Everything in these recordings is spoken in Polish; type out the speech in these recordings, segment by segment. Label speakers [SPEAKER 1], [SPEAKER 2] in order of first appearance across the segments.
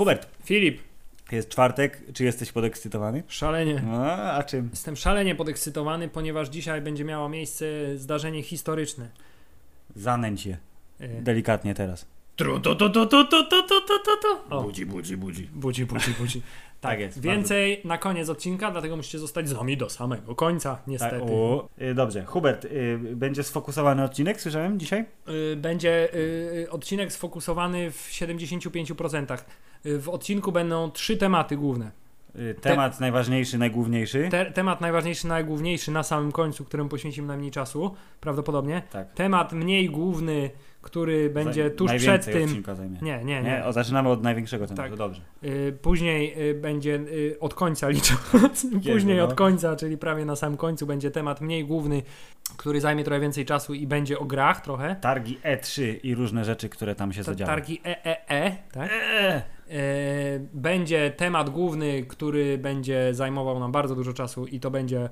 [SPEAKER 1] Hubert,
[SPEAKER 2] Filip,
[SPEAKER 1] jest czwartek, czy jesteś podekscytowany?
[SPEAKER 2] szalenie.
[SPEAKER 1] No, a czym?
[SPEAKER 2] Jestem szalenie podekscytowany, ponieważ dzisiaj będzie miało miejsce zdarzenie historyczne.
[SPEAKER 1] Zanęć je.
[SPEAKER 2] E,
[SPEAKER 1] Delikatnie teraz.
[SPEAKER 2] Tru, tu, tu, tu, tu, tu, tu, tu, tu, tu, tu. O,
[SPEAKER 1] budzi, budzi.
[SPEAKER 2] budzi, budzi, budzi.
[SPEAKER 1] Tak jest.
[SPEAKER 2] Więcej na koniec odcinka, dlatego musicie zostać z nami do samego końca,
[SPEAKER 1] Bardzo-
[SPEAKER 2] niestety.
[SPEAKER 1] Tak, o, y, dobrze, Hubert, y, będzie sfokusowany odcinek, słyszałem dzisiaj?
[SPEAKER 2] Y, Będzie y, odcinek sfokusowany w 75%. Y, W odcinku będą trzy tematy główne.
[SPEAKER 1] Y, temat najważniejszy, najgłówniejszy.
[SPEAKER 2] Te, temat najważniejszy, najgłówniejszy na samym końcu, któremu poświęcimy najmniej czasu, prawdopodobnie.
[SPEAKER 1] tak.
[SPEAKER 2] Temat mniej główny, który będzie
[SPEAKER 1] Zaj-
[SPEAKER 2] tuż przed tym. Nie, nie,
[SPEAKER 1] Nie,
[SPEAKER 2] nie.
[SPEAKER 1] o, zaczynamy od największego tematu,
[SPEAKER 2] Tak.
[SPEAKER 1] dobrze.
[SPEAKER 2] Y, Później y, będzie y, od końca licząc. Później
[SPEAKER 1] no.
[SPEAKER 2] od końca, czyli prawie na samym końcu będzie temat mniej główny, który zajmie trochę więcej czasu i będzie o grach trochę.
[SPEAKER 1] Targi E3 i różne rzeczy, które tam się
[SPEAKER 2] Ta-
[SPEAKER 1] zadziały.
[SPEAKER 2] Targi EEE, tak?
[SPEAKER 1] Eee.
[SPEAKER 2] E, będzie temat główny, który będzie zajmował nam bardzo dużo czasu i to będzie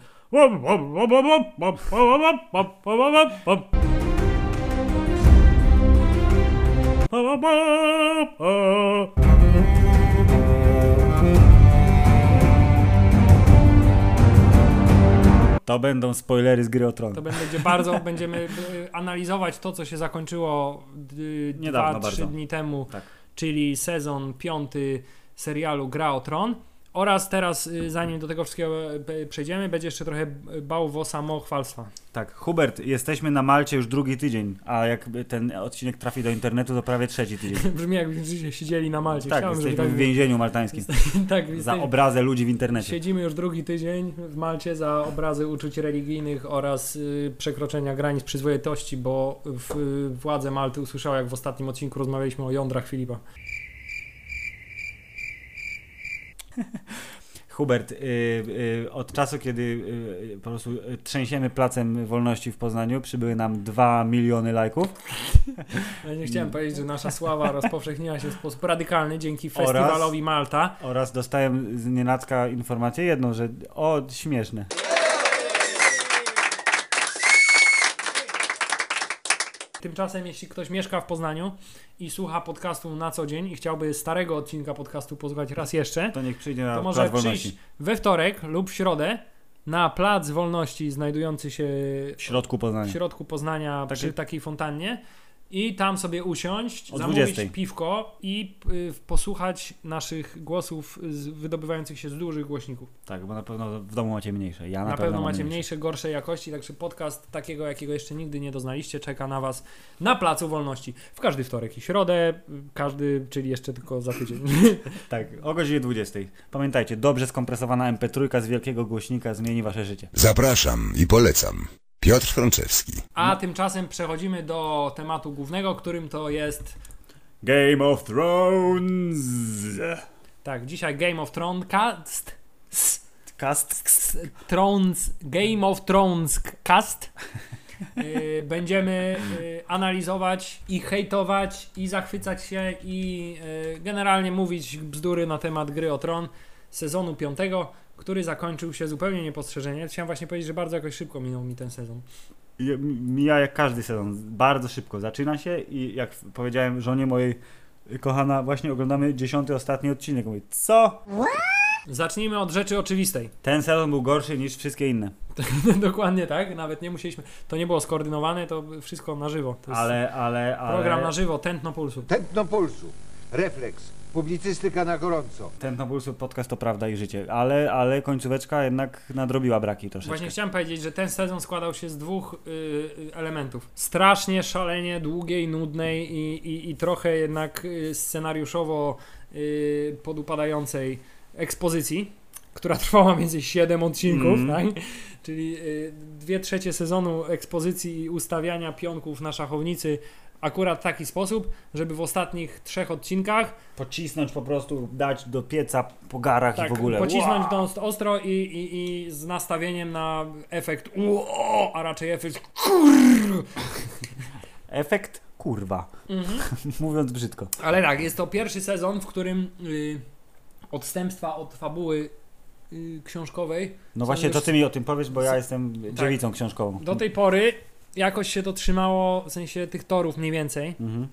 [SPEAKER 1] To będą spoilery z gry o tron.
[SPEAKER 2] to będzie bardzo, będziemy y, analizować to, co się zakończyło y,
[SPEAKER 1] Niedawno
[SPEAKER 2] 2-3
[SPEAKER 1] bardzo.
[SPEAKER 2] dni temu,
[SPEAKER 1] Tak.
[SPEAKER 2] czyli sezon piąty serialu Gra o Tron. Oraz teraz, y, zanim do tego wszystkiego y, przejdziemy, będzie jeszcze trochę bałwo samochwalstwa.
[SPEAKER 1] Tak, Hubert, jesteśmy na Malcie już drugi tydzień, a jakby ten odcinek trafi do internetu, to prawie trzeci tydzień.
[SPEAKER 2] Brzmi jakbyśmy siedzieli na Malcie.
[SPEAKER 1] Tak,
[SPEAKER 2] Chciałbym, żeby
[SPEAKER 1] jesteśmy
[SPEAKER 2] tak
[SPEAKER 1] w więzieniu maltańskim.
[SPEAKER 2] tak,
[SPEAKER 1] Za obrazę ludzi w internecie.
[SPEAKER 2] Siedzimy już drugi tydzień w Malcie za obrazy uczuć religijnych oraz y, przekroczenia granic przyzwoitości, bo w, y, władze Malty usłyszały, jak w ostatnim odcinku rozmawialiśmy o jądrach Filipa.
[SPEAKER 1] Hubert, y, y, od czasu, kiedy y, po prostu trzęsiemy placem wolności w Poznaniu, przybyły nam 2 miliony lajków
[SPEAKER 2] Ja nie chciałem powiedzieć, że nasza sława rozpowszechniła się w sposób radykalny dzięki festiwalowi Malta.
[SPEAKER 1] oraz dostałem z nienacka informację jedną, że o, śmieszne.
[SPEAKER 2] Tymczasem, jeśli ktoś mieszka w Poznaniu i słucha podcastu na co dzień i chciałby starego odcinka podcastu posłuchać raz jeszcze,
[SPEAKER 1] To niech przyjdzie na
[SPEAKER 2] to
[SPEAKER 1] Plac
[SPEAKER 2] może
[SPEAKER 1] Wolności.
[SPEAKER 2] przyjść we wtorek lub w środę na Plac Wolności znajdujący się
[SPEAKER 1] W środku
[SPEAKER 2] w
[SPEAKER 1] Poznania.
[SPEAKER 2] środku Poznania przy takiej fontannie i tam sobie usiąść,
[SPEAKER 1] O
[SPEAKER 2] zamówić
[SPEAKER 1] 20.
[SPEAKER 2] piwko i y, posłuchać naszych głosów z, wydobywających się z dużych głośników.
[SPEAKER 1] Tak, bo na pewno w domu macie mniejsze. Ja na,
[SPEAKER 2] Na, pewno
[SPEAKER 1] mam
[SPEAKER 2] macie
[SPEAKER 1] mniejsze.
[SPEAKER 2] mniejsze, gorszej jakości, także podcast takiego, jakiego jeszcze nigdy nie doznaliście, czeka na Was na Placu Wolności. W każdy wtorek i środę, każdy, czyli jeszcze tylko za tydzień.
[SPEAKER 1] Tak, o godzinie 20. Pamiętajcie, dobrze skompresowana MP3 z wielkiego głośnika zmieni wasze życie.
[SPEAKER 3] Zapraszam i polecam. Piotr Franczewski.
[SPEAKER 2] A tymczasem przechodzimy do tematu głównego, którym to jest
[SPEAKER 1] Game of Thrones!
[SPEAKER 2] tak, dzisiaj Game of Thrones cast.
[SPEAKER 1] Cast.
[SPEAKER 2] Thrones, Game of Thrones cast. Yy, Będziemy yy, analizować i hejtować i zachwycać się i yy, generalnie mówić bzdury na temat gry o tron sezonu piątego, który zakończył się zupełnie niepostrzeżenie. Chciałem właśnie powiedzieć, że bardzo jakoś szybko minął mi ten sezon.
[SPEAKER 1] Mija jak każdy sezon. Bardzo szybko zaczyna się i jak powiedziałem żonie mojej, kochana, właśnie oglądamy dziesiąty, ostatni odcinek. Mówię, co?
[SPEAKER 2] Zacznijmy od rzeczy oczywistej.
[SPEAKER 1] Ten sezon był gorszy niż wszystkie inne.
[SPEAKER 2] Dokładnie tak, nawet nie musieliśmy. To nie było skoordynowane, to wszystko na żywo.
[SPEAKER 1] Ale, ale, ale...
[SPEAKER 2] program na żywo, tętno pulsu.
[SPEAKER 4] Tętno pulsu, refleks, publicystyka na gorąco.
[SPEAKER 1] Ten na pulsu podcast to prawda i życie, ale, ale końcóweczka jednak nadrobiła braki troszeczkę.
[SPEAKER 2] Właśnie chciałem powiedzieć, że ten sezon składał się z dwóch y, y, elementów. Strasznie, szalenie długiej, nudnej i, i, i trochę jednak y, scenariuszowo y, podupadającej ekspozycji, która trwała między 7 odcinków,
[SPEAKER 1] Mm.
[SPEAKER 2] tak? czyli y, dwie trzecie sezonu ekspozycji i ustawiania pionków na szachownicy akurat w taki sposób, żeby w ostatnich trzech odcinkach
[SPEAKER 1] Pocisnąć po prostu, dać do pieca po garach i w ogóle.
[SPEAKER 2] Tak, pocisnąć
[SPEAKER 1] Wow!
[SPEAKER 2] ostro i, i, i z nastawieniem na efekt uo, a raczej efekt kurr.
[SPEAKER 1] Efekt kurwa.
[SPEAKER 2] Mhm.
[SPEAKER 1] Mówiąc brzydko.
[SPEAKER 2] Ale tak, jest to pierwszy sezon, w którym y, odstępstwa od fabuły y, książkowej
[SPEAKER 1] No właśnie, to ty mi o tym powiesz, bo ja jestem dziewicą książkową.
[SPEAKER 2] do tej pory jakoś się to trzymało w sensie tych torów mniej więcej.
[SPEAKER 1] Mhm.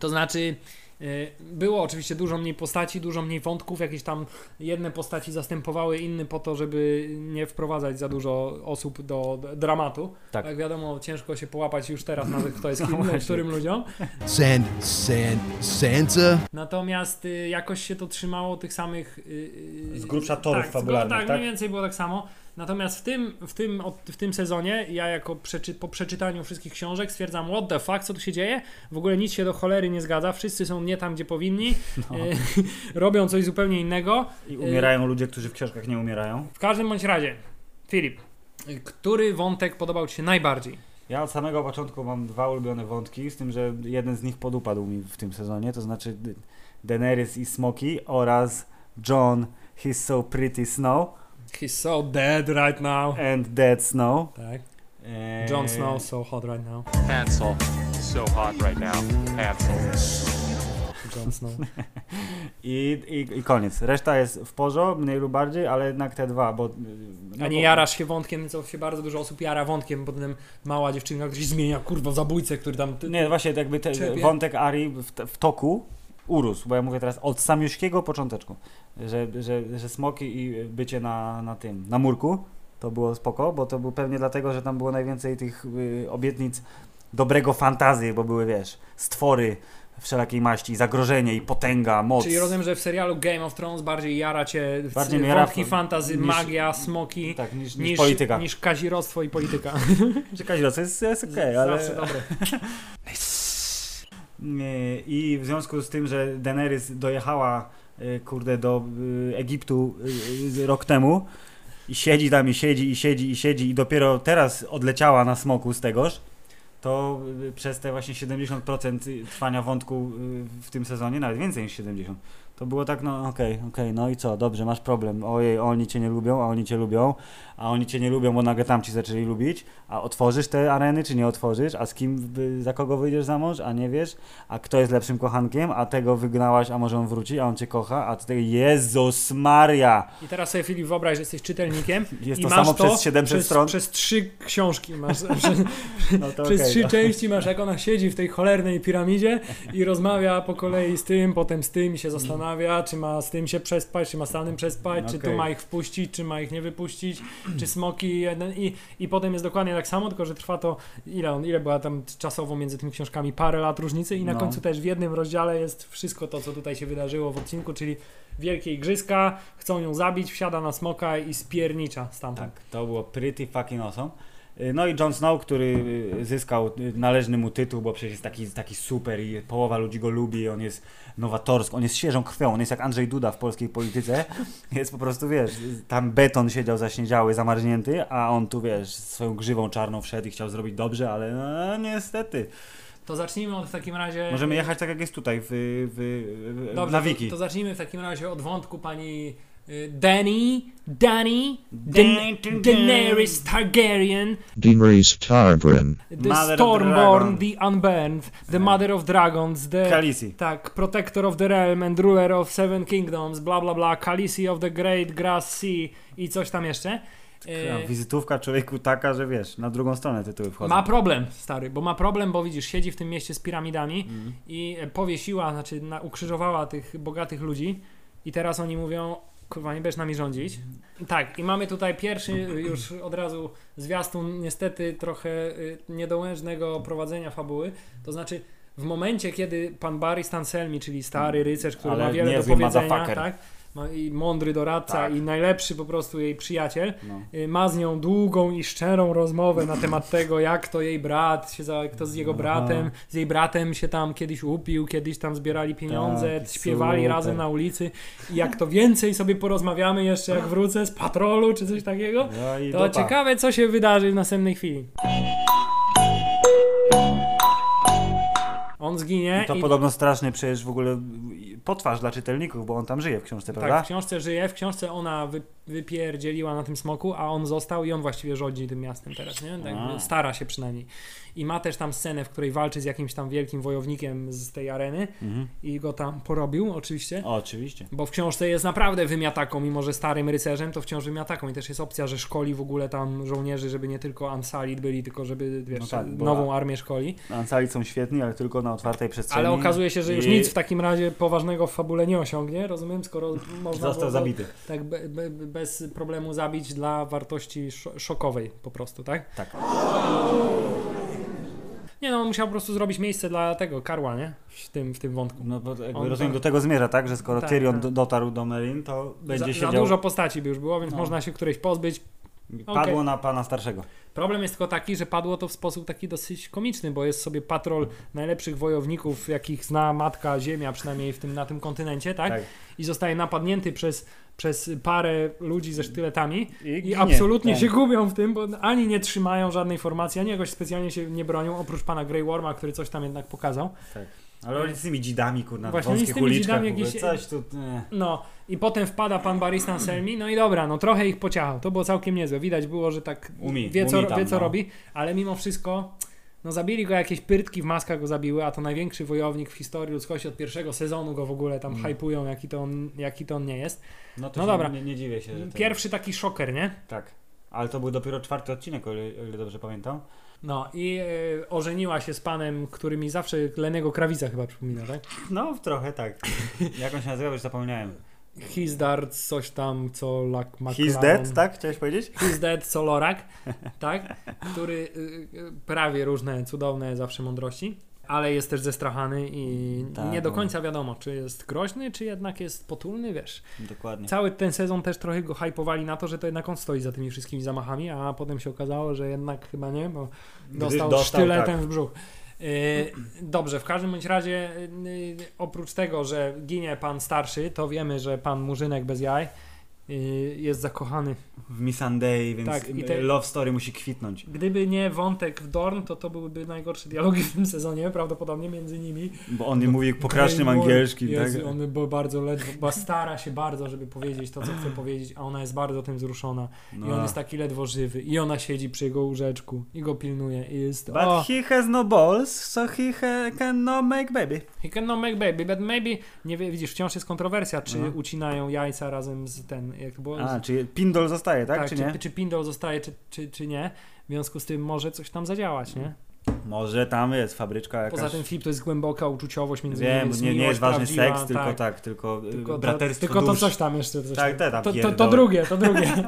[SPEAKER 2] To znaczy Y, Było oczywiście dużo mniej postaci, dużo mniej wątków, jakieś tam jedne postaci zastępowały inne po to, żeby nie wprowadzać za dużo osób do dramatu.
[SPEAKER 1] Tak.
[SPEAKER 2] Jak wiadomo, ciężko się połapać już teraz nawet kto jest
[SPEAKER 1] No
[SPEAKER 2] kim, którym ludziom.
[SPEAKER 5] Sand, sand, Santa?
[SPEAKER 2] Natomiast y, jakoś się to trzymało tych samych. Y,
[SPEAKER 1] Z grubsza torów
[SPEAKER 2] tak,
[SPEAKER 1] fabularnych,
[SPEAKER 2] Tak,
[SPEAKER 1] tak?
[SPEAKER 2] mniej więcej było tak samo. Natomiast w tym, w tym, w tym sezonie ja jako przeczy, po przeczytaniu wszystkich książek stwierdzam, what the fuck, co tu się dzieje? W ogóle nic się do cholery nie zgadza, wszyscy są nie tam, gdzie powinni,
[SPEAKER 1] No.
[SPEAKER 2] y, robią coś zupełnie innego.
[SPEAKER 1] I umierają ludzie, którzy w książkach nie umierają.
[SPEAKER 2] W każdym bądź razie, Filip, który wątek podobał Ci się najbardziej?
[SPEAKER 1] Ja od samego początku mam dwa ulubione wątki, z tym, że jeden z nich podupadł mi w tym sezonie, to znaczy Daenerys i Smoki oraz John, He's So Pretty Snow
[SPEAKER 2] He's so dead right now.
[SPEAKER 1] and Dead Snow.
[SPEAKER 2] Tak.
[SPEAKER 1] Eee,
[SPEAKER 2] Jon Snow so hot right now.
[SPEAKER 6] Hansel, so hot right now. Hansel.
[SPEAKER 2] Jon Snow.
[SPEAKER 1] I, i, I koniec. Reszta jest w porządku, mniej lub bardziej, ale jednak te dwa, bo... no
[SPEAKER 2] A nie
[SPEAKER 1] bo-
[SPEAKER 2] jarasz się wątkiem, co się bardzo dużo osób jara wątkiem, potem mała dziewczynka, która się zmienia, kurwa, w zabójcę, który tam... Ty,
[SPEAKER 1] Nie, właśnie jakby te,
[SPEAKER 2] Czepie.
[SPEAKER 1] wątek Ari w, w toku urósł, bo ja mówię teraz od samiuśkiego począteczku, że, że, że smoki i bycie na, na tym, na murku, to było spoko, bo to było pewnie dlatego, że tam było najwięcej tych y, obietnic dobrego fantazji, bo były, wiesz, stwory wszelakiej maści, zagrożenie i potęga, moc.
[SPEAKER 2] Czyli rozumiem, że w serialu Game of Thrones bardziej jara cię
[SPEAKER 1] Bardziej jara
[SPEAKER 2] wątki fantazy,
[SPEAKER 1] niż-
[SPEAKER 2] magia, smoki,
[SPEAKER 1] Tak, niż, niż,
[SPEAKER 2] niż,
[SPEAKER 1] polityka.
[SPEAKER 2] niż kazirostwo i polityka.
[SPEAKER 1] Czekaj, to jest, jest okej, ale...
[SPEAKER 2] Zawsze dobre.
[SPEAKER 1] Nie, I w związku z tym, że Daenerys dojechała y, kurde do y, Egiptu y, y, rok temu i siedzi tam i siedzi i siedzi i siedzi i dopiero teraz odleciała na smoku z tegoż, to y, przez te właśnie 70% trwania wątku y, w tym sezonie, nawet więcej niż 70, to było tak, no okej, okej, no i co, dobrze, masz problem, ojej, oni cię nie lubią, a oni cię lubią, a oni cię nie lubią, bo nagle tam ci zaczęli lubić, a otworzysz te areny, czy nie otworzysz, a z kim, za kogo wyjdziesz za mąż, a nie wiesz, a kto jest lepszym kochankiem, a tego wygnałaś, a może on wróci, a on cię kocha, a ty Jezus Maria!
[SPEAKER 2] I teraz sobie Filip wyobraź, że jesteś czytelnikiem
[SPEAKER 1] Jest
[SPEAKER 2] i
[SPEAKER 1] to
[SPEAKER 2] masz
[SPEAKER 1] samo
[SPEAKER 2] to
[SPEAKER 1] przez 700
[SPEAKER 2] przez,
[SPEAKER 1] stron.
[SPEAKER 2] przez trzy książki masz, przez,
[SPEAKER 1] No
[SPEAKER 2] przez trzy
[SPEAKER 1] no.
[SPEAKER 2] części masz, jak ona siedzi w tej cholernej piramidzie i rozmawia po kolei z tym, potem z tym i się zastanawia, czy ma z tym się przespać, czy ma z tamtym przespać, czy tu ma ich wpuścić, czy ma ich nie wypuścić, czy smoki jeden i, i potem jest dokładnie tak samo, tylko że trwa to, ile, on, ile była tam czasowo między tymi książkami, parę lat różnicy i na
[SPEAKER 1] No.
[SPEAKER 2] końcu też w jednym rozdziale jest wszystko to, co tutaj się wydarzyło w odcinku, czyli wielkie igrzyska, chcą ją zabić, wsiada na smoka i spiernicza stamtąd.
[SPEAKER 1] Tak, to było pretty fucking awesome. Y, No i Jon Snow, który y, zyskał y, należny mu tytuł, bo przecież jest taki, taki super i połowa ludzi go lubi, on jest nowatorski, on jest świeżą krwią, on jest jak Andrzej Duda w polskiej polityce. Jest po prostu, wiesz, tam beton siedział zaśniedziały, zamarznięty, a on tu, wiesz, swoją grzywą czarną wszedł i chciał zrobić dobrze, ale no, niestety.
[SPEAKER 2] To zacznijmy od w takim razie...
[SPEAKER 1] Możemy jechać tak jak jest tutaj, w, w, w,
[SPEAKER 2] Dobrze,
[SPEAKER 1] na
[SPEAKER 2] to,
[SPEAKER 1] wiki.
[SPEAKER 2] to zacznijmy w takim razie od wątku pani y, Dany, Dany,
[SPEAKER 1] Dany,
[SPEAKER 2] Dan- Daenerys Targaryen,
[SPEAKER 5] Daenerys Targaryen.
[SPEAKER 2] the
[SPEAKER 1] Mother
[SPEAKER 2] Stormborn, the Unburned, the Mother of Dragons, the...
[SPEAKER 1] Khaleesi.
[SPEAKER 2] Tak, Protector of the Realm and Ruler of Seven Kingdoms, bla bla bla, Khaleesi of the Great Grass Sea i coś tam jeszcze. Y,
[SPEAKER 1] Wizytówka człowieku taka, że wiesz, na drugą stronę tytuły wchodzą.
[SPEAKER 2] Ma problem, stary, bo ma problem, bo widzisz, siedzi w tym mieście z piramidami
[SPEAKER 1] Mhm.
[SPEAKER 2] i e, powiesiła, znaczy na, ukrzyżowała tych bogatych ludzi i teraz oni mówią, kurwa, nie będziesz nami rządzić. Tak, i mamy tutaj pierwszy już od razu zwiastun niestety trochę y, niedołężnego prowadzenia fabuły, to znaczy w momencie, kiedy pan Barry Stanselmi, czyli stary rycerz, który
[SPEAKER 1] Ale
[SPEAKER 2] ma wiele do powiedzenia, tak, ma, i mądry doradca
[SPEAKER 1] Tak.
[SPEAKER 2] i najlepszy po prostu jej przyjaciel,
[SPEAKER 1] No.
[SPEAKER 2] y, ma z nią długą i szczerą rozmowę na temat tego, jak to jej brat się, za, kto z jego bratem, z jej bratem się tam kiedyś upił, kiedyś tam zbierali pieniądze,
[SPEAKER 1] Tak,
[SPEAKER 2] śpiewali
[SPEAKER 1] super.
[SPEAKER 2] razem na ulicy i jak to więcej sobie porozmawiamy jeszcze jak wrócę z patrolu czy coś takiego,
[SPEAKER 1] No
[SPEAKER 2] to
[SPEAKER 1] dupa.
[SPEAKER 2] ciekawe co się wydarzy w następnej chwili. On zginie
[SPEAKER 1] I to
[SPEAKER 2] i
[SPEAKER 1] podobno straszny przecież w ogóle potwarz dla czytelników, bo on tam żyje w książce,
[SPEAKER 2] Tak,
[SPEAKER 1] prawda?
[SPEAKER 2] w książce żyje, w książce ona wy, wypierdzieliła na tym smoku, a on został i on właściwie rządzi tym miastem teraz, nie? Tak, stara się przynajmniej. I ma też tam scenę, w której walczy z jakimś tam wielkim wojownikiem z tej areny
[SPEAKER 1] Mhm.
[SPEAKER 2] i go tam porobił oczywiście.
[SPEAKER 1] O, oczywiście.
[SPEAKER 2] Bo w książce jest naprawdę wymiataką, mimo że starym rycerzem, to wciąż wymiataką. I też jest opcja, że szkoli w ogóle tam żołnierzy, żeby nie tylko Ansalit byli, tylko żeby, wiesz,
[SPEAKER 1] No tak,
[SPEAKER 2] nową armię szkoli.
[SPEAKER 1] Ansali są świetni, ale tylko na otwartej przestrzeni.
[SPEAKER 2] Ale okazuje się, że już
[SPEAKER 1] I
[SPEAKER 2] nic w takim razie poważnego w fabule nie osiągnie, rozumiem, skoro można
[SPEAKER 1] Został zabity.
[SPEAKER 2] tak be, be, bez problemu zabić dla wartości szo- szokowej po prostu, tak?
[SPEAKER 1] Tak.
[SPEAKER 2] Nie no, musiał po prostu zrobić miejsce dla tego Karła, nie? W tym, w tym wątku.
[SPEAKER 1] No bo jakby
[SPEAKER 2] On
[SPEAKER 1] rozumiem,
[SPEAKER 2] tak-
[SPEAKER 1] do tego zmierza, tak? Że skoro
[SPEAKER 2] Tak,
[SPEAKER 1] Tyrion
[SPEAKER 2] tak.
[SPEAKER 1] do- dotarł do Merin, to będzie
[SPEAKER 2] za,
[SPEAKER 1] siedział...
[SPEAKER 2] za dużo postaci by już było, więc
[SPEAKER 1] No.
[SPEAKER 2] można się którejś pozbyć.
[SPEAKER 1] Padło
[SPEAKER 2] Okej.
[SPEAKER 1] na pana starszego.
[SPEAKER 2] Problem jest tylko taki, że padło to w sposób taki dosyć komiczny, bo jest sobie patrol najlepszych wojowników, jakich zna matka Ziemia, przynajmniej w tym, na tym kontynencie, tak?
[SPEAKER 1] Tak.
[SPEAKER 2] I zostaje napadnięty przez, przez parę ludzi ze sztyletami. I
[SPEAKER 1] ginie.
[SPEAKER 2] absolutnie
[SPEAKER 1] Tak.
[SPEAKER 2] się gubią w tym, bo ani nie trzymają żadnej formacji, ani jakoś specjalnie się nie bronią, oprócz pana Grey Worma, który coś tam jednak pokazał.
[SPEAKER 1] Ale oni z tymi dzidami, kurna,
[SPEAKER 2] Właśnie z tymi dzidami
[SPEAKER 1] jakieś- coś tu... Nie.
[SPEAKER 2] No i potem wpada pan Baristan Selmi, no i dobra, no trochę ich pociachał, to było całkiem niezłe. Widać było, że tak wie, co,
[SPEAKER 1] tam,
[SPEAKER 2] wie co
[SPEAKER 1] no.
[SPEAKER 2] robi, ale mimo wszystko no zabili go jakieś pyrtki w maskach go zabiły, a to największy wojownik w historii ludzkości od pierwszego sezonu go w ogóle tam
[SPEAKER 1] Mm.
[SPEAKER 2] hypują, jaki to, on, jaki to on nie jest.
[SPEAKER 1] No to
[SPEAKER 2] No dobra.
[SPEAKER 1] Nie, nie dziwię się, że... ten-
[SPEAKER 2] Pierwszy taki szoker, nie?
[SPEAKER 1] Tak. Ale to był dopiero czwarty odcinek, o ile, o ile dobrze pamiętam.
[SPEAKER 2] No i e, ożeniła się z panem, który mi zawsze Lenego Krawica chyba przypomina, tak?
[SPEAKER 1] No, trochę tak. Jak on się nazywa, już zapomniałem.
[SPEAKER 2] His Dart, coś tam, co Lak
[SPEAKER 1] He's dead, tak? Chciałeś powiedzieć?
[SPEAKER 2] He's Dead, co Lorak, tak? Który y, y, prawie różne cudowne zawsze mądrości, ale jest też zestrachany i
[SPEAKER 1] Tak,
[SPEAKER 2] nie do
[SPEAKER 1] no.
[SPEAKER 2] końca wiadomo, czy jest groźny, czy jednak jest potulny, wiesz.
[SPEAKER 1] Dokładnie.
[SPEAKER 2] Cały ten sezon też trochę go hypowali na to, że to jednak on stoi za tymi wszystkimi zamachami, a potem się okazało, że jednak chyba nie, bo dostał,
[SPEAKER 1] dostał,
[SPEAKER 2] sztyletem
[SPEAKER 1] tak.
[SPEAKER 2] w brzuch. Yy, dobrze, w każdym bądź razie yy, oprócz tego, że ginie pan starszy, to wiemy, że pan Murzynek bez jaj jest zakochany.
[SPEAKER 1] W Missandei, więc
[SPEAKER 2] Tak, i te-
[SPEAKER 1] love story musi kwitnąć.
[SPEAKER 2] Gdyby nie wątek w Dorn, to to byłyby najgorsze dialogi w tym sezonie, prawdopodobnie między nimi.
[SPEAKER 1] Bo on nie mówi pokracznym angielskim,
[SPEAKER 2] Jezu,
[SPEAKER 1] tak?
[SPEAKER 2] on bo bardzo ledwo, bo stara się bardzo, żeby powiedzieć to, co chce powiedzieć, a ona jest bardzo tym wzruszona. I on
[SPEAKER 1] No.
[SPEAKER 2] jest taki ledwo żywy. I ona siedzi przy jego łóżeczku i go pilnuje. I jest.
[SPEAKER 1] But
[SPEAKER 2] o,
[SPEAKER 1] he has no balls, so he ha can no make baby.
[SPEAKER 2] he can not make baby, but maybe. Nie widzisz, wciąż jest kontrowersja, czy
[SPEAKER 1] No.
[SPEAKER 2] ucinają jajca razem z ten. Jak to było?
[SPEAKER 1] A, czy Pindol zostaje, tak? czy nie?
[SPEAKER 2] Czy, czy Pindol zostaje, czy, czy, czy nie. W związku z tym może coś tam zadziałać, nie?
[SPEAKER 1] Może tam jest fabryczka jakaś.
[SPEAKER 2] Poza tym Filip to jest głęboka uczuciowość między
[SPEAKER 1] Wiem,
[SPEAKER 2] nimi.
[SPEAKER 1] nie, nie jest ważny
[SPEAKER 2] prawdziwa,
[SPEAKER 1] seks, tylko tak, tylko,
[SPEAKER 2] Tylko
[SPEAKER 1] tylko
[SPEAKER 2] to,
[SPEAKER 1] braterstwo
[SPEAKER 2] tylko to
[SPEAKER 1] dusz.
[SPEAKER 2] coś tam jeszcze. Coś
[SPEAKER 1] Tak, te tam
[SPEAKER 2] to, to, to drugie, to drugie.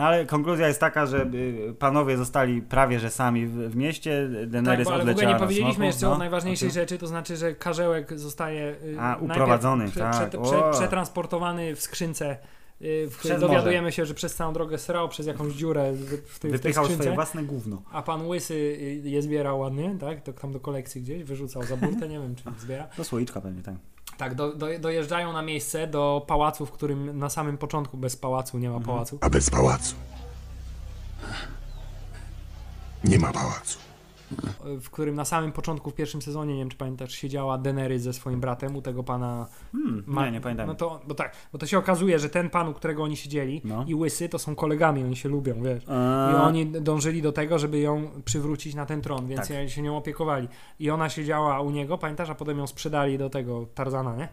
[SPEAKER 1] No ale konkluzja jest taka, że y, panowie zostali prawie że sami w, w mieście,
[SPEAKER 2] tak,
[SPEAKER 1] Daenerys
[SPEAKER 2] bo, ale w ogóle
[SPEAKER 1] odleciała
[SPEAKER 2] nie powiedzieliśmy
[SPEAKER 1] smoku,
[SPEAKER 2] jeszcze
[SPEAKER 1] no,
[SPEAKER 2] o najważniejszej
[SPEAKER 1] o czym?
[SPEAKER 2] rzeczy, to znaczy, że Karzełek zostaje y,
[SPEAKER 1] A, uprowadzony, tak,
[SPEAKER 2] prze, prze, przetransportowany w skrzynce. y,
[SPEAKER 1] Przez
[SPEAKER 2] dowiadujemy się, że przez całą drogę srał przez jakąś dziurę w, tej, w tej
[SPEAKER 1] Wypychał swoje własne gówno.
[SPEAKER 2] A pan Łysy je zbierał ładnie, tak? To tam do kolekcji gdzieś, wyrzucał za burtę, nie wiem czy zbiera.
[SPEAKER 1] Do słoiczka pewnie, tak.
[SPEAKER 2] Tak, do, do, dojeżdżają na miejsce do pałacu, w którym na samym początku bez pałacu nie ma
[SPEAKER 1] Mhm.
[SPEAKER 2] pałacu.
[SPEAKER 3] A bez pałacu. Nie ma pałacu.
[SPEAKER 2] W którym na samym początku w pierwszym sezonie, nie wiem czy pamiętasz, siedziała Daenerys ze swoim bratem u tego pana.
[SPEAKER 1] Hmm,
[SPEAKER 2] Ma-
[SPEAKER 1] nie, nie pamiętam.
[SPEAKER 2] No to, bo tak, bo to się okazuje, że ten pan, u którego oni siedzieli
[SPEAKER 1] No.
[SPEAKER 2] i Łysy to są kolegami, oni się lubią, wiesz.
[SPEAKER 1] A,
[SPEAKER 2] I oni dążyli do tego, żeby ją przywrócić na ten tron, więc
[SPEAKER 1] Tak.
[SPEAKER 2] oni się nią opiekowali. I ona siedziała u niego, pamiętasz, a potem ją sprzedali do tego Tarzana, nie?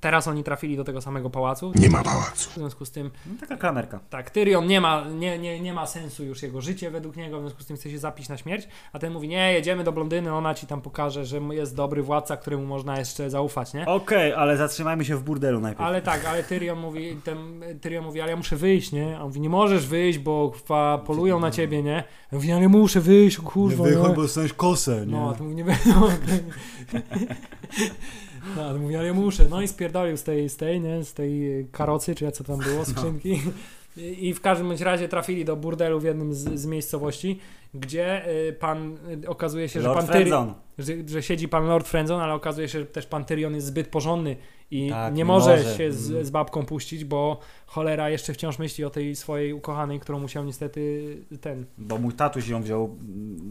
[SPEAKER 2] Teraz oni trafili do tego samego pałacu.
[SPEAKER 3] Nie ma pałacu.
[SPEAKER 2] W związku z tym
[SPEAKER 1] no, taka klamerka.
[SPEAKER 2] tak, Tyrion nie ma, nie, nie, nie ma sensu już jego życie według niego, w związku z tym chce się zapić na śmierć, a ten mówi, nie, jedziemy do blondyny, ona ci tam pokaże, że jest dobry władca, któremu można jeszcze zaufać, nie?
[SPEAKER 1] Okej, ale zatrzymajmy się w burdelu najpierw.
[SPEAKER 2] Ale tak, ale Tyrion mówi, ten, Tyrion mówi, ale ja muszę wyjść, nie? A on mówi, nie możesz wyjść, bo kwa, polują na ciebie, nie? Ja mówi, ale muszę wyjść, o kurwa, nie?
[SPEAKER 1] dostaniesz kosę,
[SPEAKER 2] No, a to mówi, nie będą. No, mówi, ale ja muszę. No i spierdolił z tej, z tej, nie? Z tej karocy, czy jak co tam było, skrzynki. I, I w każdym bądź razie trafili do burdelu w jednym z, z miejscowości, gdzie y, pan, y, okazuje się, że
[SPEAKER 1] Lord
[SPEAKER 2] pan Tyrion... Że, że siedzi pan Lord Frenzon, ale okazuje się, że też pan Tyrion jest zbyt porządny i
[SPEAKER 1] Tak,
[SPEAKER 2] nie może,
[SPEAKER 1] może.
[SPEAKER 2] się z,
[SPEAKER 1] Mm.
[SPEAKER 2] z babką puścić, bo cholera jeszcze wciąż myśli o tej swojej ukochanej, którą musiał niestety ten.
[SPEAKER 1] Bo mój tatuś ją wziął,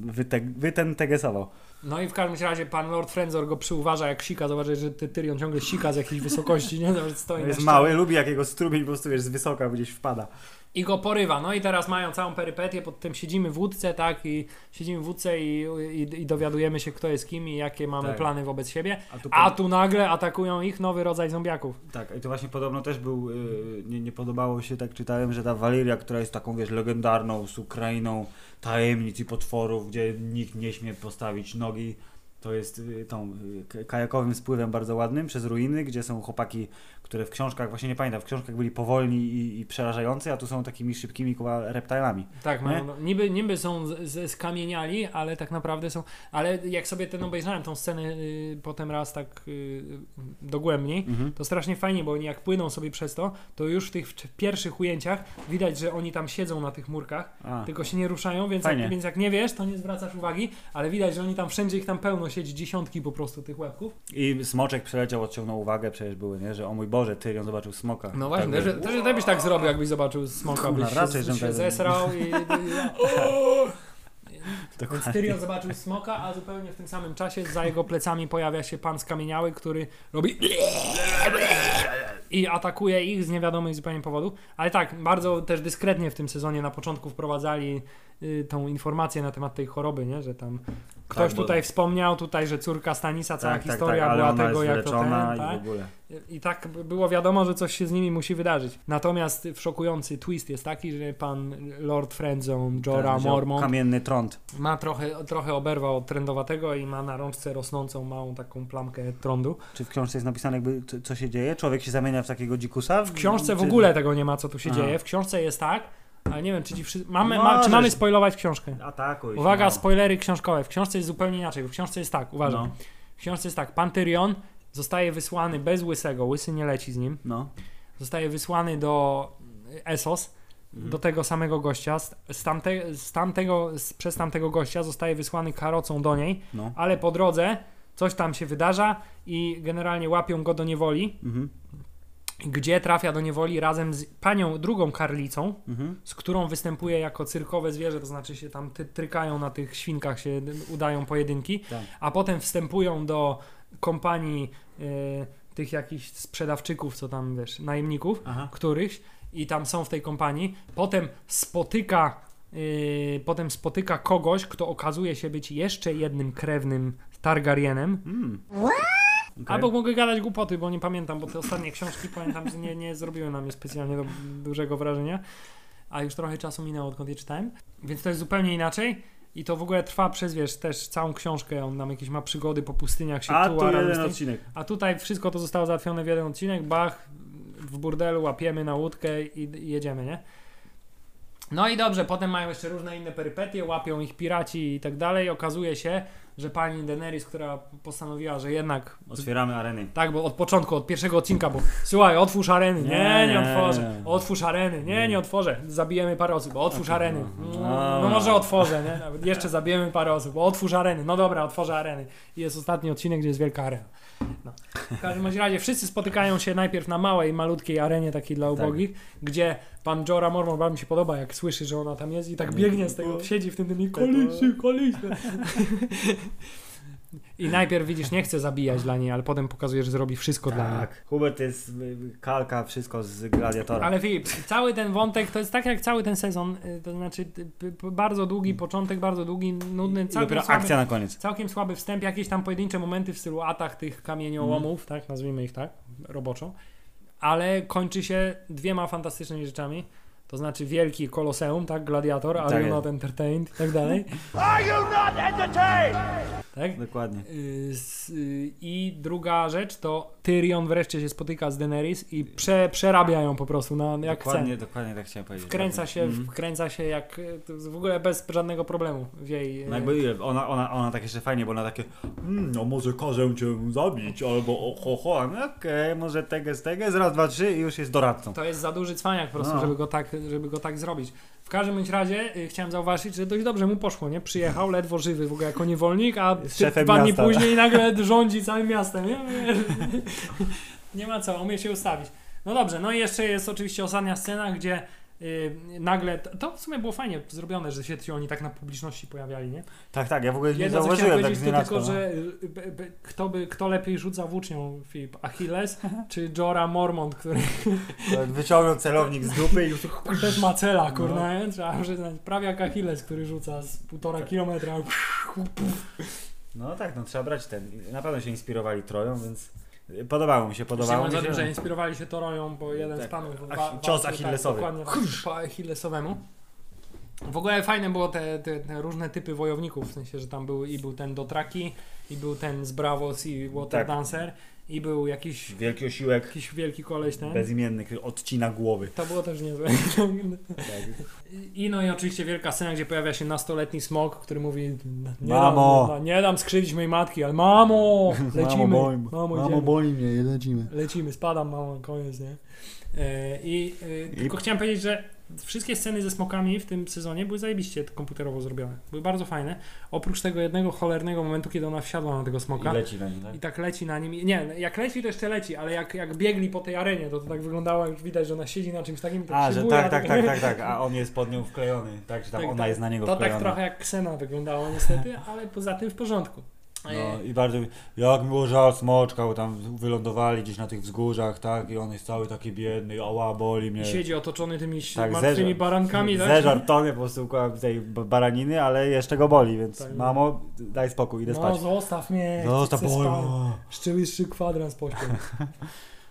[SPEAKER 1] wyte, wyten tegesował.
[SPEAKER 2] No i w każdym razie pan Lord Frenzor go przyuważa jak sika, zobaczy, że ty, Tyrion ciągle sika z jakiejś wysokości, nie? Zobacz, stoi na
[SPEAKER 1] Jest mały, lubi jakiego strumień po prostu wiesz, z wysoka gdzieś wpada.
[SPEAKER 2] I go porywa. No i teraz mają całą perypetię, pod tym siedzimy w łódce, tak, i siedzimy w łódce i, i, i dowiadujemy się, kto jest kim i jakie mamy
[SPEAKER 1] Tak.
[SPEAKER 2] plany wobec siebie.
[SPEAKER 1] A tu,
[SPEAKER 2] A tu nagle atakują ich nowy rodzaj zombiaków.
[SPEAKER 1] Tak, i to właśnie podobno też był, y, nie, nie podobało się, tak czytałem, że ta Waliria, która jest taką, wiesz, legendarną, z Ukrainą tajemnic i potworów, gdzie nikt nie śmie postawić nogi, to jest y, tą y, kajakowym spływem bardzo ładnym przez ruiny, gdzie są chłopaki, które w książkach, właśnie nie pamiętam, w książkach byli powolni i, i przerażający, a tu są takimi szybkimi kuba, reptilami.
[SPEAKER 2] Tak, mają, no, niby, niby są z, z, skamieniali, ale tak naprawdę są. Ale jak sobie ten obejrzałem tą scenę y, potem raz tak y, dogłębniej,
[SPEAKER 1] Mhm.
[SPEAKER 2] to strasznie fajnie, bo oni jak płyną sobie przez to, to już w tych w pierwszych ujęciach widać, że oni tam siedzą na tych murkach,
[SPEAKER 1] A,
[SPEAKER 2] tylko się nie ruszają, więc jak, więc jak nie wiesz, to nie zwracasz uwagi, ale widać, że oni tam wszędzie ich tam pełno siedzi, dziesiątki po prostu tych łebków.
[SPEAKER 1] I smoczek przeleciał, odciągnął uwagę, przecież były, nie? Że o mój Boże, Tyrion zobaczył smoka.
[SPEAKER 2] No właśnie,
[SPEAKER 1] tak,
[SPEAKER 2] też, też, też byś tak zrobił, jakbyś zobaczył smoka,
[SPEAKER 1] Kurna,
[SPEAKER 2] byś
[SPEAKER 1] raczej,
[SPEAKER 2] się,
[SPEAKER 1] żebym
[SPEAKER 2] się
[SPEAKER 1] tak-
[SPEAKER 2] zesrał i... i Więc
[SPEAKER 1] Dokładnie.
[SPEAKER 2] Tyrion zobaczył smoka, a zupełnie w tym samym czasie za jego plecami pojawia się pan skamieniały, który robi i atakuje ich z niewiadomych zupełnie powodów. Ale tak, bardzo też dyskretnie w tym sezonie na początku wprowadzali y, tą informację na temat tej choroby, nie? że tam ktoś
[SPEAKER 1] bo-
[SPEAKER 2] tutaj wspomniał, tutaj, że córka Stanisa, cała
[SPEAKER 1] Tak, tak,
[SPEAKER 2] historia
[SPEAKER 1] tak,
[SPEAKER 2] była tego, jak to ten,
[SPEAKER 1] i
[SPEAKER 2] tak?
[SPEAKER 1] w ogóle.
[SPEAKER 2] I tak było wiadomo, że coś się z nimi musi wydarzyć. Natomiast szokujący twist jest taki, że pan Lord Friendzone, Jorah
[SPEAKER 1] Tak,
[SPEAKER 2] Mormont
[SPEAKER 1] Kamienny trąd.
[SPEAKER 2] ma trochę, trochę oberwał od trendowatego i ma na rączce rosnącą małą taką plamkę trądu.
[SPEAKER 1] Czy w książce jest napisane jakby co, co się dzieje? Człowiek się zamienia w takiego dzikusa?
[SPEAKER 2] W książce w
[SPEAKER 1] Czy-
[SPEAKER 2] ogóle tego nie ma, co tu się
[SPEAKER 1] Aha.
[SPEAKER 2] dzieje. W książce jest tak, ale nie wiem, czy ci wszyscy... Mamy, ma, czy mamy spoilować książkę?
[SPEAKER 1] Atakuj.
[SPEAKER 2] Uwaga,
[SPEAKER 1] no.
[SPEAKER 2] spoilery książkowe. W książce jest zupełnie inaczej. W książce jest tak, uważaj.
[SPEAKER 1] No,
[SPEAKER 2] W książce jest tak, pan Tyrion zostaje wysłany bez Łysego, Łysy nie leci z nim.
[SPEAKER 1] no.
[SPEAKER 2] Zostaje wysłany do Essos,
[SPEAKER 1] Mhm.
[SPEAKER 2] do tego samego gościa. Z, z, tamte, z tamtego, z, przez tamtego gościa zostaje wysłany karocą do niej,
[SPEAKER 1] no.
[SPEAKER 2] ale po drodze coś tam się wydarza i generalnie łapią go do niewoli,
[SPEAKER 1] Mhm.
[SPEAKER 2] Gdzie trafia do niewoli razem z panią drugą karlicą,
[SPEAKER 1] Mhm.
[SPEAKER 2] z którą występuje jako cyrkowe zwierzę, to znaczy się tam ty, trykają na tych świnkach, się udają pojedynki,
[SPEAKER 1] Tak.
[SPEAKER 2] a potem wstępują do kompanii e, tych jakichś sprzedawczyków, co tam wiesz, najemników,
[SPEAKER 1] Aha.
[SPEAKER 2] którychś i tam są w tej kompanii. Potem spotyka, yy, potem spotyka kogoś, kto okazuje się być jeszcze jednym krewnym Targaryenem.
[SPEAKER 1] Mm. Okay.
[SPEAKER 2] Albo mogę gadać głupoty, bo nie pamiętam, bo te ostatnie książki pamiętam, że nie, nie zrobiły na mnie specjalnie do, dużego wrażenia. A już trochę czasu minęło, odkąd je czytałem. Więc to jest zupełnie inaczej. I to w ogóle trwa przez, wiesz, też całą książkę. On nam jakieś ma przygody po pustyniach, się
[SPEAKER 1] A tu jeden odcinek.
[SPEAKER 2] A tutaj wszystko to zostało załatwione w jeden odcinek, bach, w burdelu łapiemy na łódkę i, i jedziemy, nie? No i dobrze, potem mają jeszcze różne inne perypetie, łapią ich piraci i tak dalej. Okazuje się, że pani Daenerys, która postanowiła, że jednak
[SPEAKER 1] Otwieramy areny.
[SPEAKER 2] tak, bo od początku, od pierwszego odcinka, bo słuchaj, otwórz areny, nie,
[SPEAKER 1] Nie,
[SPEAKER 2] nie, otworzę, otwórz areny, nie, nie. otworzę, zabijemy parę osób, otwórz areny, no,
[SPEAKER 1] No.
[SPEAKER 2] no może otworzę, nie, nawet jeszcze zabijemy parę osób, otwórz areny, no dobra, otworzę areny. I jest ostatni odcinek, gdzie jest wielka arena. No. W każdym razie wszyscy spotykają się najpierw na małej, malutkiej arenie takiej dla ubogich, gdzie pan Jorah Mormont bardzo mi się podoba, jak słyszy, że ona tam jest i tak biegnie z tego, siedzi w tym tym i kolisy, kolisy. I najpierw widzisz, nie chce zabijać dla niej, ale potem pokazuje, że zrobi wszystko dla niej.
[SPEAKER 1] Tak. Hubert jest y, kalka, wszystko z Gladiatora.
[SPEAKER 2] Ale Filip, cały ten wątek to jest tak jak cały ten sezon, y, to znaczy bardzo długi początek, bardzo długi, nudny, całkiem
[SPEAKER 1] dopiero
[SPEAKER 2] słaby,
[SPEAKER 1] akcja na koniec.
[SPEAKER 2] całkiem słaby wstęp, jakieś tam pojedyncze momenty w stylu atak tych kamieniołomów,
[SPEAKER 1] Mhm.
[SPEAKER 2] tak, nazwijmy ich tak, roboczo, ale kończy się dwiema fantastycznymi rzeczami. To znaczy wielki koloseum, tak? Gladiator, Are
[SPEAKER 1] Tak
[SPEAKER 2] you
[SPEAKER 1] jest.
[SPEAKER 2] not entertained? I tak dalej. Tak?
[SPEAKER 1] Dokładnie.
[SPEAKER 2] Y, y, I druga rzecz to Tyrion wreszcie się spotyka z Daenerys i prze, przerabia ją po prostu na, jak
[SPEAKER 1] dokładnie,
[SPEAKER 2] chce.
[SPEAKER 1] dokładnie tak chciałem powiedzieć.
[SPEAKER 2] Wkręca się,
[SPEAKER 1] Mhm.
[SPEAKER 2] wkręca się jak y, w ogóle bez żadnego problemu w jej.
[SPEAKER 1] No jakby ona, ona, ona tak jeszcze fajnie, bo ona takie mm, no może każę cię zabić, albo o ho ho, no okej, może teges, teges, raz, dwa, trzy i już jest doradcą.
[SPEAKER 2] To jest za duży cwaniak po prostu,
[SPEAKER 1] No.
[SPEAKER 2] żeby, go tak, żeby go tak zrobić. W każdym bądź razie y, chciałem zauważyć, że dość dobrze mu poszło, nie? Przyjechał ledwo żywy w ogóle jako niewolnik, a ty- dwa dni później nagle rządzi całym miastem, nie? nie ma co, umie się ustawić. No dobrze, no i jeszcze jest oczywiście ostatnia scena, gdzie nagle, to, w sumie było fajnie zrobione, że się ci oni tak na publiczności pojawiali, nie?
[SPEAKER 1] Tak, tak, ja w ogóle nie
[SPEAKER 2] Jedno
[SPEAKER 1] zauważyłem tak
[SPEAKER 2] to tylko,
[SPEAKER 1] no.
[SPEAKER 2] że y, b, b, kto, by, kto lepiej rzuca włócznią, Filip, Achilles czy Jora Mormont, który
[SPEAKER 1] Wyciągnął celownik z dupy i już
[SPEAKER 2] też ma cela,
[SPEAKER 1] No.
[SPEAKER 2] kurna, nie? trzeba przyznać, prawie jak Achilles, który rzuca z półtora kilometra.
[SPEAKER 1] No tak, no trzeba brać ten. Na pewno się inspirowali Troją, więc podobało mi się, podobało mi
[SPEAKER 2] o tym,
[SPEAKER 1] się.
[SPEAKER 2] że inspirowali się Toroją, bo jeden
[SPEAKER 1] Tak.
[SPEAKER 2] z panów wa-
[SPEAKER 1] cios achillesowy.
[SPEAKER 2] Tak, dokładnie tak, po achillesowemu. W ogóle fajne było te, te, te różne typy wojowników, w sensie, że tam był i był ten Dotraki, i był ten z Bravos i Water
[SPEAKER 1] Tak.
[SPEAKER 2] Dancer, i był jakiś,
[SPEAKER 1] Wielki osiłek,
[SPEAKER 2] jakiś wielki koleś ten.
[SPEAKER 1] bezimienny, który odcina głowy.
[SPEAKER 2] To było też niezłe. I no i oczywiście wielka scena, gdzie pojawia się nastoletni smok, który mówi nie
[SPEAKER 1] Mamo!
[SPEAKER 2] Dam, nie dam skrzywdzić mojej matki, ale mamo! Lecimy!
[SPEAKER 1] Mamo, boli,
[SPEAKER 2] Mamo,
[SPEAKER 1] mamo boli mnie, lecimy.
[SPEAKER 2] Lecimy, spadam, mamo, koniec, nie? E, I e, tylko chciałem powiedzieć, że wszystkie sceny ze smokami w tym sezonie były zajebiście komputerowo zrobione. Były bardzo fajne. Oprócz tego jednego cholernego momentu, kiedy ona wsiadła na tego smoka.
[SPEAKER 1] I leci na nim, tak?
[SPEAKER 2] I tak leci na nim. Nie, jak leci to jeszcze leci, ale jak, jak biegli po tej arenie, to to tak wyglądało, już widać, że ona siedzi na czymś takim. Tak
[SPEAKER 1] A,
[SPEAKER 2] się
[SPEAKER 1] że tak, tak, tak, tak, tak, a on jest pod nią wklejony, tak, że tam
[SPEAKER 2] Tak,
[SPEAKER 1] ona
[SPEAKER 2] tak.
[SPEAKER 1] jest na niego
[SPEAKER 2] To
[SPEAKER 1] wklejona.
[SPEAKER 2] tak trochę jak Ksena wyglądało niestety, ale poza tym w porządku.
[SPEAKER 1] No i bardzo, jak mi było żal smoczka, bo tam wylądowali gdzieś na tych wzgórzach, tak, i on jest cały taki biedny, ała, boli mnie.
[SPEAKER 2] I siedzi otoczony tymi
[SPEAKER 1] Tak,
[SPEAKER 2] martwymi barankami, tak?
[SPEAKER 1] Zeżar tony po prostu tej baraniny, ale jeszcze go boli, więc
[SPEAKER 2] Tak.
[SPEAKER 1] mamo, daj spokój, idę
[SPEAKER 2] No
[SPEAKER 1] spać.
[SPEAKER 2] zostaw mnie,
[SPEAKER 1] Zostaw
[SPEAKER 2] chcę
[SPEAKER 1] boli.
[SPEAKER 2] spać. Szczeliszczy kwadrans pośpię.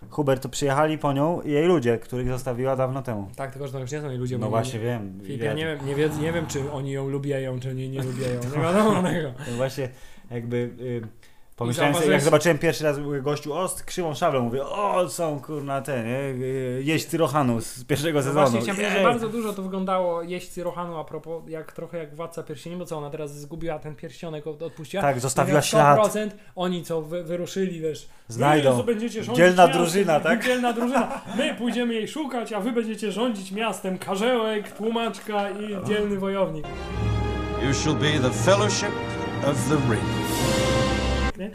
[SPEAKER 1] Hubert, to przyjechali po nią i jej ludzie, których zostawiła dawno temu.
[SPEAKER 2] tak, tylko że to już nie są jej ludzie.
[SPEAKER 1] No właśnie
[SPEAKER 2] nie,
[SPEAKER 1] wiem.
[SPEAKER 2] Filip, ja nie wiem, nie, wie, nie wiem, czy oni ją lubiają, czy nie, nie lubiają. Nie wiadomo tego.
[SPEAKER 1] No właśnie jakby y, pomyślałem sobie, jak zobaczyłem pierwszy raz gościu, o, z krzywą szablą, mówię, o, są kurna te, nie, y, jeźdźcy Rohanu z pierwszego
[SPEAKER 2] No
[SPEAKER 1] sezonu.
[SPEAKER 2] właśnie chciałem powiedzieć, że
[SPEAKER 1] Jej.
[SPEAKER 2] bardzo dużo to wyglądało jeźdźcy Rohanu a propos, jak trochę jak Władca Pierścieni, bo co, ona teraz zgubiła ten pierścionek, od- odpuściła.
[SPEAKER 1] Tak, zostawiła
[SPEAKER 2] Mówią,
[SPEAKER 1] ślad.
[SPEAKER 2] 100% oni co wy, wyruszyli, wiesz,
[SPEAKER 1] Znajdą.
[SPEAKER 2] Będziecie rządzić
[SPEAKER 1] Dzielna
[SPEAKER 2] miastem,
[SPEAKER 1] drużyna, tak?
[SPEAKER 2] Dzielna drużyna. My pójdziemy jej szukać, a wy będziecie rządzić miastem. Karzełek, tłumaczka i dzielny wojownik.
[SPEAKER 7] You shall be the fellowship of the ring.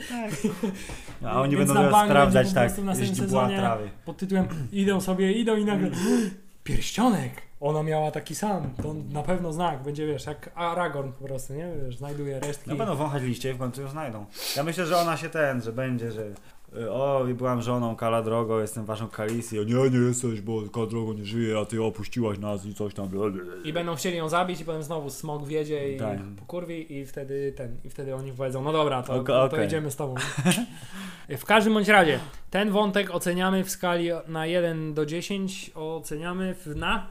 [SPEAKER 1] A oni
[SPEAKER 2] Więc
[SPEAKER 1] będą
[SPEAKER 2] na
[SPEAKER 1] teraz sprawdzać, tak, jeśli była trawy.
[SPEAKER 2] Pod tytułem idą sobie, idą i nagle pierścionek. Ona miała taki sam. To na pewno znak. Będzie, wiesz, jak Aragorn po prostu, nie? Wiesz, znajduje resztki.
[SPEAKER 1] No będą wąchać liście i w końcu ją znajdą. Ja myślę, że ona się ten, że będzie, że o, i byłam żoną Kala Drogo, jestem waszą Kalisji. O, nie, nie jesteś, bo Kala Drogo nie żyje, a ty opuściłaś nas i coś tam.
[SPEAKER 2] I będą chcieli ją zabić i potem znowu smog wiedzie i
[SPEAKER 1] Tak.
[SPEAKER 2] pokurwi i wtedy ten, i wtedy oni powiedzą, no dobra, to,
[SPEAKER 1] Ok-
[SPEAKER 2] to
[SPEAKER 1] okej.
[SPEAKER 2] idziemy z tobą. w każdym bądź razie, ten wątek oceniamy w skali na 1 do 10, oceniamy w na...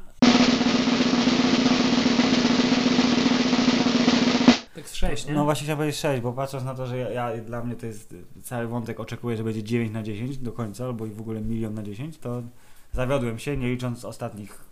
[SPEAKER 2] 6, nie?
[SPEAKER 1] No właśnie chciałem powiedzieć 6, bo patrząc na to, że ja, ja dla mnie to jest cały wątek oczekuję, że będzie 9 na 10 do końca, albo i w ogóle milion na 10, to zawiodłem się, nie licząc ostatnich,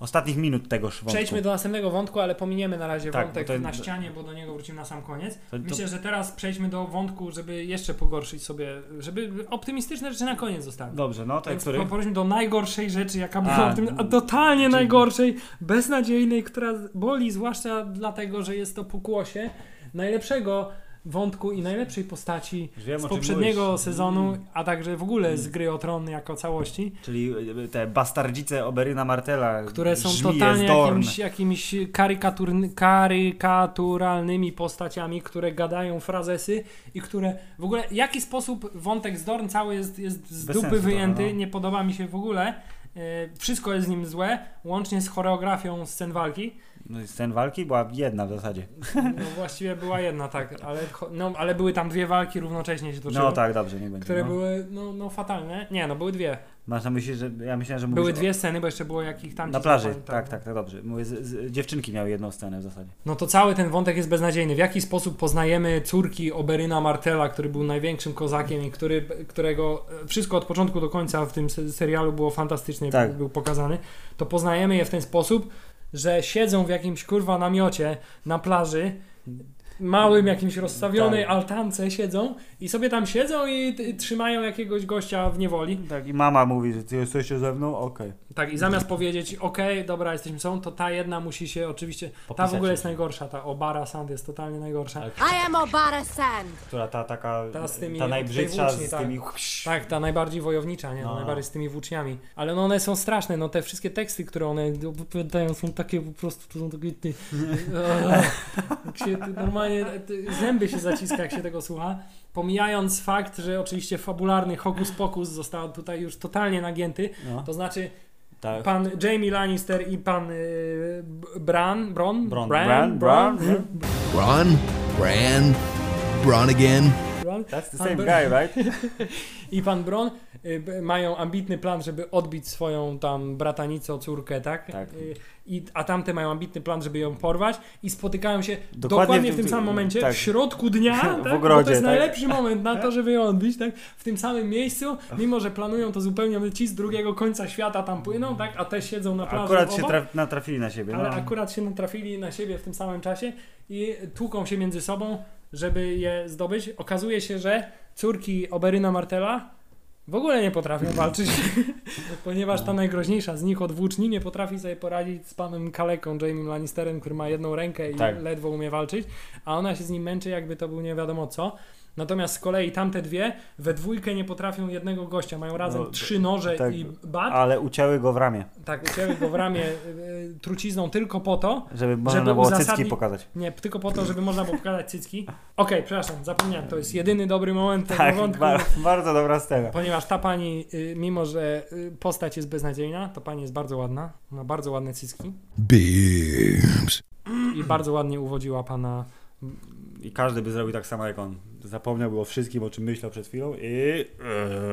[SPEAKER 1] ostatnich minut tegoż wątku.
[SPEAKER 2] Przejdźmy do następnego wątku, ale pominiemy na razie
[SPEAKER 1] Tak,
[SPEAKER 2] wątek
[SPEAKER 1] to-
[SPEAKER 2] na ścianie, bo do niego wrócimy na sam koniec.
[SPEAKER 1] To- to-
[SPEAKER 2] Myślę, że teraz przejdźmy do wątku, żeby jeszcze pogorszyć sobie, żeby optymistyczne rzeczy na koniec zostały.
[SPEAKER 1] Dobrze, no to który?
[SPEAKER 2] po- Powiedzmy do najgorszej rzeczy, jaka
[SPEAKER 1] A,
[SPEAKER 2] była w tym, a
[SPEAKER 1] czyli-
[SPEAKER 2] totalnie najgorszej, beznadziejnej, która boli, zwłaszcza dlatego, że jest to pokłosie najlepszego wątku i najlepszej postaci
[SPEAKER 1] wiem,
[SPEAKER 2] z poprzedniego
[SPEAKER 1] mówisz.
[SPEAKER 2] sezonu,
[SPEAKER 1] Mm.
[SPEAKER 2] a także w ogóle z gry o tron jako całości,
[SPEAKER 1] Czyli y, te bastardzice Oberyna Martela,
[SPEAKER 2] które są totalnie jakimiś, jakimiś karykatur, karykaturalnymi postaciami, które gadają frazesy i które w ogóle, w jaki sposób wątek z Dorn cały jest, jest z
[SPEAKER 1] Bez
[SPEAKER 2] dupy
[SPEAKER 1] sensu
[SPEAKER 2] wyjęty,
[SPEAKER 1] no.
[SPEAKER 2] nie podoba mi się w ogóle. E, Wszystko jest z nim złe, łącznie z choreografią scen walki.
[SPEAKER 1] No scen walki była jedna w zasadzie.
[SPEAKER 2] No właściwie była jedna, tak, ale, no, ale były tam dwie walki równocześnie się toczyły.
[SPEAKER 1] No tak, dobrze, niech będzie.
[SPEAKER 2] Które
[SPEAKER 1] no.
[SPEAKER 2] były no, no fatalne. Nie, no były dwie.
[SPEAKER 1] Masz na myśli, że ja myślałem, że
[SPEAKER 2] Były dwie sceny, bo jeszcze było jakich tam.
[SPEAKER 1] o... na plaży.
[SPEAKER 2] złapali,
[SPEAKER 1] Tak, tak, tak, dobrze. Mówię, z, z, dziewczynki miały jedną scenę w zasadzie.
[SPEAKER 2] No to cały ten wątek jest beznadziejny. W jaki sposób poznajemy córki Oberyna Martela, który był największym kozakiem i który, którego e, wszystko od początku do końca w tym se- serialu było fantastycznie
[SPEAKER 1] Tak.
[SPEAKER 2] był pokazany, to poznajemy je w ten sposób, że siedzą w jakimś kurwa namiocie na plaży małym jakimś rozstawionej
[SPEAKER 1] Tak.
[SPEAKER 2] altance siedzą i sobie tam siedzą i trzymają jakiegoś gościa w niewoli.
[SPEAKER 1] Tak, i mama mówi, że ty jesteście ze mną? Okej.
[SPEAKER 2] Tak, i zamiast powiedzieć, okej, dobra, jesteśmy są, to ta jedna musi się oczywiście. Ta w ogóle
[SPEAKER 1] się.
[SPEAKER 2] jest najgorsza, ta Obara Sand jest totalnie najgorsza.
[SPEAKER 1] Tak.
[SPEAKER 8] I am Obara Sand.
[SPEAKER 1] Która ta taka,
[SPEAKER 2] Ta z tymi-
[SPEAKER 1] ta najbrzydsza
[SPEAKER 2] tej włóczni,
[SPEAKER 1] z
[SPEAKER 2] tak.
[SPEAKER 1] tymi...
[SPEAKER 2] Tak, ta najbardziej wojownicza, nie? No. Najbardziej z tymi włóczniami. Ale no one są straszne, no te wszystkie teksty, które one opowiadają są takie po prostu, to są takie... Ty, jak się ty, normalnie ty, zęby się zaciska, jak się tego słucha. Pomijając fakt, że oczywiście fabularny hokus pokus został tutaj już totalnie nagięty,
[SPEAKER 1] No,
[SPEAKER 2] to znaczy
[SPEAKER 1] tak.
[SPEAKER 2] pan Jamie Lannister i pan y, Bran, Bron,
[SPEAKER 1] Bron,
[SPEAKER 2] Bran,
[SPEAKER 1] Bran, Bran,
[SPEAKER 5] Bron, Bran, Bron again.
[SPEAKER 1] That's the
[SPEAKER 2] Pan
[SPEAKER 1] same
[SPEAKER 2] Br-
[SPEAKER 1] guy, right?
[SPEAKER 2] i pan Bron y, mają ambitny plan, żeby odbić swoją tam bratanicę, córkę, tak?
[SPEAKER 1] Tak.
[SPEAKER 2] Y, I, a tamte mają ambitny plan, żeby ją porwać i spotykają się
[SPEAKER 1] Dokładnie
[SPEAKER 2] dokładnie,
[SPEAKER 1] w
[SPEAKER 2] w tym samym momencie,
[SPEAKER 1] tak.
[SPEAKER 2] w środku dnia,
[SPEAKER 1] W
[SPEAKER 2] tak? Bo
[SPEAKER 1] ogrodzie,
[SPEAKER 2] to jest
[SPEAKER 1] tak.
[SPEAKER 2] najlepszy moment na to, żeby ją odbić, tak? W tym samym miejscu, mimo że planują to zupełnie, ci z drugiego końca świata tam płyną, tak? A te siedzą na plaży
[SPEAKER 1] Akurat się traf, natrafili na siebie.
[SPEAKER 2] Ale
[SPEAKER 1] no.
[SPEAKER 2] akurat się natrafili na siebie w tym samym czasie i tłuką się między sobą, żeby je zdobyć. Okazuje się, że córki Oberyna Martela w ogóle nie potrafią walczyć, ponieważ ta najgroźniejsza z nich od włóczni nie potrafi sobie poradzić z panem Kaleką, Jamie Lannisterem, który ma jedną rękę i
[SPEAKER 1] Tak.
[SPEAKER 2] ledwo umie walczyć, a ona się z nim męczy, jakby to był nie wiadomo co. Natomiast z kolei tamte dwie we dwójkę nie potrafią jednego gościa. Mają razem
[SPEAKER 1] No,
[SPEAKER 2] trzy noże
[SPEAKER 1] tak.
[SPEAKER 2] i bat.
[SPEAKER 1] Ale ucięły go w ramię,
[SPEAKER 2] Tak, ucięły go w ramię y, y, trucizną tylko po to,
[SPEAKER 1] żeby można
[SPEAKER 2] Żeby
[SPEAKER 1] było
[SPEAKER 2] uzasadnić-
[SPEAKER 1] cycki pokazać.
[SPEAKER 2] nie, tylko po to, żeby można było pokazać cycki. Okej, przepraszam, zapomniałem, to jest jedyny dobry moment tego
[SPEAKER 1] Tak,
[SPEAKER 2] wątku.
[SPEAKER 1] ba bardzo dobra scena.
[SPEAKER 2] Ponieważ ta pani, y, mimo że y, postać jest beznadziejna, to pani jest bardzo ładna. Ma bardzo ładne cycki
[SPEAKER 5] Boobs.
[SPEAKER 2] i bardzo ładnie uwodziła pana.
[SPEAKER 1] I każdy by zrobił tak samo jak on. Zapomniałby o wszystkim, o czym myślał przed chwilą i...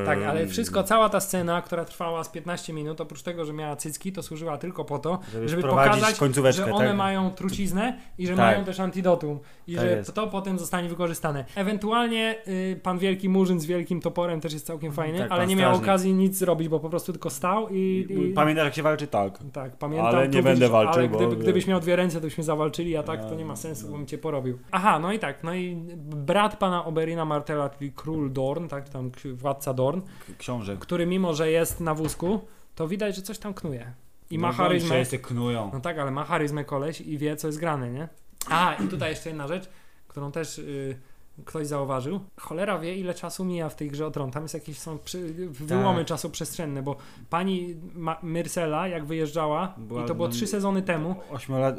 [SPEAKER 2] Tak, ale wszystko, cała ta scena, która trwała z 15 minut, oprócz tego, że miała cycki, to służyła tylko po to,
[SPEAKER 1] Żeby,
[SPEAKER 2] pokazać, że one
[SPEAKER 1] tak?
[SPEAKER 2] mają truciznę i że
[SPEAKER 1] Tak.
[SPEAKER 2] mają też antidotum i
[SPEAKER 1] Tak
[SPEAKER 2] że
[SPEAKER 1] jest.
[SPEAKER 2] to potem zostanie wykorzystane. Ewentualnie y, pan wielki murzyn z wielkim toporem też jest całkiem fajny,
[SPEAKER 1] Tak,
[SPEAKER 2] ale nie miał
[SPEAKER 1] strażnik.
[SPEAKER 2] okazji nic zrobić, bo po prostu tylko stał i... i
[SPEAKER 1] Pamiętasz jak się walczy? Tak.
[SPEAKER 2] tak, pamiętam.
[SPEAKER 1] Ale nie będę
[SPEAKER 2] widzisz,
[SPEAKER 1] walczył,
[SPEAKER 2] Ale
[SPEAKER 1] bo-
[SPEAKER 2] gdyby, gdybyś miał dwie ręce, to byśmy zawalczyli, a tak to nie ma sensu,
[SPEAKER 1] no.
[SPEAKER 2] bo bym cię porobił. Aha, no i tak, no i brat pana Oberina Martela, czyli król Dorn, tak, tam władca Dorn,
[SPEAKER 1] Książę.
[SPEAKER 2] który mimo, że jest na wózku, to widać, że coś tam knuje. I ma
[SPEAKER 1] No,
[SPEAKER 2] charyzmę.
[SPEAKER 1] Wszyscy knują.
[SPEAKER 2] No tak, ale ma charyzmę koleś i wie, co jest grane, nie? A, i tutaj jeszcze jedna rzecz, którą też y, ktoś zauważył. Cholera wie, ile czasu mija w tej grze o tron. Tam jest jakieś są przy, wyłomy
[SPEAKER 1] Tak.
[SPEAKER 2] czasoprzestrzenne, bo pani Ma- Myrsela, jak wyjeżdżała,
[SPEAKER 1] Była-
[SPEAKER 2] i to było
[SPEAKER 1] no,
[SPEAKER 2] trzy sezony temu,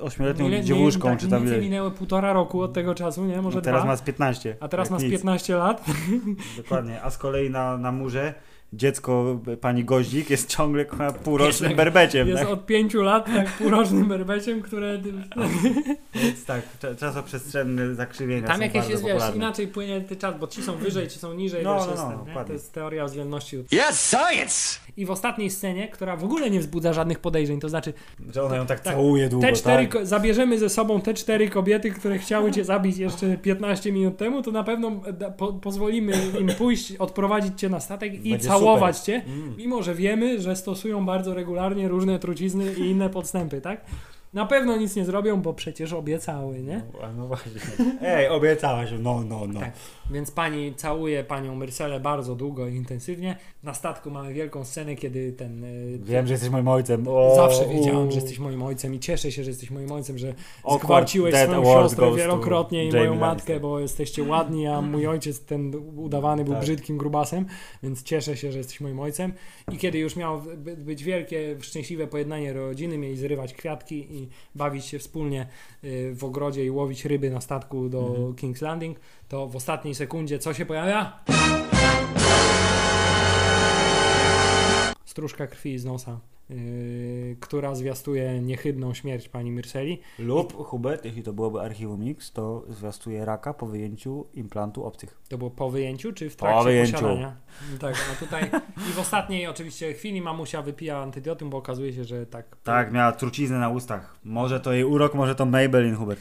[SPEAKER 1] ośmioletnią
[SPEAKER 2] mile-
[SPEAKER 1] dziewuszką,
[SPEAKER 2] tak,
[SPEAKER 1] czy tam
[SPEAKER 2] mniej więcej
[SPEAKER 1] ile.
[SPEAKER 2] minęło półtora roku od tego czasu, nie? Może
[SPEAKER 1] No teraz
[SPEAKER 2] dwa.
[SPEAKER 1] ma z 15.
[SPEAKER 2] A teraz ma z
[SPEAKER 1] nic.
[SPEAKER 2] 15 lat.
[SPEAKER 1] Dokładnie. A z kolei na, na murze dziecko pani Goździk jest ciągle półrocznym
[SPEAKER 2] Jest-
[SPEAKER 1] berbeciem.
[SPEAKER 2] Jest
[SPEAKER 1] tak?
[SPEAKER 2] od pięciu lat tak półrocznym berbeciem, które...
[SPEAKER 1] Więc tak, cza- czasoprzestrzenne zakrzywienia
[SPEAKER 2] Tam jakieś jest, wiesz, inaczej płynie ten czas, bo ci są wyżej, ci są niżej,
[SPEAKER 1] No,
[SPEAKER 2] wiesz,
[SPEAKER 1] no,
[SPEAKER 2] jest,
[SPEAKER 1] no,
[SPEAKER 2] ten, to jest teoria względności.
[SPEAKER 7] Yes, science!
[SPEAKER 2] I w ostatniej scenie, która w ogóle nie wzbudza żadnych podejrzeń, to znaczy
[SPEAKER 1] Że ona ją tak,
[SPEAKER 2] Tak.
[SPEAKER 1] całuje długo,
[SPEAKER 2] te cztery,
[SPEAKER 1] tak?
[SPEAKER 2] zabierzemy ze sobą te cztery kobiety, które chciały cię zabić jeszcze 15 minut temu, to na pewno da, po, pozwolimy im pójść, odprowadzić cię na statek i
[SPEAKER 1] Będzie
[SPEAKER 2] całować
[SPEAKER 1] super.
[SPEAKER 2] cię,
[SPEAKER 1] Mm.
[SPEAKER 2] mimo że wiemy, że stosują bardzo regularnie różne trucizny i inne podstępy, tak? Na pewno nic nie zrobią, bo przecież obiecały, nie?
[SPEAKER 1] No, no właśnie. Ej, obiecałaś, no, no, no.
[SPEAKER 2] Tak. Więc pani całuje panią Myrselę bardzo długo i intensywnie. Na statku mamy wielką scenę, kiedy ten... y,
[SPEAKER 1] Wiem, że jesteś moim ojcem. O,
[SPEAKER 2] Zawsze wiedziałam,
[SPEAKER 1] u.
[SPEAKER 2] że jesteś moim ojcem i cieszę się, że jesteś moim ojcem, że zgwałciłeś swoją siostrę wielokrotnie i
[SPEAKER 1] Jamie
[SPEAKER 2] moją
[SPEAKER 1] Lannister.
[SPEAKER 2] matkę, bo jesteście ładni, a mój ojciec ten udawany był
[SPEAKER 1] Tak.
[SPEAKER 2] brzydkim grubasem, więc cieszę się, że jesteś moim ojcem. I kiedy już miało by- być wielkie, szczęśliwe pojednanie rodziny, mieli zrywać kwiatki i bawić się wspólnie y, w ogrodzie i łowić ryby na statku do
[SPEAKER 1] Mhm.
[SPEAKER 2] King's Landing, to w ostatniej sekundzie co się pojawia? Stróżka krwi z nosa. Yy, która zwiastuje niechybną śmierć pani Myrseli.
[SPEAKER 1] Lub, Hubert, jeśli to byłoby Archiwum X, to zwiastuje raka po wyjęciu implantu obcych.
[SPEAKER 2] To było po wyjęciu, czy w
[SPEAKER 1] Po
[SPEAKER 2] trakcie
[SPEAKER 1] wyjęciu.
[SPEAKER 2] posiadania? Tak, a tutaj i w ostatniej oczywiście chwili mamusia wypija antidotum, bo okazuje się, że tak.
[SPEAKER 1] Tak, miała truciznę na ustach. Może to jej urok, może to Maybelline, Hubert.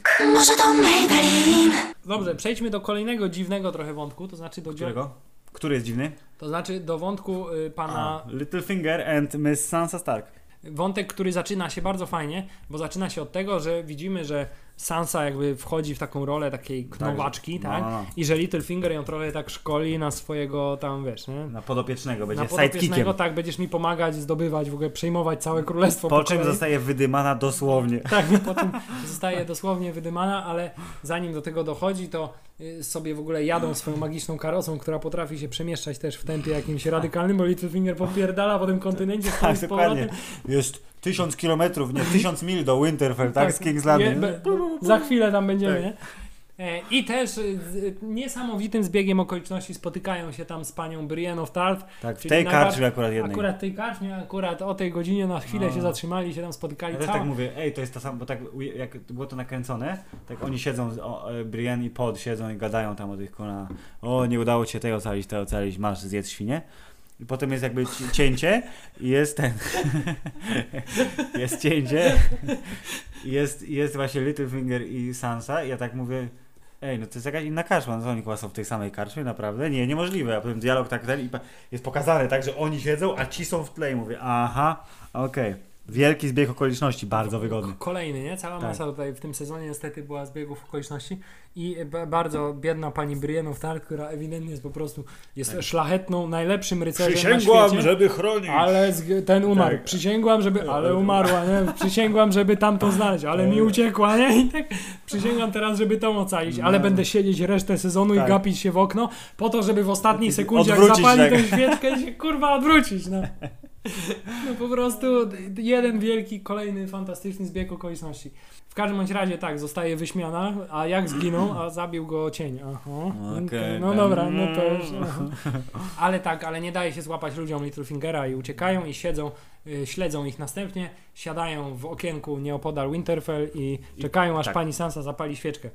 [SPEAKER 2] Dobrze, przejdźmy do kolejnego dziwnego trochę wątku, to znaczy do,
[SPEAKER 1] Którego? Który jest dziwny?
[SPEAKER 2] to znaczy do wątku y, pana
[SPEAKER 1] A, Littlefinger and Miss Sansa Stark.
[SPEAKER 2] wątek, który zaczyna się bardzo fajnie, bo zaczyna się od tego, że widzimy, że Sansa jakby wchodzi w taką rolę takiej knowaczki,
[SPEAKER 1] no,
[SPEAKER 2] tak?
[SPEAKER 1] no, no.
[SPEAKER 2] I że Littlefinger ją trochę tak szkoli na swojego tam, wiesz, nie?
[SPEAKER 1] Na podopiecznego, będzie
[SPEAKER 2] na podopiecznego, tak, będziesz mi pomagać, zdobywać, w ogóle przejmować całe królestwo.
[SPEAKER 1] Po czym
[SPEAKER 2] kolei.
[SPEAKER 1] zostaje wydymana dosłownie.
[SPEAKER 2] Tak, po czym zostaje dosłownie wydymana, ale zanim do tego dochodzi, to y, sobie w ogóle jadą swoją magiczną karocą, która potrafi się przemieszczać też w tempie jakimś radykalnym, bo Littlefinger popierdala po tym kontynencie
[SPEAKER 1] Tak,
[SPEAKER 2] z powrotem.
[SPEAKER 1] dokładnie. Jest tysiąc kilometrów, nie, tysiąc mil do Winterfell, tak, z King's Landing.
[SPEAKER 2] Je- be- Za chwilę tam będziemy,
[SPEAKER 1] Tak.
[SPEAKER 2] nie? E, I też y, z- niesamowitym zbiegiem okoliczności spotykają się tam z panią Brienne of Tarth.
[SPEAKER 1] Tak, w tej karczmie akurat jednej.
[SPEAKER 2] Akurat tej karczmie, akurat o tej godzinie na chwilę
[SPEAKER 1] No.
[SPEAKER 2] się zatrzymali, się tam spotykali.
[SPEAKER 1] Ja też
[SPEAKER 2] Cała,
[SPEAKER 1] tak mówię, ej, to jest to samo, bo tak jak było to nakręcone, tak oni siedzą, z- o, e, Brienne i Pod siedzą i gadają tam o tych kolana, o nie udało ci się tej ocalić, tej ocalić, masz zjedz świnie. I potem jest jakby ci- cięcie i jest ten, jest cięcie jest, jest właśnie Littlefinger i Sansa i ja tak mówię, ej, no to jest jakaś inna karczma, no oni chyba są w tej samej karczmie, naprawdę? Nie, niemożliwe, a potem dialog tak ten i jest pokazane tak, że oni siedzą, a ci są w tle i mówię, aha, okej. Wielki zbieg okoliczności, bardzo wygodny.
[SPEAKER 2] Kolejny, nie? Cała
[SPEAKER 1] Tak.
[SPEAKER 2] masa tutaj w tym sezonie niestety była zbiegów okoliczności i bardzo biedna pani Brienne of Tarth, która ewidentnie jest po prostu jest szlachetną, najlepszym rycerzem na świecie.
[SPEAKER 1] żeby chronić.
[SPEAKER 2] Ale ten umarł.
[SPEAKER 1] Tak.
[SPEAKER 2] Przysięgłam, żeby. Ale umarła, nie? Przysięgłam, żeby tamtą znaleźć, ale mi uciekła, nie? I tak przysięgłam teraz, żeby tą ocalić, ale będę siedzieć resztę sezonu i
[SPEAKER 1] Tak.
[SPEAKER 2] gapić się w okno, po to, żeby w ostatniej sekundzie, jak
[SPEAKER 1] Odwrócić
[SPEAKER 2] zapali
[SPEAKER 1] tak.
[SPEAKER 2] tę świeczkę, się kurwa odwrócić, no. No po prostu jeden wielki, kolejny fantastyczny zbieg okoliczności. W każdym bądź razie tak, zostaje wyśmiana, a jak zginął, a zabił go cień. Aha.
[SPEAKER 1] Okej,
[SPEAKER 2] no
[SPEAKER 1] tak.
[SPEAKER 2] dobra, no to już. Aha. Ale tak, ale nie daje się złapać ludziom Littlefingera i uciekają i siedzą, y, śledzą ich następnie, siadają w okienku nieopodal Winterfell i czekają aż
[SPEAKER 1] tak.
[SPEAKER 2] pani Sansa zapali świeczkę.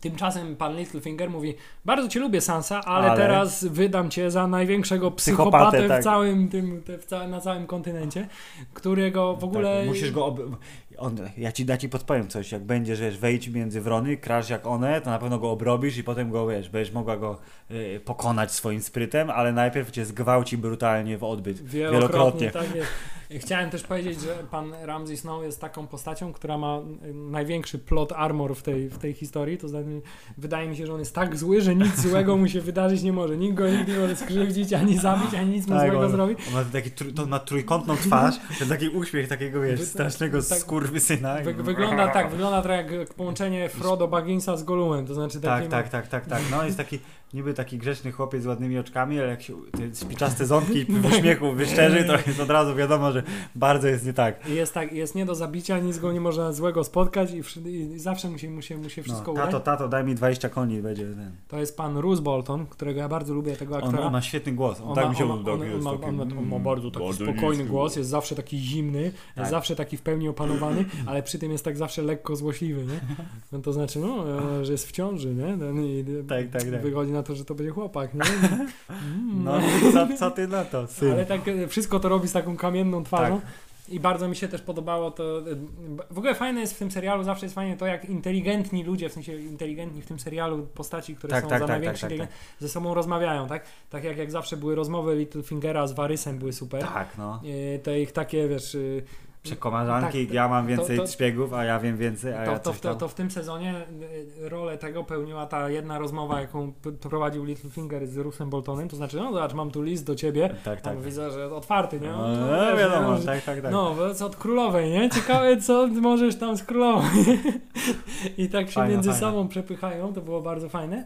[SPEAKER 2] Tymczasem pan Littlefinger mówi, bardzo cię lubię Sansa, ale,
[SPEAKER 1] Ale-
[SPEAKER 2] teraz wydam cię za największego
[SPEAKER 1] Psychopatę,
[SPEAKER 2] psychopatę,
[SPEAKER 1] tak.
[SPEAKER 2] w całym tym, w ca- na całym kontynencie, którego w ogóle...
[SPEAKER 1] Tak, musisz go. Ob... On, ja ci da ci podpowiem coś. Jak będziesz, wiesz, wejdź między wrony, krasz jak one, to na pewno go obrobisz i potem go wiesz, będziesz mogła go y, pokonać swoim sprytem, ale najpierw cię zgwałci brutalnie w odbyt.
[SPEAKER 2] Wielokrotnie. Tak jest. Chciałem też powiedzieć, że pan Ramsay Snow jest taką postacią, która ma y, największy plot armor w tej, w tej historii. To znaczy, wydaje mi się, że on jest tak zły, że nic złego mu się wydarzyć nie może. Nikt go nigdy nie może skrzywdzić, ani zabić, ani nic mu
[SPEAKER 1] Tak,
[SPEAKER 2] złego
[SPEAKER 1] on,
[SPEAKER 2] zrobić.
[SPEAKER 1] on ma taki, to ma trójkątną twarz, ten taki uśmiech takiego, wiesz, strasznego
[SPEAKER 2] tak-
[SPEAKER 1] skurwysyna.
[SPEAKER 2] Wy, wygląda tak, wygląda trochę jak połączenie Frodo Bagginsa z Gollumem. To znaczy
[SPEAKER 1] Tak,
[SPEAKER 2] taki
[SPEAKER 1] tak, tak, tak, tak. No jest taki niby taki grzeczny chłopiec z ładnymi oczkami, ale jak się te spiczaste ząbki w uśmiechu wyszczerzy, to jest od razu wiadomo, że bardzo jest nie tak.
[SPEAKER 2] I Jest tak, jest nie do zabicia, nic go nie można złego spotkać i, wszy- i zawsze musi mu się, mu się wszystko
[SPEAKER 1] No,
[SPEAKER 2] udać.
[SPEAKER 1] tato, tato, daj mi 20 koni, będzie ten.
[SPEAKER 2] To jest pan Roose Bolton, którego ja bardzo lubię, tego
[SPEAKER 1] On,
[SPEAKER 2] aktora.
[SPEAKER 1] on ma świetny głos. On,
[SPEAKER 2] On
[SPEAKER 1] tak
[SPEAKER 2] ma,
[SPEAKER 1] mi się
[SPEAKER 2] on, ma, on, on, ma,
[SPEAKER 1] taki,
[SPEAKER 2] on, ma, on ma
[SPEAKER 1] mm,
[SPEAKER 2] bardzo taki
[SPEAKER 1] bardzo
[SPEAKER 2] spokojny głos, jest zawsze taki zimny,
[SPEAKER 1] Tak.
[SPEAKER 2] jest zawsze taki w pełni opanowany, ale przy tym jest tak zawsze lekko złośliwy, nie? No to znaczy, no, e, że jest w ciąży, nie? No I
[SPEAKER 1] Tak, tak, tak.
[SPEAKER 2] wychodzi na to, że to będzie chłopak, nie? Mm,
[SPEAKER 1] No, co, co ty na to, syn?
[SPEAKER 2] Ale tak e, wszystko to robi z taką kamienną twarzą.
[SPEAKER 1] Tak.
[SPEAKER 2] I bardzo mi się też podobało to. e, W ogóle fajne jest w tym serialu, zawsze jest fajnie to, jak inteligentni ludzie, w sensie inteligentni w tym serialu, postaci, które
[SPEAKER 1] Tak,
[SPEAKER 2] są
[SPEAKER 1] tak,
[SPEAKER 2] za
[SPEAKER 1] tak,
[SPEAKER 2] największe,
[SPEAKER 1] tak, tak,
[SPEAKER 2] ze sobą rozmawiają, tak? Tak jak, jak zawsze były rozmowy Littlefingera z Warysem, były super.
[SPEAKER 1] Tak, no.
[SPEAKER 2] Te ich takie, wiesz, y,
[SPEAKER 1] Przekomarzanki,
[SPEAKER 2] Tak,
[SPEAKER 1] ja mam
[SPEAKER 2] to-
[SPEAKER 1] więcej
[SPEAKER 2] to-
[SPEAKER 1] szpiegów, a ja wiem więcej, a
[SPEAKER 2] to,
[SPEAKER 1] ja
[SPEAKER 2] to,
[SPEAKER 1] coś
[SPEAKER 2] to, to w tym sezonie y, rolę tego pełniła ta jedna rozmowa, jaką prowadził Littlefinger z Rusem Boltonem, to znaczy, no zobacz, mam tu list do ciebie,
[SPEAKER 1] Tak, tak.
[SPEAKER 2] tam widzę, że otwarty, nie?
[SPEAKER 1] No,
[SPEAKER 2] No,
[SPEAKER 1] no, wiadomo,
[SPEAKER 2] nie?
[SPEAKER 1] tak, tak, tak.
[SPEAKER 2] No, to jest od królowej, nie? Ciekawe, co możesz tam z królową. I tak się
[SPEAKER 1] Fajne,
[SPEAKER 2] między
[SPEAKER 1] fajne.
[SPEAKER 2] sobą przepychają, to było bardzo fajne.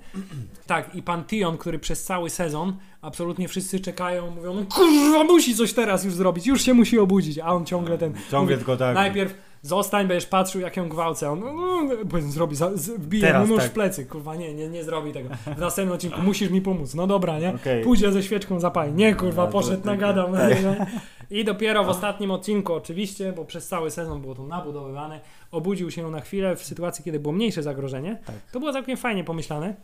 [SPEAKER 2] Tak, i pan Tion, który przez cały sezon absolutnie wszyscy czekają, mówią, no kurwa, musi coś teraz już zrobić, już się musi obudzić, a on ciągle ten...
[SPEAKER 1] Ciągle
[SPEAKER 2] mówi,
[SPEAKER 1] tylko tak.
[SPEAKER 2] Najpierw zostań, będziesz patrzył, jak ją gwałcę. On no, no, powiedzmy, zrobi, wbije
[SPEAKER 1] Teraz
[SPEAKER 2] mu nóż
[SPEAKER 1] tak.
[SPEAKER 2] w plecy. Kurwa, nie, nie, nie zrobi tego. W następnym odcinku musisz mi pomóc. No dobra, nie?
[SPEAKER 1] Okej.
[SPEAKER 2] Pójdzie ze świeczką zapali. Nie, kurwa,
[SPEAKER 1] No,
[SPEAKER 2] poszedł, nagadam.
[SPEAKER 1] tak.
[SPEAKER 2] nie? I dopiero w ostatnim odcinku, oczywiście, bo przez cały sezon było to nabudowywane, obudził się na chwilę w sytuacji, kiedy było mniejsze zagrożenie.
[SPEAKER 1] Tak.
[SPEAKER 2] To było całkiem fajnie pomyślane,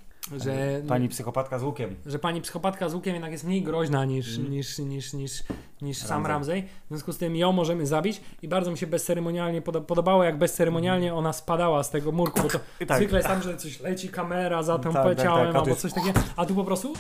[SPEAKER 2] że
[SPEAKER 1] Pani psychopatka z łukiem.
[SPEAKER 2] że pani psychopatka z łukiem jednak jest mniej groźna niż,
[SPEAKER 1] Mhm.
[SPEAKER 2] niż, niż, niż, niż sam. Ramsey. W związku z tym ją możemy zabić i bardzo mi się bezceremonialnie poda- podobało, jak bezceremonialnie ona spadała z tego murku, bo to
[SPEAKER 1] tak.
[SPEAKER 2] zwykle jest tam, że coś leci kamera za tym
[SPEAKER 1] Tak, tak,
[SPEAKER 2] ciałem
[SPEAKER 1] tak, a tu
[SPEAKER 2] albo coś takiego, a tu po prostu...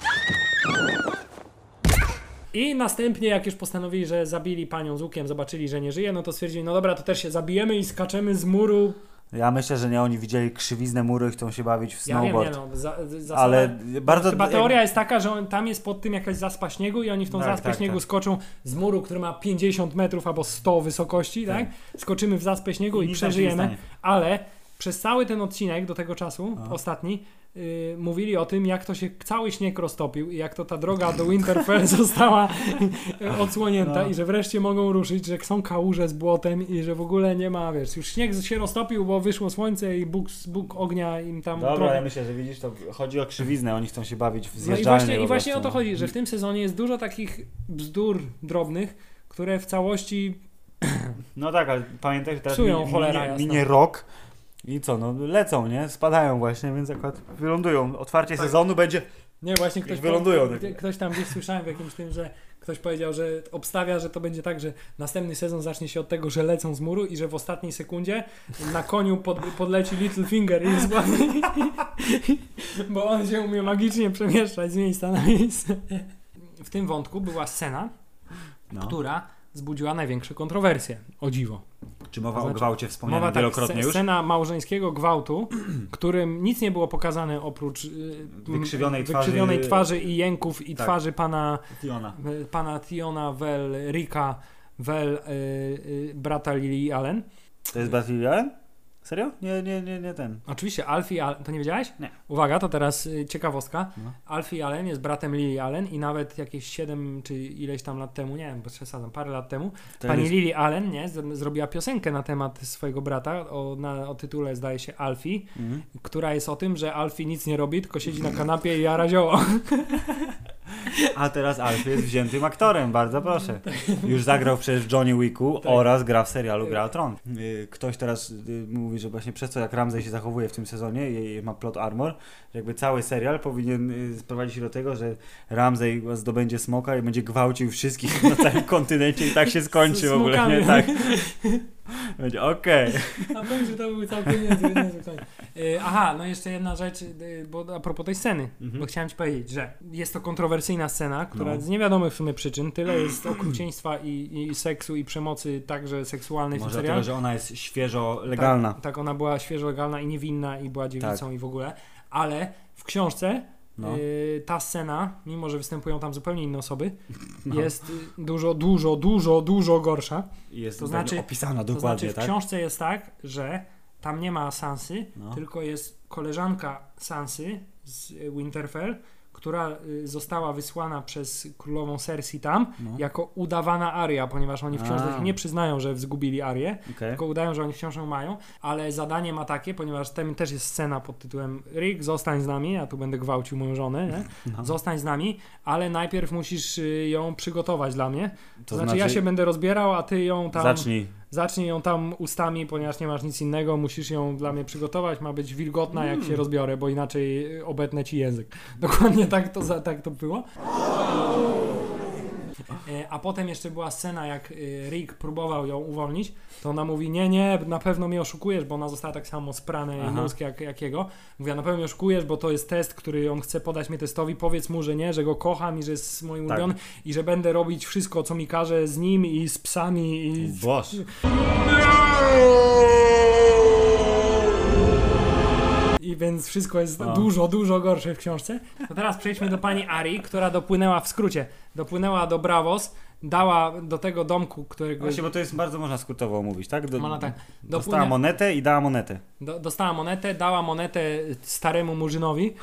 [SPEAKER 2] I następnie, jak już postanowili, że zabili panią z łukiem, zobaczyli, że nie żyje, no to stwierdzili, no dobra, to też się zabijemy i skaczemy z muru
[SPEAKER 1] Ja myślę, że nie, oni widzieli krzywiznę muru i chcą się bawić w
[SPEAKER 2] Ja wiem,
[SPEAKER 1] snowboard.
[SPEAKER 2] nie no, za, zasada,
[SPEAKER 1] Ale bardzo...
[SPEAKER 2] Chyba teoria jest taka, że on, tam jest pod tym jakaś zaspa śniegu i oni w tą
[SPEAKER 1] Tak,
[SPEAKER 2] zaspę
[SPEAKER 1] tak,
[SPEAKER 2] śniegu
[SPEAKER 1] tak.
[SPEAKER 2] skoczą z muru, który ma 50 metrów albo 100 wysokości, tak? Skoczymy w zaspę śniegu i,
[SPEAKER 1] nie
[SPEAKER 2] przeżyjemy, ale przez cały ten odcinek do tego czasu, ostatni, yy, mówili o tym, jak to się cały śnieg roztopił i jak to ta droga do Winterfell została odsłonięta
[SPEAKER 1] No.
[SPEAKER 2] i że wreszcie mogą ruszyć, że są kałuże z błotem i że w ogóle nie ma, wiesz, już śnieg się roztopił, bo wyszło słońce i Bóg, Bóg ognia im tam
[SPEAKER 1] Dobra,
[SPEAKER 2] drogę
[SPEAKER 1] ja myślę, że widzisz, to chodzi o krzywiznę, oni chcą się bawić w
[SPEAKER 2] no i właśnie, i właśnie o to
[SPEAKER 1] no.
[SPEAKER 2] chodzi, że w tym sezonie jest dużo takich bzdur drobnych, które w całości
[SPEAKER 1] No tak, ale pamiętaj, że teraz minie,
[SPEAKER 2] jasna.
[SPEAKER 1] minie rok i co, no lecą, nie? Spadają właśnie, więc akurat wylądują. Otwarcie
[SPEAKER 2] Tak.
[SPEAKER 1] sezonu będzie...
[SPEAKER 2] Nie, właśnie ktoś,
[SPEAKER 1] wylądują, tak.
[SPEAKER 2] ktoś tam gdzieś słyszałem w jakimś tym, że ktoś powiedział, że obstawia, że to będzie tak, że następny sezon zacznie się od tego, że lecą z muru i że w ostatniej sekundzie na koniu pod, podleci Littlefinger i jest bo on się umie magicznie przemieszczać z miejsca na miejsce. W tym wątku była scena,
[SPEAKER 1] No.
[SPEAKER 2] która zbudziła największe kontrowersje. O dziwo.
[SPEAKER 1] Czy mowa
[SPEAKER 2] To
[SPEAKER 1] o
[SPEAKER 2] znaczy-
[SPEAKER 1] gwałcie wspomnianym
[SPEAKER 2] Mowa tak,
[SPEAKER 1] wielokrotnie już?
[SPEAKER 2] scena małżeńskiego gwałtu, którym nic nie było pokazane oprócz
[SPEAKER 1] Wykrzywionej twarzy-
[SPEAKER 2] wykrzywionej twarzy i jęków i
[SPEAKER 1] Tak.
[SPEAKER 2] twarzy pana,
[SPEAKER 1] Fiona.
[SPEAKER 2] y, pana Tiona Ricka Well, y, y, brata Lily Allen.
[SPEAKER 1] To jest Basil Allen? Serio? Nie, nie, nie, nie ten.
[SPEAKER 2] Oczywiście Alfie Allen, to nie wiedziałeś?
[SPEAKER 1] Nie.
[SPEAKER 2] Uwaga, to teraz y, ciekawostka.
[SPEAKER 1] No.
[SPEAKER 2] Alfie Allen jest bratem Lily Allen i nawet jakieś 7 czy ileś tam lat temu, nie wiem, bo przesadzam, parę lat temu,
[SPEAKER 1] To
[SPEAKER 2] Pani
[SPEAKER 1] jest-
[SPEAKER 2] Lily Allen nie, z- zrobiła piosenkę na temat swojego brata o, na, o tytule zdaje się Alfie,
[SPEAKER 1] Mhm.
[SPEAKER 2] która jest o tym, że Alfie nic nie robi, tylko siedzi na kanapie i jara zioło.
[SPEAKER 1] A teraz Alfie jest wziętym aktorem, bardzo proszę. Już zagrał przecież w Johnny Wicku
[SPEAKER 2] Tak.
[SPEAKER 1] oraz gra w serialu Gra o Tron. Y, Ktoś teraz y, mówi, że właśnie przez to jak Ramsey się zachowuje w tym sezonie i i ma plot armor, że jakby cały serial powinien y, sprowadzić się do tego, że Ramsey zdobędzie smoka i będzie gwałcił wszystkich na całym kontynencie i tak się skończy w ogóle. Nie? Tak. Będzie okej.
[SPEAKER 2] A powiem, że to był całkiem niezły, niezły koniec. Y, Aha, no jeszcze jedna rzecz, y, bo a propos tej sceny,
[SPEAKER 1] Mhm.
[SPEAKER 2] bo chciałem ci powiedzieć, że jest to kontrowersyjna scena, która
[SPEAKER 1] No.
[SPEAKER 2] z niewiadomych w sumie przyczyn, tyle jest okrucieństwa i, i seksu i przemocy także seksualnej w
[SPEAKER 1] Może
[SPEAKER 2] serialu.
[SPEAKER 1] dlatego, że ona jest świeżo legalna.
[SPEAKER 2] Tak, tak, ona była świeżo legalna i niewinna i była dziewicą i w ogóle, ale w książce
[SPEAKER 1] No.
[SPEAKER 2] y, ta scena, mimo że występują tam zupełnie inne osoby,
[SPEAKER 1] No.
[SPEAKER 2] jest dużo, dużo, dużo, dużo gorsza.
[SPEAKER 1] Jest
[SPEAKER 2] to
[SPEAKER 1] to
[SPEAKER 2] znaczy-
[SPEAKER 1] opisana
[SPEAKER 2] To
[SPEAKER 1] dokładnie,
[SPEAKER 2] znaczy w
[SPEAKER 1] tak?
[SPEAKER 2] książce jest tak, że tam nie ma Sansy,
[SPEAKER 1] No.
[SPEAKER 2] tylko jest koleżanka Sansy z Winterfell, która y, została wysłana przez królową Cersei tam
[SPEAKER 1] No.
[SPEAKER 2] jako udawana Aria, ponieważ oni w książce
[SPEAKER 1] A.
[SPEAKER 2] nie przyznają, że zgubili Arię,
[SPEAKER 1] Okej.
[SPEAKER 2] tylko udają, że oni wciąż ją mają, ale zadanie ma takie, ponieważ tam też jest scena pod tytułem Rick, zostań z nami, ja tu będę gwałcił moją żonę?
[SPEAKER 1] No.
[SPEAKER 2] zostań z nami, ale najpierw musisz y, ją przygotować dla mnie, to,
[SPEAKER 1] To
[SPEAKER 2] znaczy, ja się będę rozbierał, a ty ją tam,
[SPEAKER 1] Zacznij.
[SPEAKER 2] Zacznij ją tam ustami, ponieważ nie masz nic innego, musisz ją dla mnie przygotować, ma być wilgotna jak
[SPEAKER 1] Mm.
[SPEAKER 2] się rozbiorę, bo inaczej obetnę ci język. Dokładnie tak to, tak to było. E, A potem jeszcze była scena, jak y, Rick próbował ją uwolnić, to ona mówi, nie, nie, na pewno mnie oszukujesz, bo ona została tak samo sprane
[SPEAKER 1] Aha.
[SPEAKER 2] mózg jak, jak jego. Mówi, a na pewno mnie oszukujesz, bo to jest test, który on chce podać mnie testowi, powiedz mu, że nie, że go kocham i że jest moim
[SPEAKER 1] Tak.
[SPEAKER 2] ulubionym i że będę robić wszystko, co mi każe z nim i z psami i...
[SPEAKER 1] Boż.
[SPEAKER 2] I więc wszystko jest dużo, dużo gorsze w książce. To teraz przejdźmy do pani Ari, która dopłynęła w skrócie, dopłynęła do Bravos, dała do tego domku, którego
[SPEAKER 1] Właśnie, bo to jest bardzo można skrótowo omówić, tak? Do,
[SPEAKER 2] tak,
[SPEAKER 1] Dostała monetę i dała monetę.
[SPEAKER 2] do, dostała monetę, dała monetę staremu murzynowi,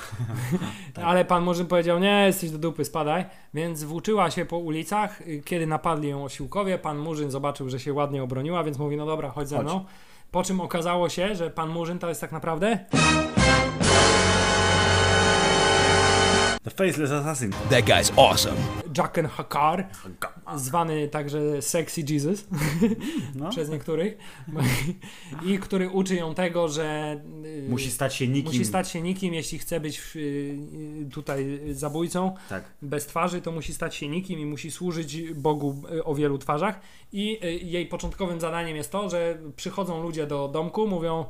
[SPEAKER 1] Tak.
[SPEAKER 2] ale pan murzyn powiedział, nie, jesteś do dupy, spadaj, więc włóczyła się po ulicach, kiedy napadli ją osiłkowie, pan murzyn zobaczył, że się ładnie obroniła, więc mówi, no dobra, chodź ze
[SPEAKER 1] Chodź.
[SPEAKER 2] mną. Po czym okazało się, że pan murzyn to jest tak naprawdę
[SPEAKER 1] The Faceless Assassin.
[SPEAKER 5] That guy's awesome.
[SPEAKER 2] Jacken Hakar, zwany także Sexy Jesus
[SPEAKER 1] No.
[SPEAKER 2] przez niektórych, i który uczy ją tego, że y,
[SPEAKER 1] Musi stać się nikim.
[SPEAKER 2] musi stać się nikim, jeśli chce być y, tutaj zabójcą
[SPEAKER 1] Tak.
[SPEAKER 2] bez twarzy, to musi stać się nikim i musi służyć Bogu y, o wielu twarzach. I jej początkowym zadaniem jest to, że przychodzą ludzie do domku, mówią: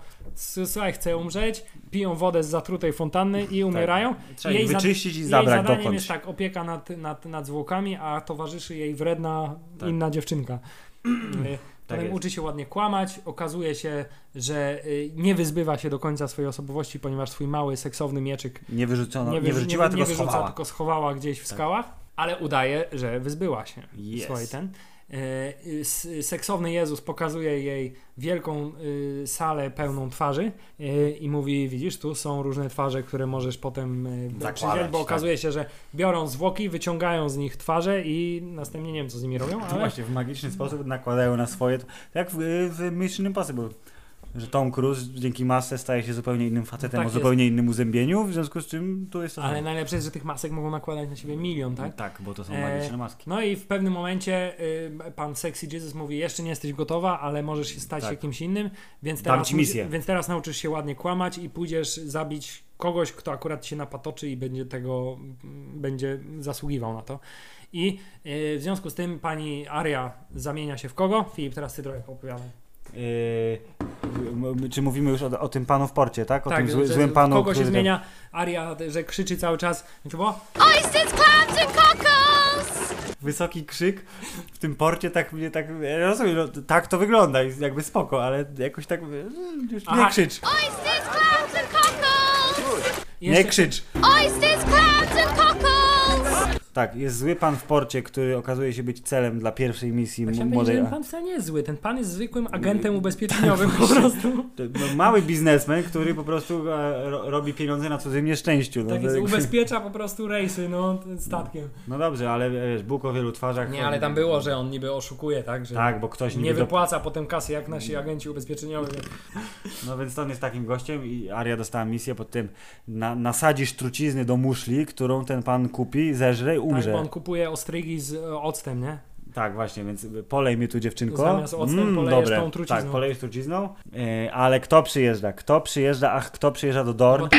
[SPEAKER 2] Słuchaj, chcę umrzeć, piją wodę z zatrutej fontanny i umierają.
[SPEAKER 1] Tak. Trzeba
[SPEAKER 2] Jej
[SPEAKER 1] wyczyścić i
[SPEAKER 2] Jej
[SPEAKER 1] zabrać
[SPEAKER 2] zadaniem
[SPEAKER 1] dokądś.
[SPEAKER 2] jest tak, opieka nad, nad, nad zwłokami, a towarzyszy jej wredna
[SPEAKER 1] Tak.
[SPEAKER 2] inna dziewczynka. Y, Potem
[SPEAKER 1] jest.
[SPEAKER 2] uczy się ładnie kłamać, okazuje się, że y, nie wyzbywa się do końca swojej osobowości, ponieważ swój mały, seksowny mieczyk
[SPEAKER 1] Nie wyrzucono, nie,
[SPEAKER 2] wyrzu-
[SPEAKER 1] wyrzuciła,
[SPEAKER 2] nie,
[SPEAKER 1] tylko
[SPEAKER 2] wyrzuca,
[SPEAKER 1] schowała.
[SPEAKER 2] tylko schowała gdzieś w
[SPEAKER 1] Tak.
[SPEAKER 2] skałach, ale udaje, że wyzbyła się
[SPEAKER 1] Yes.
[SPEAKER 2] swojej ten. Y, Seksowny Jezus pokazuje jej wielką y, salę pełną twarzy y, i mówi, widzisz, tu są różne twarze, które możesz potem przyjąć, bo
[SPEAKER 1] tak.
[SPEAKER 2] okazuje się, że biorą zwłoki, wyciągają z nich twarze i następnie nie wiem, co z nimi robią,
[SPEAKER 1] To
[SPEAKER 2] ale
[SPEAKER 1] właśnie w magiczny sposób nakładają na swoje. Tak jak w, w Mission Impossible. Że Tom Cruise dzięki masce staje się zupełnie innym facetem
[SPEAKER 2] Tak
[SPEAKER 1] o
[SPEAKER 2] jest.
[SPEAKER 1] zupełnie innym uzębieniu, w związku z czym tu jest to
[SPEAKER 2] Ale
[SPEAKER 1] samo.
[SPEAKER 2] najlepsze jest, że tych masek mogą nakładać na siebie milion, tak?
[SPEAKER 1] Tak, bo to są
[SPEAKER 2] E,
[SPEAKER 1] magiczne maski.
[SPEAKER 2] No i w pewnym momencie y, pan Sexy Jesus mówi, jeszcze nie jesteś gotowa, ale możesz się stać
[SPEAKER 1] Tak.
[SPEAKER 2] się kimś innym, więc
[SPEAKER 1] Dam
[SPEAKER 2] teraz,
[SPEAKER 1] ci misję.
[SPEAKER 2] więc teraz nauczysz się ładnie kłamać i pójdziesz zabić kogoś, kto akurat się napatoczy i będzie tego, będzie zasługiwał na to. I y, w związku z tym pani Aria zamienia się w kogo? Filip, teraz ty trochę opowiadaj.
[SPEAKER 1] Yy, czy mówimy już o, o tym panu w porcie, tak? O tym zły,
[SPEAKER 2] że
[SPEAKER 1] złym panu,
[SPEAKER 2] kogo się
[SPEAKER 1] który-
[SPEAKER 2] zmienia Aria, że krzyczy cały czas. To było?
[SPEAKER 8] Oysters, clams, and cockles!
[SPEAKER 1] Wysoki krzyk w tym porcie, tak mnie tak. ja Rozumiem, no, tak to wygląda, jakby spoko, ale jakoś tak. yy, Już
[SPEAKER 2] Aha.
[SPEAKER 1] nie krzycz.
[SPEAKER 8] Oysters, clams, and cockles!
[SPEAKER 1] Nie krzycz.
[SPEAKER 8] Oysters, clams, and cockles!
[SPEAKER 1] Tak, jest zły pan w porcie, który okazuje się być celem dla pierwszej misji
[SPEAKER 2] Ja
[SPEAKER 1] młodej.
[SPEAKER 2] ten pan wcale nie jest zły. Ten pan jest zwykłym agentem ubezpieczeniowym po prostu.
[SPEAKER 1] No, mały biznesmen, który po prostu e, ro, robi pieniądze na cudzym nieszczęściu. No,
[SPEAKER 2] Tak jest, ubezpiecza po prostu rejsy, no, statkiem.
[SPEAKER 1] no dobrze, ale wiesz, Bóg o wielu twarzach.
[SPEAKER 2] Nie, ale tam było, że on niby oszukuje, tak? Że
[SPEAKER 1] Tak, bo ktoś
[SPEAKER 2] nie
[SPEAKER 1] niby do-
[SPEAKER 2] wypłaca potem kasy jak nasi agenci ubezpieczeniowi.
[SPEAKER 1] No więc on jest takim gościem i Aria dostała misję pod tym na, nasadzisz trucizny do muszli, którą ten pan kupi, zeżre i
[SPEAKER 2] Tak,
[SPEAKER 1] umrze.
[SPEAKER 2] bo on kupuje ostrygi z e, octem, nie?
[SPEAKER 1] Właśnie, więc polej mnie tu dziewczynko.
[SPEAKER 2] Zamiast octem polejesz tą trucizną.
[SPEAKER 1] Tak, polejesz trucizną. E, ale kto przyjeżdża? Kto przyjeżdża? Ach, kto przyjeżdża do Dorn?
[SPEAKER 2] Bo-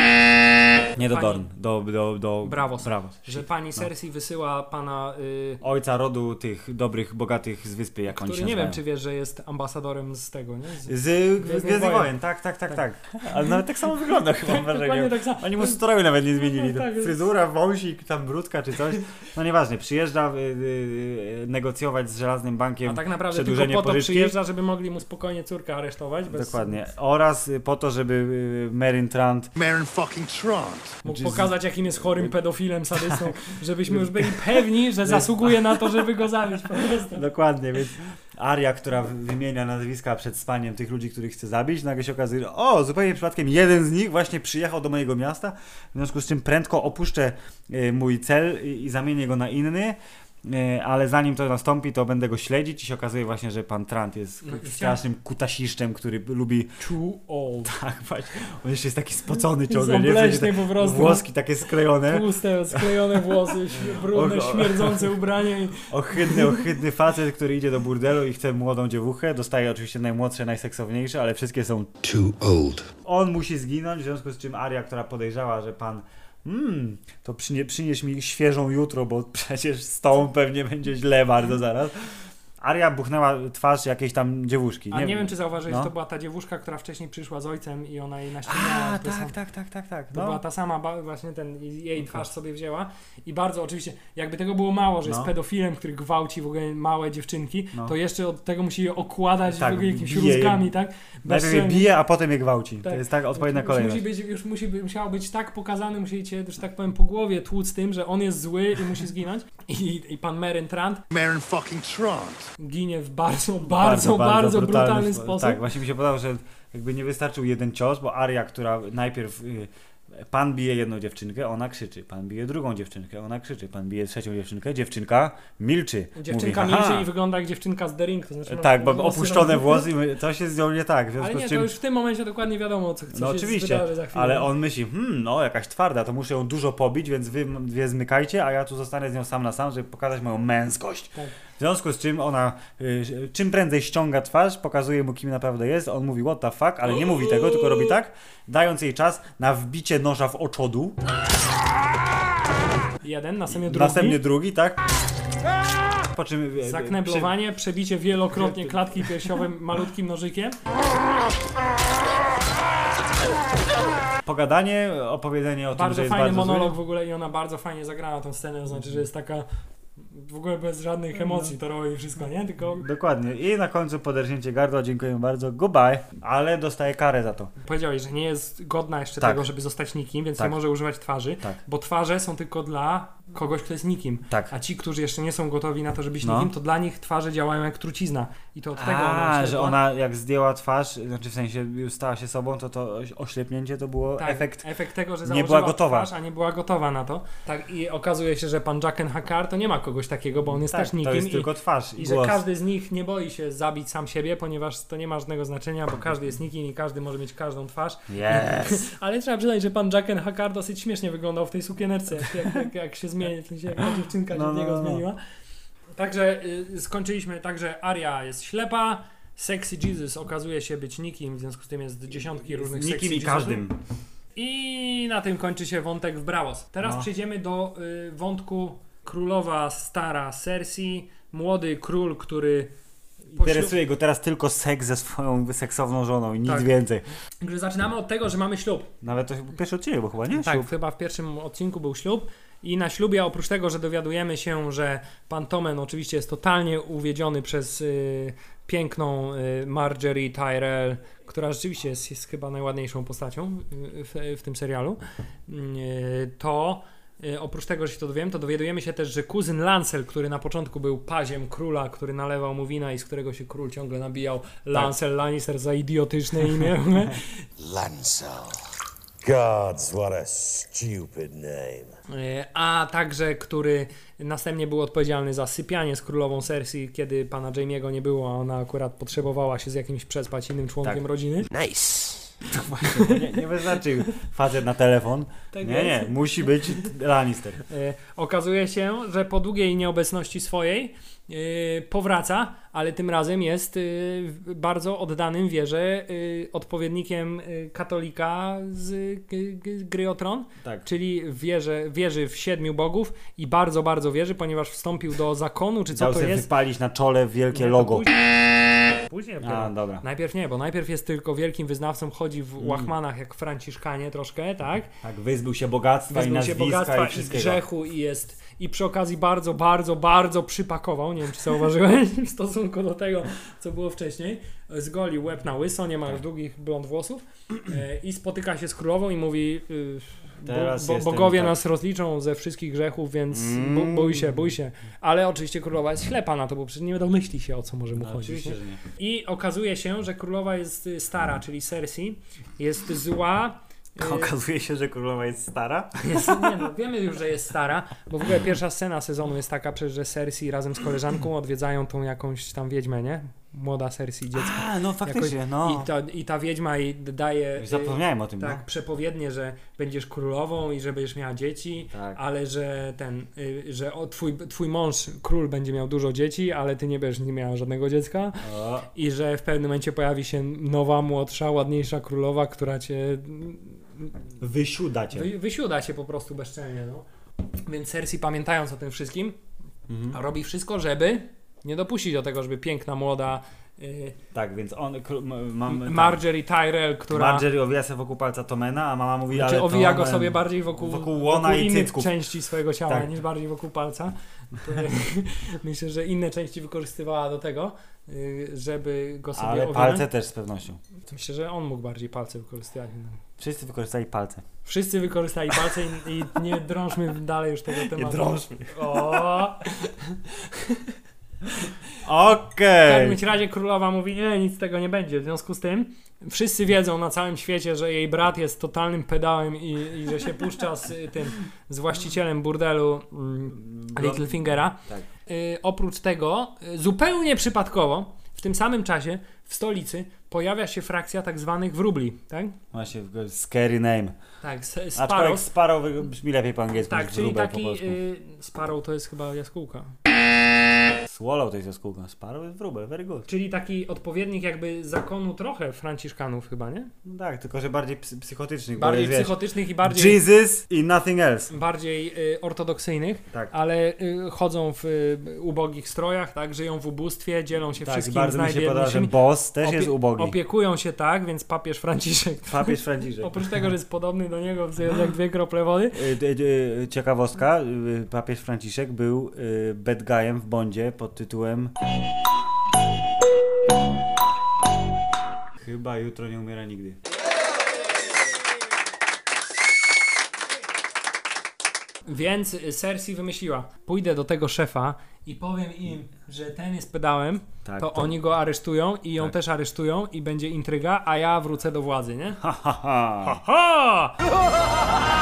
[SPEAKER 1] Nie do
[SPEAKER 2] Pani-
[SPEAKER 1] Dorn, do, do, do
[SPEAKER 2] Bravos.
[SPEAKER 1] Bravos.
[SPEAKER 2] Że pani Cersei wysyła pana, y,
[SPEAKER 1] Ojca rodu tych dobrych, bogatych z wyspy, jak oni
[SPEAKER 2] który
[SPEAKER 1] się
[SPEAKER 2] nie wiem, czy wiesz, że jest ambasadorem z tego, nie? Z,
[SPEAKER 1] Z
[SPEAKER 2] Gwiezdnych Wojen.
[SPEAKER 1] Wojen, tak, tak, tak, tak. Ale nawet tak samo wygląda chyba, mam wrażenie.
[SPEAKER 2] tak samo.
[SPEAKER 1] Oni mu stroju nawet nie zmienili.
[SPEAKER 2] Tak, jest-
[SPEAKER 1] Fryzura, wąsik, tam brudka czy coś. No nieważne, przyjeżdża y, y, negocjować z Żelaznym Bankiem
[SPEAKER 2] A tak naprawdę tylko
[SPEAKER 1] przedłużenie
[SPEAKER 2] po to
[SPEAKER 1] pożyczki.
[SPEAKER 2] przyjeżdża, żeby mogli mu spokojnie córkę aresztować. Bez,
[SPEAKER 1] Dokładnie. Oraz y, po to, żeby y, Merin Trant
[SPEAKER 3] Marin fucking Trant.
[SPEAKER 2] Mógł pokazać, jakim jest chorym pedofilem, sadystą, żebyśmy już byli pewni, że zasługuje na to, żeby go zabić po prostu.
[SPEAKER 1] Dokładnie, więc Aria, która wymienia nazwiska przed spaniem tych ludzi, których chce zabić, nagle się okazuje, że o, zupełnie przypadkiem jeden z nich właśnie przyjechał do mojego miasta, w związku z czym prędko opuszczę e, mój cel i, zamienię go na inny, ale zanim to nastąpi, to będę go śledzić i się okazuje właśnie, że pan Trant jest
[SPEAKER 2] No
[SPEAKER 1] strasznym kutasiszczem, który lubi,
[SPEAKER 2] Too old.
[SPEAKER 1] tak właśnie, on jeszcze jest taki spocony
[SPEAKER 2] Jest
[SPEAKER 1] ciągle,
[SPEAKER 2] obleśny po prostu.
[SPEAKER 1] Włoski takie sklejone.
[SPEAKER 2] Tłuste, sklejone włosy, brudne, śmierdzące ubranie. i-
[SPEAKER 1] Ohydny, ohydny facet, który idzie do burdelu i chce młodą dziewuchę. Dostaje oczywiście najmłodsze, najseksowniejsze, ale wszystkie są.
[SPEAKER 5] Too old.
[SPEAKER 1] On musi zginąć, w związku z czym Aria, która podejrzała, że pan. Hmm, to przynie, przynieś mi świeżą jutro, bo przecież z tą pewnie będzie źle bardzo zaraz. Aria buchnęła twarz jakiejś tam dziewuszki.
[SPEAKER 2] A nie, wiem, czy zauważyłeś,
[SPEAKER 1] no.
[SPEAKER 2] to była ta dziewuszka, która wcześniej przyszła z ojcem i ona jej naściemniała.
[SPEAKER 1] A, tak, tak, tak, tak, tak.
[SPEAKER 2] To była ta sama, właśnie ten, jej twarz sobie wzięła i bardzo oczywiście, jakby tego było mało, że jest
[SPEAKER 1] No.
[SPEAKER 2] pedofilem, który gwałci w ogóle małe dziewczynki,
[SPEAKER 1] No.
[SPEAKER 2] to jeszcze od tego musi je okładać
[SPEAKER 1] Tak,
[SPEAKER 2] w ogóle jakimiś
[SPEAKER 1] bije je.
[SPEAKER 2] rózgami, tak?
[SPEAKER 1] Najpierw je bije, a potem je gwałci.
[SPEAKER 2] Tak.
[SPEAKER 1] To jest tak odpowiednia
[SPEAKER 2] już
[SPEAKER 1] kolejność.
[SPEAKER 2] musi być, już musi, musiało być tak pokazane, musieli cię, że tak powiem, po głowie tłuc tym, że on jest zły i musi zginąć. I, i pan Meryn Trant
[SPEAKER 3] Marin fucking Trant.
[SPEAKER 2] Ginie w bardzo, bardzo, bardzo, brutalny,
[SPEAKER 1] spo-
[SPEAKER 2] sposób.
[SPEAKER 1] Tak, właśnie mi się podobało, że jakby nie wystarczył jeden cios, bo Aria, która najpierw y, pan bije jedną dziewczynkę, ona krzyczy, pan bije drugą dziewczynkę, ona krzyczy, pan bije trzecią dziewczynkę, dziewczynka milczy.
[SPEAKER 2] Dziewczynka
[SPEAKER 1] Mówi,
[SPEAKER 2] milczy i wygląda jak dziewczynka z The Ring, to znaczy ma
[SPEAKER 1] Tak, bo
[SPEAKER 2] włosy
[SPEAKER 1] opuszczone
[SPEAKER 2] na-
[SPEAKER 1] włosy, my- to się z nią nie tak,
[SPEAKER 2] Ale nie,
[SPEAKER 1] z
[SPEAKER 2] to
[SPEAKER 1] czym...
[SPEAKER 2] już w tym momencie dokładnie wiadomo, co, co
[SPEAKER 1] No
[SPEAKER 2] się
[SPEAKER 1] oczywiście,
[SPEAKER 2] za chwilę.
[SPEAKER 1] ale on myśli, hmm, no jakaś twarda, to muszę ją dużo pobić, więc wy dwie zmykajcie, a ja tu zostanę z nią sam na sam, żeby pokazać moją męskość.
[SPEAKER 2] Tak.
[SPEAKER 1] W związku z czym ona y, czym prędzej ściąga twarz, pokazuje mu kim naprawdę jest, on mówi what the fuck, ale nie mówi tego, tylko robi tak, dając jej czas na wbicie noża w oczodu,
[SPEAKER 2] Jeden, następnie drugi.
[SPEAKER 1] następnie drugi, tak? Po czym y, y,
[SPEAKER 2] Zakneblowanie, przebicie wielokrotnie klatki piersiowej malutkim nożykiem.
[SPEAKER 1] pogadanie, opowiedzenie o tym, że
[SPEAKER 2] Bardzo
[SPEAKER 1] jest
[SPEAKER 2] fajny
[SPEAKER 1] bardzo
[SPEAKER 2] monolog
[SPEAKER 1] zły.
[SPEAKER 2] w ogóle i ona bardzo fajnie zagrała tę scenę, to znaczy, że jest taka W ogóle bez żadnych emocji to robi wszystko, nie? Tylko
[SPEAKER 1] Dokładnie. I na końcu poderżnięcie gardła, dziękuję bardzo, goodbye, ale dostaje karę za to.
[SPEAKER 2] powiedziałeś, że nie jest godna jeszcze
[SPEAKER 1] Tak.
[SPEAKER 2] tego, żeby zostać nikim, więc
[SPEAKER 1] Tak.
[SPEAKER 2] nie może używać twarzy,
[SPEAKER 1] Tak.
[SPEAKER 2] bo twarze są tylko dla kogoś, kto jest nikim.
[SPEAKER 1] Tak.
[SPEAKER 2] A ci, którzy jeszcze nie są gotowi na to, żeby być
[SPEAKER 1] No.
[SPEAKER 2] nikim, to dla nich twarze działają jak trucizna. I to od tego ona
[SPEAKER 1] że ona jak zdjęła twarz, znaczy w sensie już stała się sobą, to to oś- oślepnięcie to było
[SPEAKER 2] Tak,
[SPEAKER 1] efekt.
[SPEAKER 2] efekt tego, że
[SPEAKER 1] nie była gotowa.
[SPEAKER 2] Twarz, a nie była gotowa na to. Tak, i okazuje się, że pan Jacken Hakar to nie ma kogoś takiego, bo on jest
[SPEAKER 1] Tak,
[SPEAKER 2] też nikim.
[SPEAKER 1] to jest
[SPEAKER 2] i,
[SPEAKER 1] tylko twarz i,
[SPEAKER 2] I że
[SPEAKER 1] głos.
[SPEAKER 2] każdy z nich nie boi się zabić sam siebie, ponieważ to nie ma żadnego znaczenia, bo każdy jest nikim i każdy może mieć każdą twarz.
[SPEAKER 1] Yes.
[SPEAKER 2] Ale trzeba przyznać, że pan Jacken Hakar dosyć śmiesznie wyglądał w tej sukieneczce, jak, jak, jak, jak się zmieni, w sensie jak ta dziewczynka się
[SPEAKER 1] No, no,
[SPEAKER 2] niego
[SPEAKER 1] no, no.
[SPEAKER 2] zmieniła. Także y, skończyliśmy, także Aria jest ślepa, Sexy Jesus okazuje się być nikim, w związku z tym jest dziesiątki różnych Sexy
[SPEAKER 1] nikim i
[SPEAKER 2] Jesusów.
[SPEAKER 1] każdym.
[SPEAKER 2] I na tym kończy się wątek w Bravos. Teraz
[SPEAKER 1] No.
[SPEAKER 2] przejdziemy do y, wątku królowa stara Cersei, młody król, który
[SPEAKER 1] Interesuje go teraz tylko seks ze swoją seksowną żoną i nic
[SPEAKER 2] Tak.
[SPEAKER 1] więcej.
[SPEAKER 2] Także Zaczynamy od tego, że mamy ślub.
[SPEAKER 1] Nawet to pierwszy odcinek był chyba, nie?
[SPEAKER 2] Tak,
[SPEAKER 1] Ślub.
[SPEAKER 2] chyba w pierwszym odcinku był ślub. I na ślubie, oprócz tego, że dowiadujemy się, że pan Tomen oczywiście jest totalnie uwiedziony przez y, piękną y, Marjorie Tyrell, która rzeczywiście jest, jest chyba najładniejszą postacią y, w, w tym serialu, y, to oprócz tego, że się to dowiemy, to dowiadujemy się też, że kuzyn Lancel, który na początku był paziem króla, który nalewał mu wina i z którego się król ciągle nabijał, Lancel Lannister za idiotyczne imię.
[SPEAKER 9] Lancel. Gods, what a stupid name.
[SPEAKER 2] E, a także który następnie był odpowiedzialny za sypianie z królową Cersei, kiedy pana Jamie'ego nie było, a ona akurat potrzebowała się z jakimś przespać innym członkiem
[SPEAKER 1] Tak.
[SPEAKER 2] rodziny.
[SPEAKER 9] Nice.
[SPEAKER 1] Nie, nie wystarczy facet na telefon.
[SPEAKER 2] Tak
[SPEAKER 1] nie, nie, musi być Lannister.
[SPEAKER 2] E, okazuje się, że po długiej nieobecności swojej powraca, ale tym razem jest e, bardzo oddanym wierze e, odpowiednikiem e, katolika z gry o tron,
[SPEAKER 1] Tak.
[SPEAKER 2] czyli wierzy, wierzy w siedmiu bogów i bardzo, bardzo wierzy, ponieważ wstąpił do zakonu, czy co
[SPEAKER 1] Dał
[SPEAKER 2] to jest.
[SPEAKER 1] wypalić na czole wielkie
[SPEAKER 2] Nie,
[SPEAKER 1] logo.
[SPEAKER 2] Później, później.
[SPEAKER 1] A, dobra.
[SPEAKER 2] Najpierw nie, bo najpierw jest tylko wielkim wyznawcą, chodzi w
[SPEAKER 1] Mm.
[SPEAKER 2] łachmanach jak franciszkanie troszkę, tak?
[SPEAKER 1] Tak, wyzbył się bogactwa i
[SPEAKER 2] Wyzbył się
[SPEAKER 1] nazwiska
[SPEAKER 2] bogactwa
[SPEAKER 1] i
[SPEAKER 2] i grzechu i jest i przy okazji bardzo, bardzo, bardzo przypakował, nie wiem czy zauważyłeś w stosunku do tego, co było wcześniej. Zgolił łeb na łyso, nie ma
[SPEAKER 1] Tak.
[SPEAKER 2] już długich blond włosów e, i spotyka się z królową i mówi y, bo, bo, bogowie
[SPEAKER 1] tak.
[SPEAKER 2] nas rozliczą ze wszystkich grzechów, więc
[SPEAKER 1] Mm.
[SPEAKER 2] bój się, bój się. Ale oczywiście królowa jest ślepa na to, bo przecież nie domyśli się o co może mu
[SPEAKER 1] No,
[SPEAKER 2] chodzić. I okazuje się, że królowa jest stara, czyli Cersei, jest zła. Y,
[SPEAKER 1] Okazuje się, że królowa jest stara.
[SPEAKER 2] jest, nie no, wiemy już, że jest stara, bo w ogóle pierwsza scena sezonu jest taka przecież, że Cersei razem z koleżanką odwiedzają tą jakąś tam wiedźmę, nie? Młoda Cersei dziecko.
[SPEAKER 1] A, no faktycznie, no.
[SPEAKER 2] I, ta, I ta wiedźma jej daje
[SPEAKER 1] Zapomniałem o tym,
[SPEAKER 2] tak,
[SPEAKER 1] no.
[SPEAKER 2] przepowiednie, że będziesz królową i że będziesz miała dzieci,
[SPEAKER 1] Tak.
[SPEAKER 2] ale że ten, y, że o, twój, twój mąż, król będzie miał dużo dzieci, ale ty nie będziesz nie miała żadnego dziecka
[SPEAKER 1] O,
[SPEAKER 2] i że w pewnym momencie pojawi się nowa, młodsza, ładniejsza królowa, która cię
[SPEAKER 1] wysiuda cię.
[SPEAKER 2] wy, wysiuda się po prostu bezczelnie, no. Więc Cersei pamiętając o tym wszystkim,
[SPEAKER 1] Mhm.
[SPEAKER 2] robi wszystko, żeby nie dopuścić do tego, żeby piękna, młoda
[SPEAKER 1] Tak, więc on, mam...
[SPEAKER 2] Marjorie Tyrell, która
[SPEAKER 1] Marjorie owija sobie wokół palca Tomena, a mama mówi,
[SPEAKER 2] Znaczy
[SPEAKER 1] ale
[SPEAKER 2] owija go sobie bardziej wokół,
[SPEAKER 1] wokół łona i
[SPEAKER 2] innych
[SPEAKER 1] cycków.
[SPEAKER 2] części swojego ciała
[SPEAKER 1] Tak.
[SPEAKER 2] niż bardziej wokół palca. Myślę, że inne części wykorzystywała do tego, y, żeby go sobie
[SPEAKER 1] Ale
[SPEAKER 2] owinąć.
[SPEAKER 1] palce też z pewnością.
[SPEAKER 2] Myślę, że on mógł bardziej palce wykorzystywać.
[SPEAKER 1] Wszyscy wykorzystali palce.
[SPEAKER 2] Wszyscy wykorzystali palce i, i nie drążmy dalej już tego tematu.
[SPEAKER 1] drążmy.
[SPEAKER 2] O! W
[SPEAKER 1] Okej.
[SPEAKER 2] każdym razie królowa mówi, nie, nic z tego nie będzie. W związku z tym wszyscy wiedzą na całym świecie, że jej brat jest totalnym pedałem i, i że się puszcza z y, tym, z właścicielem burdelu mm, Littlefingera.
[SPEAKER 1] Tak.
[SPEAKER 2] Y, oprócz tego, y, zupełnie przypadkowo, w tym samym czasie w stolicy pojawia się frakcja tak zwanych wróbli, tak?
[SPEAKER 1] Właśnie, w- scary name.
[SPEAKER 2] Tak, s-
[SPEAKER 1] Aczkolwiek
[SPEAKER 2] Sparrow.
[SPEAKER 1] Sparrow wy- brzmi lepiej po angielsku
[SPEAKER 2] Tak,
[SPEAKER 1] niż
[SPEAKER 2] czyli
[SPEAKER 1] wróbel po
[SPEAKER 2] taki
[SPEAKER 1] polsku.
[SPEAKER 2] y, Sparrow to jest chyba jaskółka.
[SPEAKER 1] Swallow to jest jaskółka. Sparrow wróbel, very good.
[SPEAKER 2] Czyli taki odpowiednik jakby zakonu trochę franciszkanów chyba, nie?
[SPEAKER 1] No tak, tylko że bardziej psy- psychotycznych.
[SPEAKER 2] Bardziej
[SPEAKER 1] wiesz,
[SPEAKER 2] psychotycznych i bardziej,
[SPEAKER 1] Jesus i nothing else.
[SPEAKER 2] bardziej y, ortodoksyjnych,
[SPEAKER 1] Tak.
[SPEAKER 2] ale y, chodzą w y, ubogich strojach, tak? Żyją w ubóstwie, dzielą się
[SPEAKER 1] Tak,
[SPEAKER 2] wszystkim
[SPEAKER 1] bardzo mi się podoba, że boss też
[SPEAKER 2] Opie-
[SPEAKER 1] jest ubogi.
[SPEAKER 2] Opiekują się tak, więc papież Franciszek,
[SPEAKER 1] Papież Franciszek.
[SPEAKER 2] oprócz tego, że jest podobny do niego, to jest jak dwie krople wody,
[SPEAKER 1] Y, y, y, Ciekawostka, papież Franciszek był bad guyem w Bondzie pod tytułem Chyba jutro nie umiera nigdy.
[SPEAKER 2] Więc Cersei wymyśliła, pójdę do tego szefa i powiem im, że ten jest pedałem,
[SPEAKER 1] Tak,
[SPEAKER 2] to, oni go aresztują i ją też aresztują i będzie intryga, a ja wrócę do władzy, nie?
[SPEAKER 1] Ha, ha, ha.
[SPEAKER 2] Ha!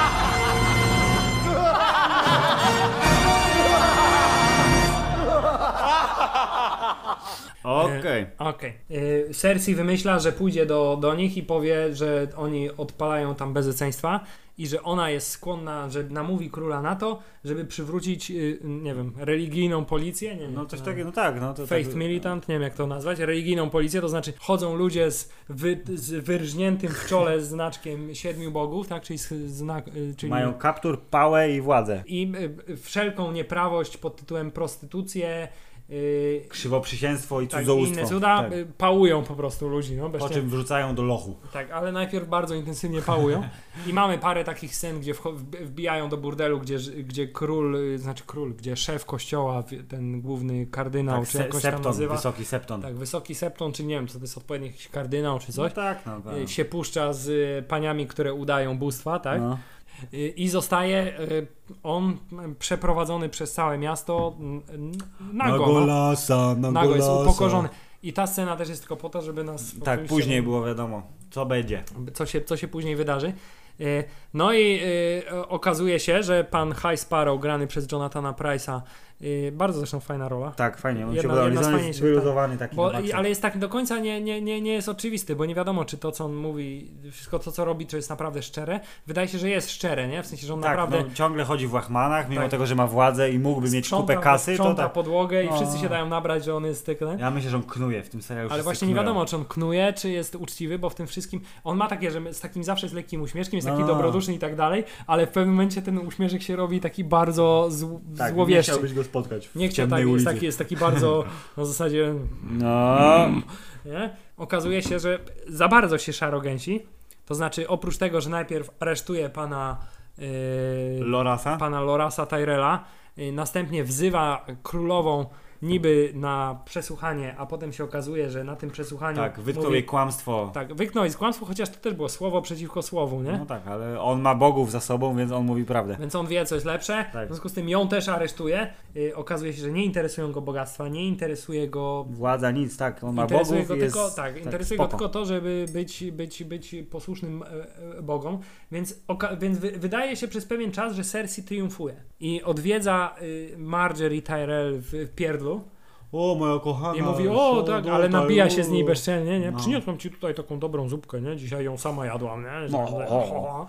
[SPEAKER 1] Okej.
[SPEAKER 2] Okej. Y, Cersei wymyśla, że pójdzie do, do nich i powie, że oni odpalają tam bezeceństwa i że ona jest skłonna, że namówi króla na to, żeby przywrócić, y, nie wiem, religijną policję, nie wiem.
[SPEAKER 1] No coś takiego, no tak, no to
[SPEAKER 2] Faith
[SPEAKER 1] tak,
[SPEAKER 2] militant, nie wiem jak to nazwać, religijną policję, to znaczy chodzą ludzie z, wy, z wyrżniętym w czole znaczkiem siedmiu bogów, tak, czyli, znak, y, czyli
[SPEAKER 1] Mają kaptur, pałę i władzę.
[SPEAKER 2] i y, wszelką nieprawość pod tytułem prostytucję, y,
[SPEAKER 1] Krzywoprzysięstwo i
[SPEAKER 2] tak,
[SPEAKER 1] cudzołóstwo.
[SPEAKER 2] inne cuda,
[SPEAKER 1] tak.
[SPEAKER 2] y, pałują po prostu ludzi, no,
[SPEAKER 1] Po czym wrzucają do lochu.
[SPEAKER 2] tak, ale najpierw bardzo intensywnie pałują. I mamy parę takich scen, gdzie wbijają do burdelu, gdzie, gdzie król, y, znaczy król, gdzie szef kościoła, ten główny kardynał,
[SPEAKER 1] Tak,
[SPEAKER 2] czy
[SPEAKER 1] se,
[SPEAKER 2] jakoś tam
[SPEAKER 1] septon,
[SPEAKER 2] nazywa.
[SPEAKER 1] wysoki septon.
[SPEAKER 2] Tak, wysoki septon, czy nie wiem, co to jest odpowiedni jakiś kardynał, czy coś.
[SPEAKER 1] No tak, no tak.
[SPEAKER 2] y, się puszcza z paniami, które udają bóstwa, tak?
[SPEAKER 1] No.
[SPEAKER 2] I zostaje y, on przeprowadzony przez całe miasto nago. no.
[SPEAKER 1] golasa, na
[SPEAKER 2] Nago jest upokorzony. I ta scena też jest tylko po to, żeby nas.
[SPEAKER 1] Tak, później było wiadomo, co będzie.
[SPEAKER 2] co się, co się później wydarzy. Y, No i y, okazuje się, że pan High Sparrow, grany przez Jonathana Price'a, bardzo zresztą fajna rola.
[SPEAKER 1] Tak, fajnie, on
[SPEAKER 2] Jedna-
[SPEAKER 1] się
[SPEAKER 2] jedna
[SPEAKER 1] On jest
[SPEAKER 2] fajniejszych,
[SPEAKER 1] wyluzowany taki
[SPEAKER 2] Bo, ale jest tak do końca nie, nie, nie, nie jest oczywisty, bo nie wiadomo, czy to, co on mówi, wszystko to, co robi, czy jest naprawdę szczere. Wydaje się, że jest szczere, nie? W sensie, że on
[SPEAKER 1] tak,
[SPEAKER 2] naprawdę
[SPEAKER 1] no, ciągle chodzi w łachmanach, mimo
[SPEAKER 2] Tak.
[SPEAKER 1] tego, że ma władzę i mógłby mieć
[SPEAKER 2] sprząta,
[SPEAKER 1] kupę kasy, to
[SPEAKER 2] sprząta
[SPEAKER 1] tak.
[SPEAKER 2] podłogę i
[SPEAKER 1] No.
[SPEAKER 2] wszyscy się dają nabrać, że on jest tak, nie?
[SPEAKER 1] Ja myślę, że on knuje w tym serialu.
[SPEAKER 2] Ale właśnie nie
[SPEAKER 1] knują.
[SPEAKER 2] wiadomo, czy on knuje, czy jest uczciwy, bo w tym wszystkim on ma takie, że z takim zawsze z lekkim uśmieszkiem, jest taki
[SPEAKER 1] No.
[SPEAKER 2] dobroduszny i tak dalej, ale w pewnym momencie ten uśmieszek się robi taki bardzo zł-
[SPEAKER 1] Tak, nie
[SPEAKER 2] złowieszczy.
[SPEAKER 1] Spotkać w
[SPEAKER 2] Nie chciał, tak, jest
[SPEAKER 1] ulicy.
[SPEAKER 2] taki, jest taki bardzo na zasadzie,
[SPEAKER 1] No,
[SPEAKER 2] nie? Okazuje się, że za bardzo się szarogęsi, to znaczy oprócz tego, że najpierw aresztuje pana yy,
[SPEAKER 1] Lorasa?
[SPEAKER 2] pana Lorasa Tyrella, yy, następnie wzywa królową niby na przesłuchanie, a potem się okazuje, że na tym przesłuchaniu
[SPEAKER 1] Tak, wytknął
[SPEAKER 2] mówi-
[SPEAKER 1] jej kłamstwo.
[SPEAKER 2] Tak, wyknął jest kłamstwo, chociaż to też było słowo przeciwko słowu, nie?
[SPEAKER 1] No tak, ale on ma bogów za sobą, więc on mówi prawdę.
[SPEAKER 2] Więc on wie, co jest lepsze.
[SPEAKER 1] Tak.
[SPEAKER 2] W związku z tym ją też aresztuje. Y, okazuje się, że nie interesują go bogactwa, nie interesuje go.
[SPEAKER 1] Władza nic, tak, on ma
[SPEAKER 2] Interesuje
[SPEAKER 1] bogów
[SPEAKER 2] go
[SPEAKER 1] i jest,
[SPEAKER 2] tylko, tak, interesuje go
[SPEAKER 1] spoko.
[SPEAKER 2] tylko to, żeby być, być, być posłusznym e, e, bogom. Więc, oka- więc wy, wydaje się przez pewien czas, że Cersei triumfuje. I odwiedza y, Marjorie Tyrell w, pierdlu.
[SPEAKER 1] O, moja kochana.
[SPEAKER 2] I mówi, o tak, ale nabija się z niej bezczelnie, nie?
[SPEAKER 1] No.
[SPEAKER 2] Przyniosłam ci tutaj taką dobrą zupkę, nie? Dzisiaj ją sama jadłam, nie?
[SPEAKER 1] No.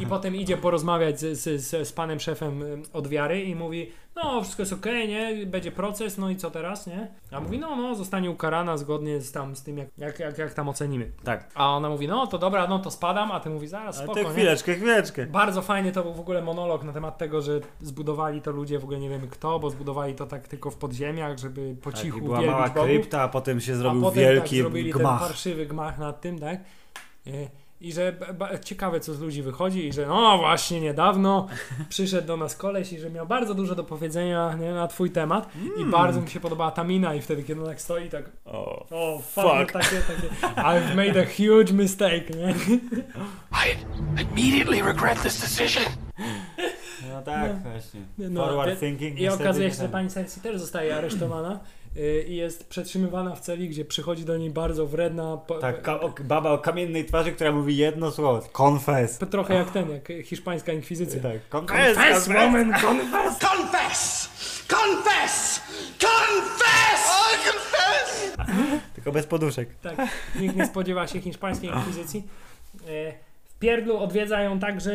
[SPEAKER 2] I potem idzie porozmawiać z, z, z, z panem szefem y, od wiary i mówi, no wszystko jest okej, nie? Będzie proces, no i co teraz, nie? A mówi, no, no, zostanie ukarana zgodnie z tam, z tym, jak, jak, jak, jak tam ocenimy.
[SPEAKER 1] Tak.
[SPEAKER 2] A ona mówi, no to dobra, no to spadam, a ty mówi, zaraz,
[SPEAKER 1] Ale
[SPEAKER 2] spoko,
[SPEAKER 1] ty
[SPEAKER 2] nie?
[SPEAKER 1] chwileczkę, chwileczkę.
[SPEAKER 2] Bardzo fajny to był w ogóle monolog na temat tego, że zbudowali to ludzie, w ogóle nie wiemy kto, bo zbudowali to tak tylko w podziemiach, żeby po
[SPEAKER 1] Tak,
[SPEAKER 2] cichu
[SPEAKER 1] i była mała
[SPEAKER 2] Bogów.
[SPEAKER 1] krypta, a potem się
[SPEAKER 2] A
[SPEAKER 1] zrobił
[SPEAKER 2] potem
[SPEAKER 1] wielki
[SPEAKER 2] tak, zrobili ten
[SPEAKER 1] gmach.
[SPEAKER 2] parszywy gmach nad tym, tak? I że ciekawe, co z ludzi wychodzi, i że no właśnie niedawno przyszedł do nas koleś i że miał bardzo dużo do powiedzenia nie, na twój temat i
[SPEAKER 1] Mm.
[SPEAKER 2] bardzo mi się podobała ta mina i wtedy, kiedy on tak stoi, tak
[SPEAKER 1] O,
[SPEAKER 2] o fuck,
[SPEAKER 1] Fuck.
[SPEAKER 2] No, takie, takie I've made a huge mistake, nie?
[SPEAKER 3] I immediately regret this decision.
[SPEAKER 1] no tak, właśnie.
[SPEAKER 2] No,
[SPEAKER 1] Forward
[SPEAKER 2] te-
[SPEAKER 1] thinking.
[SPEAKER 2] I okazuje się, że pani Cersei też zostaje aresztowana i jest przetrzymywana w celi, gdzie przychodzi do niej bardzo wredna,
[SPEAKER 1] Tak, ka- o, baba o kamiennej twarzy, która mówi jedno słowo. Confess.
[SPEAKER 2] trochę jak ten, jak hiszpańska inkwizycja.
[SPEAKER 1] Tak, confess,
[SPEAKER 2] Confess,
[SPEAKER 1] confess.
[SPEAKER 2] woman, confess!
[SPEAKER 3] Confess! Confess! Confess! I confess!
[SPEAKER 1] Tylko bez poduszek.
[SPEAKER 2] Tak, nikt nie spodziewa się hiszpańskiej inkwizycji. E, W Pierdlu odwiedza ją także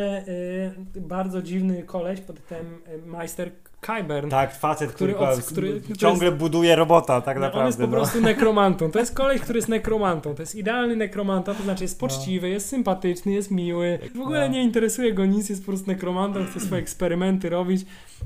[SPEAKER 2] e, bardzo dziwny koleś pod tym Meister Kyburn.
[SPEAKER 1] Tak, facet, który,
[SPEAKER 2] Który od- który- który
[SPEAKER 1] ciągle buduje robota, tak
[SPEAKER 2] No, on jest
[SPEAKER 1] naprawdę.
[SPEAKER 2] po
[SPEAKER 1] no.
[SPEAKER 2] prostu nekromantą. To jest koleś, który jest nekromantą. To jest idealny nekromanta, to znaczy jest
[SPEAKER 1] No.
[SPEAKER 2] poczciwy, jest sympatyczny, jest miły. W ogóle nie interesuje go nic, jest po prostu nekromantą, chce swoje eksperymenty robić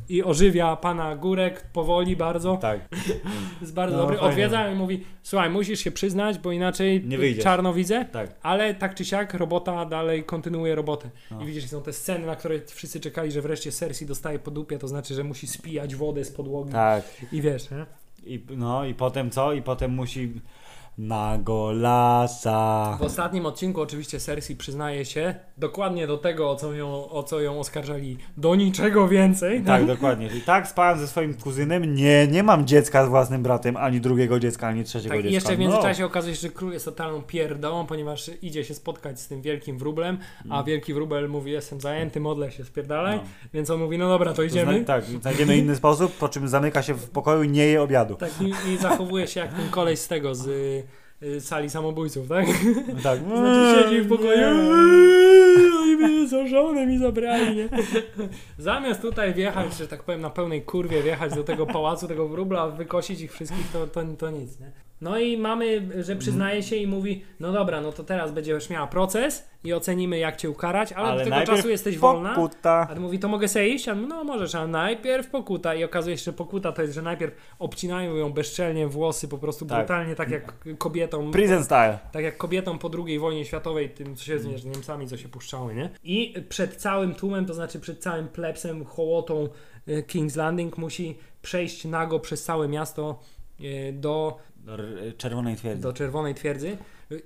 [SPEAKER 2] i ożywia pana Górek powoli bardzo.
[SPEAKER 1] Tak.
[SPEAKER 2] Jest bardzo
[SPEAKER 1] No,
[SPEAKER 2] dobry.
[SPEAKER 1] fajnie.
[SPEAKER 2] Odwiedza i mówi, słuchaj, musisz się przyznać, bo inaczej
[SPEAKER 1] Nie wyjdziesz.
[SPEAKER 2] czarno widzę.
[SPEAKER 1] Tak.
[SPEAKER 2] Ale tak czy siak robota dalej kontynuuje robotę.
[SPEAKER 1] No.
[SPEAKER 2] I widzisz, są te sceny, na które wszyscy czekali, że wreszcie Cersei dostaje po dupie, to znaczy, że musi spijać wodę z podłogi.
[SPEAKER 1] Tak.
[SPEAKER 2] I wiesz, nie?
[SPEAKER 1] I, no i potem co? I potem musi na golasa.
[SPEAKER 2] W ostatnim odcinku oczywiście Cersei przyznaje się dokładnie do tego, o co ją, o co ją oskarżali. Do niczego więcej.
[SPEAKER 1] Tak, dokładnie. I tak spałem ze swoim kuzynem. Nie, nie mam dziecka z własnym bratem, ani drugiego dziecka, ani trzeciego
[SPEAKER 2] Tak, i
[SPEAKER 1] dziecka.
[SPEAKER 2] jeszcze w
[SPEAKER 1] No.
[SPEAKER 2] międzyczasie okazuje się, że król jest totalną pierdołą, ponieważ idzie się spotkać z tym wielkim wróblem, a wielki wróbel mówi, jestem zajęty, modlę się, spierdalaj.
[SPEAKER 1] Mm. No.
[SPEAKER 2] Więc on mówi, no dobra, to idziemy.
[SPEAKER 1] tak, znajdziemy inny sposób, po czym zamyka się w pokoju i nie je obiadu.
[SPEAKER 2] Tak, i, i zachowuje się jak ten koleś z tego, z sali samobójców, tak?
[SPEAKER 1] Tak.
[SPEAKER 2] Znaczy siedzi w pokoju, "Eee, oni mnie za żonę mi zabrali, nie? Zamiast tutaj wjechać, że tak powiem, na pełnej kurwie wjechać do tego pałacu, tego wróbla, wykosić ich wszystkich, to, to, to nic, nie? No i mamy, że przyznaje się i mówi, no dobra, no to teraz będziesz miała proces i ocenimy jak cię ukarać, ale, do tego czasu jesteś wolna.
[SPEAKER 1] Pokuta.
[SPEAKER 2] A mówi, to mogę sobie iść? A on mówi, no możesz, a najpierw pokuta. I okazuje się, że pokuta to jest, że najpierw obcinają ją bezczelnie włosy, po prostu
[SPEAKER 1] Tak.
[SPEAKER 2] brutalnie, tak jak kobietom.
[SPEAKER 1] Prison style.
[SPEAKER 2] Tak jak kobietom po II wojnie światowej, tym co się z z Niemcami, co się puszczały, nie? I przed całym tłumem, to znaczy przed całym plebsem, hołotą e, King's Landing musi przejść nago przez całe miasto e, do,
[SPEAKER 1] Czerwonej twierdzy.
[SPEAKER 2] do Czerwonej Twierdzy.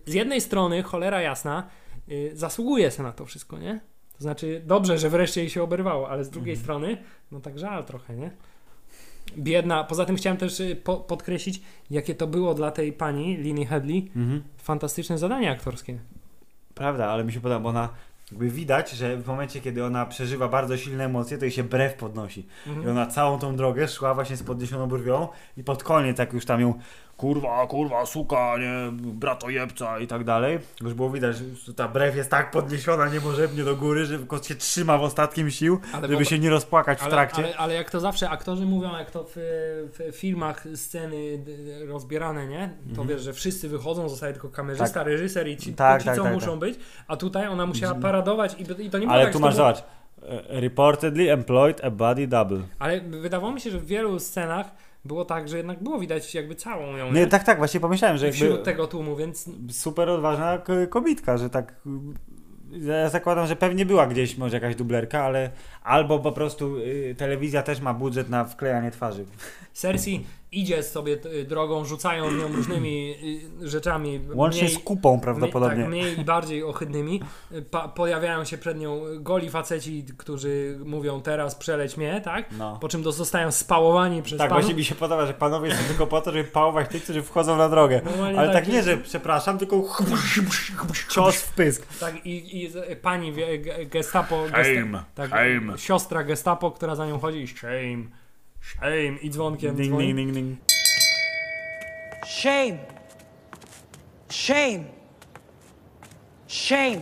[SPEAKER 2] Z jednej strony, cholera jasna, y, zasługuje się na to wszystko, nie? To znaczy, dobrze, że wreszcie jej się oberwało, ale z drugiej
[SPEAKER 1] Mhm.
[SPEAKER 2] strony, no tak żal trochę, nie? Biedna. Poza tym chciałem też y, po, podkreślić, jakie to było dla tej pani, Lini Headley,
[SPEAKER 1] Mhm.
[SPEAKER 2] fantastyczne zadanie aktorskie.
[SPEAKER 1] Prawda, ale mi się podoba, bo ona jakby widać, że w momencie, kiedy ona przeżywa bardzo silne emocje, to jej się brew podnosi.
[SPEAKER 2] Mhm.
[SPEAKER 1] I ona całą tą drogę szła właśnie z podniesioną brwią i pod koniec, jak już tam ją kurwa, kurwa, suka, nie, bratojebca i tak dalej, już było widać, że ta brew jest tak podniesiona niemożebnie do góry, że tylko się trzyma w ostatkim sił,
[SPEAKER 2] Ale
[SPEAKER 1] żeby
[SPEAKER 2] wyob-
[SPEAKER 1] się nie rozpłakać w
[SPEAKER 2] Ale,
[SPEAKER 1] trakcie.
[SPEAKER 2] ale, ale jak to zawsze aktorzy mówią, jak to w, w filmach sceny rozbierane, nie? To wiesz, że wszyscy wychodzą, zostaje tylko kamerzysta, reżyser i ci,
[SPEAKER 1] Mhm. Tak,
[SPEAKER 2] ci
[SPEAKER 1] tak,
[SPEAKER 2] co
[SPEAKER 1] tak,
[SPEAKER 2] muszą
[SPEAKER 1] tak.
[SPEAKER 2] być, a tutaj ona musiała paradować i, i to nie było
[SPEAKER 1] Ale
[SPEAKER 2] tak,
[SPEAKER 1] tu masz,
[SPEAKER 2] było-
[SPEAKER 1] zobacz, e, reportedly employed a body double.
[SPEAKER 2] Ale wydawało mi się, że w wielu scenach było tak, że jednak było widać jakby całą ją,
[SPEAKER 1] Nie, tak, tak, właśnie pomyślałem, że
[SPEAKER 2] Wśród
[SPEAKER 1] jakby
[SPEAKER 2] tego tłumu, więc
[SPEAKER 1] super odważna kobitka, że tak. Ja zakładam, że pewnie była gdzieś może jakaś dublerka, ale albo po prostu y, telewizja też ma budżet na wklejanie twarzy.
[SPEAKER 2] Cersei idzie sobie y, drogą, rzucają w nią różnymi y, rzeczami.
[SPEAKER 1] Łącznie
[SPEAKER 2] mniej-
[SPEAKER 1] z kupą prawdopodobnie.
[SPEAKER 2] Mniej, tak, mniej i bardziej ohydnymi. Pa, pojawiają się przed nią goli faceci, którzy mówią teraz przeleć mnie, tak?
[SPEAKER 1] No.
[SPEAKER 2] Po czym zostają spałowani przez
[SPEAKER 1] Tak,
[SPEAKER 2] panów.
[SPEAKER 1] właśnie mi się podoba, że panowie są tylko po to, żeby pałować tych, którzy wchodzą na drogę.
[SPEAKER 2] Normalnie
[SPEAKER 1] Ale tak
[SPEAKER 2] tak.
[SPEAKER 1] nie, że przepraszam, tylko cios w pysk.
[SPEAKER 2] Tak, i, i pani gestapo,
[SPEAKER 1] Shame,
[SPEAKER 2] gesta, tak, siostra gestapo, która za nią chodzi, shame, shame i dzwonkiem
[SPEAKER 1] Ding,
[SPEAKER 2] dzwoni.
[SPEAKER 1] ding, ding, ding.
[SPEAKER 10] Shame. Shame. Shame.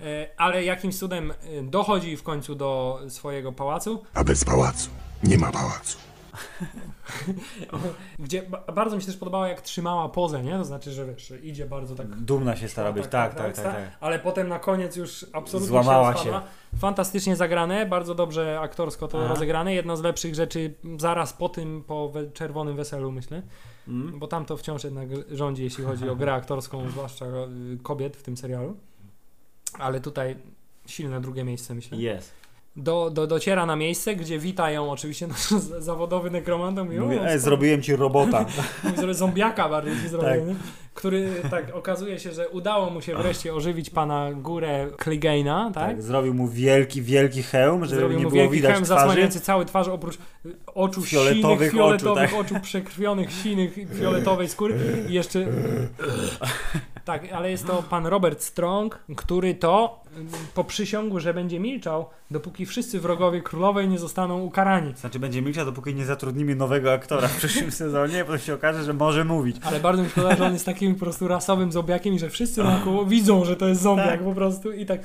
[SPEAKER 2] E, Ale jakimś cudem e, dochodzi w końcu do swojego pałacu,
[SPEAKER 5] A bez pałacu nie ma pałacu.
[SPEAKER 2] gdzie ba- bardzo mi się też podobało, jak trzymała pozę, nie? To znaczy, że wiesz, idzie bardzo tak.
[SPEAKER 1] Dumna się stara być, tak, tak, tak. tak.
[SPEAKER 2] Ale potem na koniec już absolutnie
[SPEAKER 1] Złamała
[SPEAKER 2] się. Fantastycznie zagrane, bardzo dobrze aktorsko to rozegrane. Jedna z lepszych rzeczy zaraz po tym, po czerwonym weselu, myślę.
[SPEAKER 1] Mm.
[SPEAKER 2] Bo tam to wciąż jednak rządzi, jeśli chodzi o grę aktorską, zwłaszcza y, kobiet w tym serialu. Ale tutaj silne drugie miejsce, myślę.
[SPEAKER 1] Jest.
[SPEAKER 2] Do, do, dociera na miejsce, gdzie wita ją oczywiście nasz zawodowy nekromanta. Mówi,
[SPEAKER 1] Mówię,
[SPEAKER 2] o,
[SPEAKER 1] e, zrobiłem ci robota.
[SPEAKER 2] Mówi, zombiaka bardziej ci zrobił,
[SPEAKER 1] Tak.
[SPEAKER 2] Który tak okazuje się, że udało mu się wreszcie ożywić pana Górę Clegane'a, tak?
[SPEAKER 1] Tak, zrobił mu wielki, wielki hełm, żeby
[SPEAKER 2] Zrobił
[SPEAKER 1] nie
[SPEAKER 2] mu
[SPEAKER 1] było
[SPEAKER 2] wielki
[SPEAKER 1] widać
[SPEAKER 2] hełm
[SPEAKER 1] twarzy.
[SPEAKER 2] zasłaniający całe twarz, oprócz y, oczu
[SPEAKER 1] Fioletowych
[SPEAKER 2] sinych, fioletowych
[SPEAKER 1] oczu,
[SPEAKER 2] oczu,
[SPEAKER 1] tak.
[SPEAKER 2] przekrwionych, sinych, fioletowej skóry i jeszcze... tak, ale jest to pan Robert Strong, który to y, poprzysiągł, że będzie milczał, dopóki wszyscy wrogowie królowej nie zostaną ukarani.
[SPEAKER 1] Znaczy będzie milczał, dopóki nie zatrudnimy nowego aktora w przyszłym sezonie, potem się okaże, że może mówić.
[SPEAKER 2] Ale bardzo mi podoba, że on jest takim po prostu rasowym zombiakiem i że wszyscy naokoło widzą, że to jest zombiak
[SPEAKER 1] Tak.
[SPEAKER 2] po prostu i tak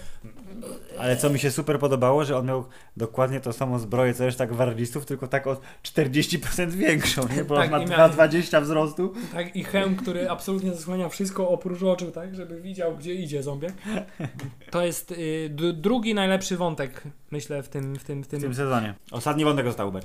[SPEAKER 1] Ale co mi się super podobało, że on miał dokładnie tą samą zbroję co reszta gwardzistów, tylko tak o 40% większą, nie? Bo
[SPEAKER 2] Tak,
[SPEAKER 1] on ma
[SPEAKER 2] i miał-
[SPEAKER 1] 2,20 wzrostu.
[SPEAKER 2] Tak, i hełm, który absolutnie zasłania wszystko oprócz oczu, tak, żeby widział, gdzie idzie zombiak. To jest y, drugi najlepszy wątek, myślę, w tym, w tym, w
[SPEAKER 1] W
[SPEAKER 2] tym...
[SPEAKER 1] tym sezonie. Ostatni wątek został Uber.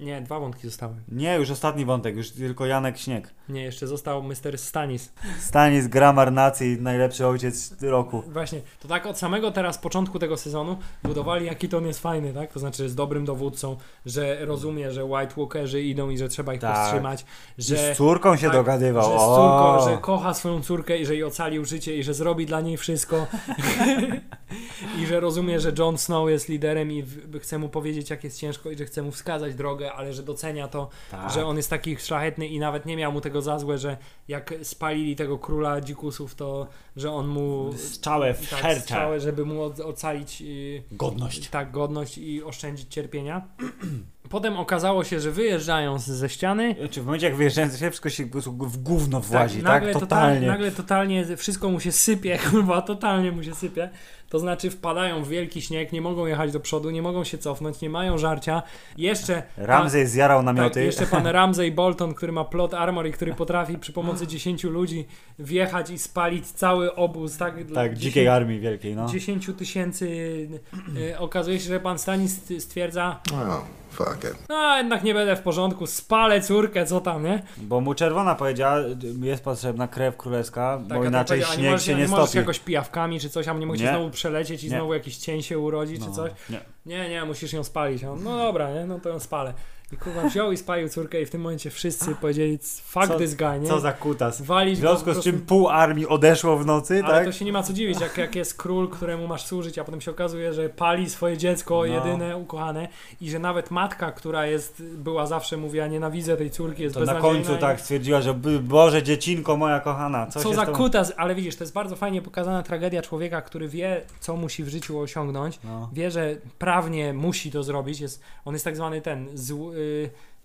[SPEAKER 2] Nie, dwa wątki zostały.
[SPEAKER 1] Nie, już ostatni wątek, już tylko Janek Śnieg.
[SPEAKER 2] Nie, jeszcze został Mr. Stanis.
[SPEAKER 1] Stanis, Gramar Nacji, najlepszy ojciec roku.
[SPEAKER 2] Właśnie, to tak od samego teraz początku tego sezonu budowali, jaki to on jest fajny, tak? To znaczy, że jest dobrym dowódcą, że rozumie, że White Walkerzy idą i że trzeba ich
[SPEAKER 1] Tak.
[SPEAKER 2] powstrzymać,
[SPEAKER 1] I
[SPEAKER 2] że...
[SPEAKER 1] z córką się
[SPEAKER 2] tak,
[SPEAKER 1] dogadywał.
[SPEAKER 2] Że, z
[SPEAKER 1] O!
[SPEAKER 2] córką, że kocha swoją córkę i że jej ocalił życie i że zrobi dla niej wszystko. I że rozumie, że Jon Snow jest liderem i chce mu powiedzieć, jak jest ciężko i że chce mu wskazać drogę, ale że docenia to,
[SPEAKER 1] Tak.
[SPEAKER 2] że on jest taki szlachetny i nawet nie miał mu tego za złe, że jak spalili tego króla dzikusów, to że on mu
[SPEAKER 1] Strzałę w
[SPEAKER 2] tak, strzałę, żeby mu ocalić y,
[SPEAKER 1] Godność.
[SPEAKER 2] tak, godność i oszczędzić cierpienia. Potem okazało się, że wyjeżdżają z- ze ściany.
[SPEAKER 1] Czy w momencie jak wyjeżdżałem, to się wszystko się w gówno włazi, tak?
[SPEAKER 2] nagle,
[SPEAKER 1] Totalnie.
[SPEAKER 2] Total, nagle totalnie wszystko mu się sypie, kurwa, totalnie mu się sypie. To znaczy wpadają w wielki śnieg, nie mogą jechać do przodu, nie mogą się cofnąć, nie mają żarcia. Jeszcze
[SPEAKER 1] Ramsey zjarał
[SPEAKER 2] tak,
[SPEAKER 1] namioty.
[SPEAKER 2] jeszcze pan Ramsey Bolton, który ma plot armor i który potrafi przy pomocy 10 ludzi wjechać i spalić cały obóz, tak? dla
[SPEAKER 1] tak,
[SPEAKER 2] 10
[SPEAKER 1] dzikiej armii wielkiej, no.
[SPEAKER 2] 10 tysięcy. y, okazuje się, że pan Stanis stwierdza,
[SPEAKER 5] Oh, fuck it.
[SPEAKER 2] no jednak nie będę w porządku, spalę córkę, co tam, nie?
[SPEAKER 1] Bo mu czerwona powiedziała, jest potrzebna krew królewska,
[SPEAKER 2] Tak,
[SPEAKER 1] bo inaczej śnieg
[SPEAKER 2] możesz,
[SPEAKER 1] się nie
[SPEAKER 2] możesz
[SPEAKER 1] stopi.
[SPEAKER 2] jakoś pijawkami czy coś, a nie możecie
[SPEAKER 1] Nie.
[SPEAKER 2] znowu przelecieć i
[SPEAKER 1] Nie.
[SPEAKER 2] znowu jakiś cień się urodzi czy
[SPEAKER 1] No,
[SPEAKER 2] coś.
[SPEAKER 1] Nie.
[SPEAKER 2] Nie, nie, musisz ją spalić. A On, no dobra, nie, no to ją spalę. I kurwa wziął i spalił córkę i w tym momencie wszyscy powiedzieli fuck
[SPEAKER 1] Co-
[SPEAKER 2] this guy, nie?
[SPEAKER 1] Co za kutas.
[SPEAKER 2] Walić
[SPEAKER 1] W związku z
[SPEAKER 2] prostu-
[SPEAKER 1] czym pół armii odeszło w nocy,
[SPEAKER 2] Ale
[SPEAKER 1] tak?
[SPEAKER 2] to się nie ma co dziwić, jak, jak jest król, któremu masz służyć, a potem się okazuje, że pali swoje dziecko,
[SPEAKER 1] No.
[SPEAKER 2] jedyne, ukochane i że nawet matka, która jest, była zawsze, mówiła, nienawidzę tej córki, jest
[SPEAKER 1] To na końcu
[SPEAKER 2] i-
[SPEAKER 1] tak stwierdziła, że "By- Boże, dziecinko moja kochana, co,
[SPEAKER 2] Co za
[SPEAKER 1] z
[SPEAKER 2] kutas, ale widzisz, to jest bardzo fajnie pokazana tragedia człowieka, który wie, co musi w życiu osiągnąć,
[SPEAKER 1] No.
[SPEAKER 2] wie, że prawnie musi to zrobić, jest, on jest tak zwany ten zł, y,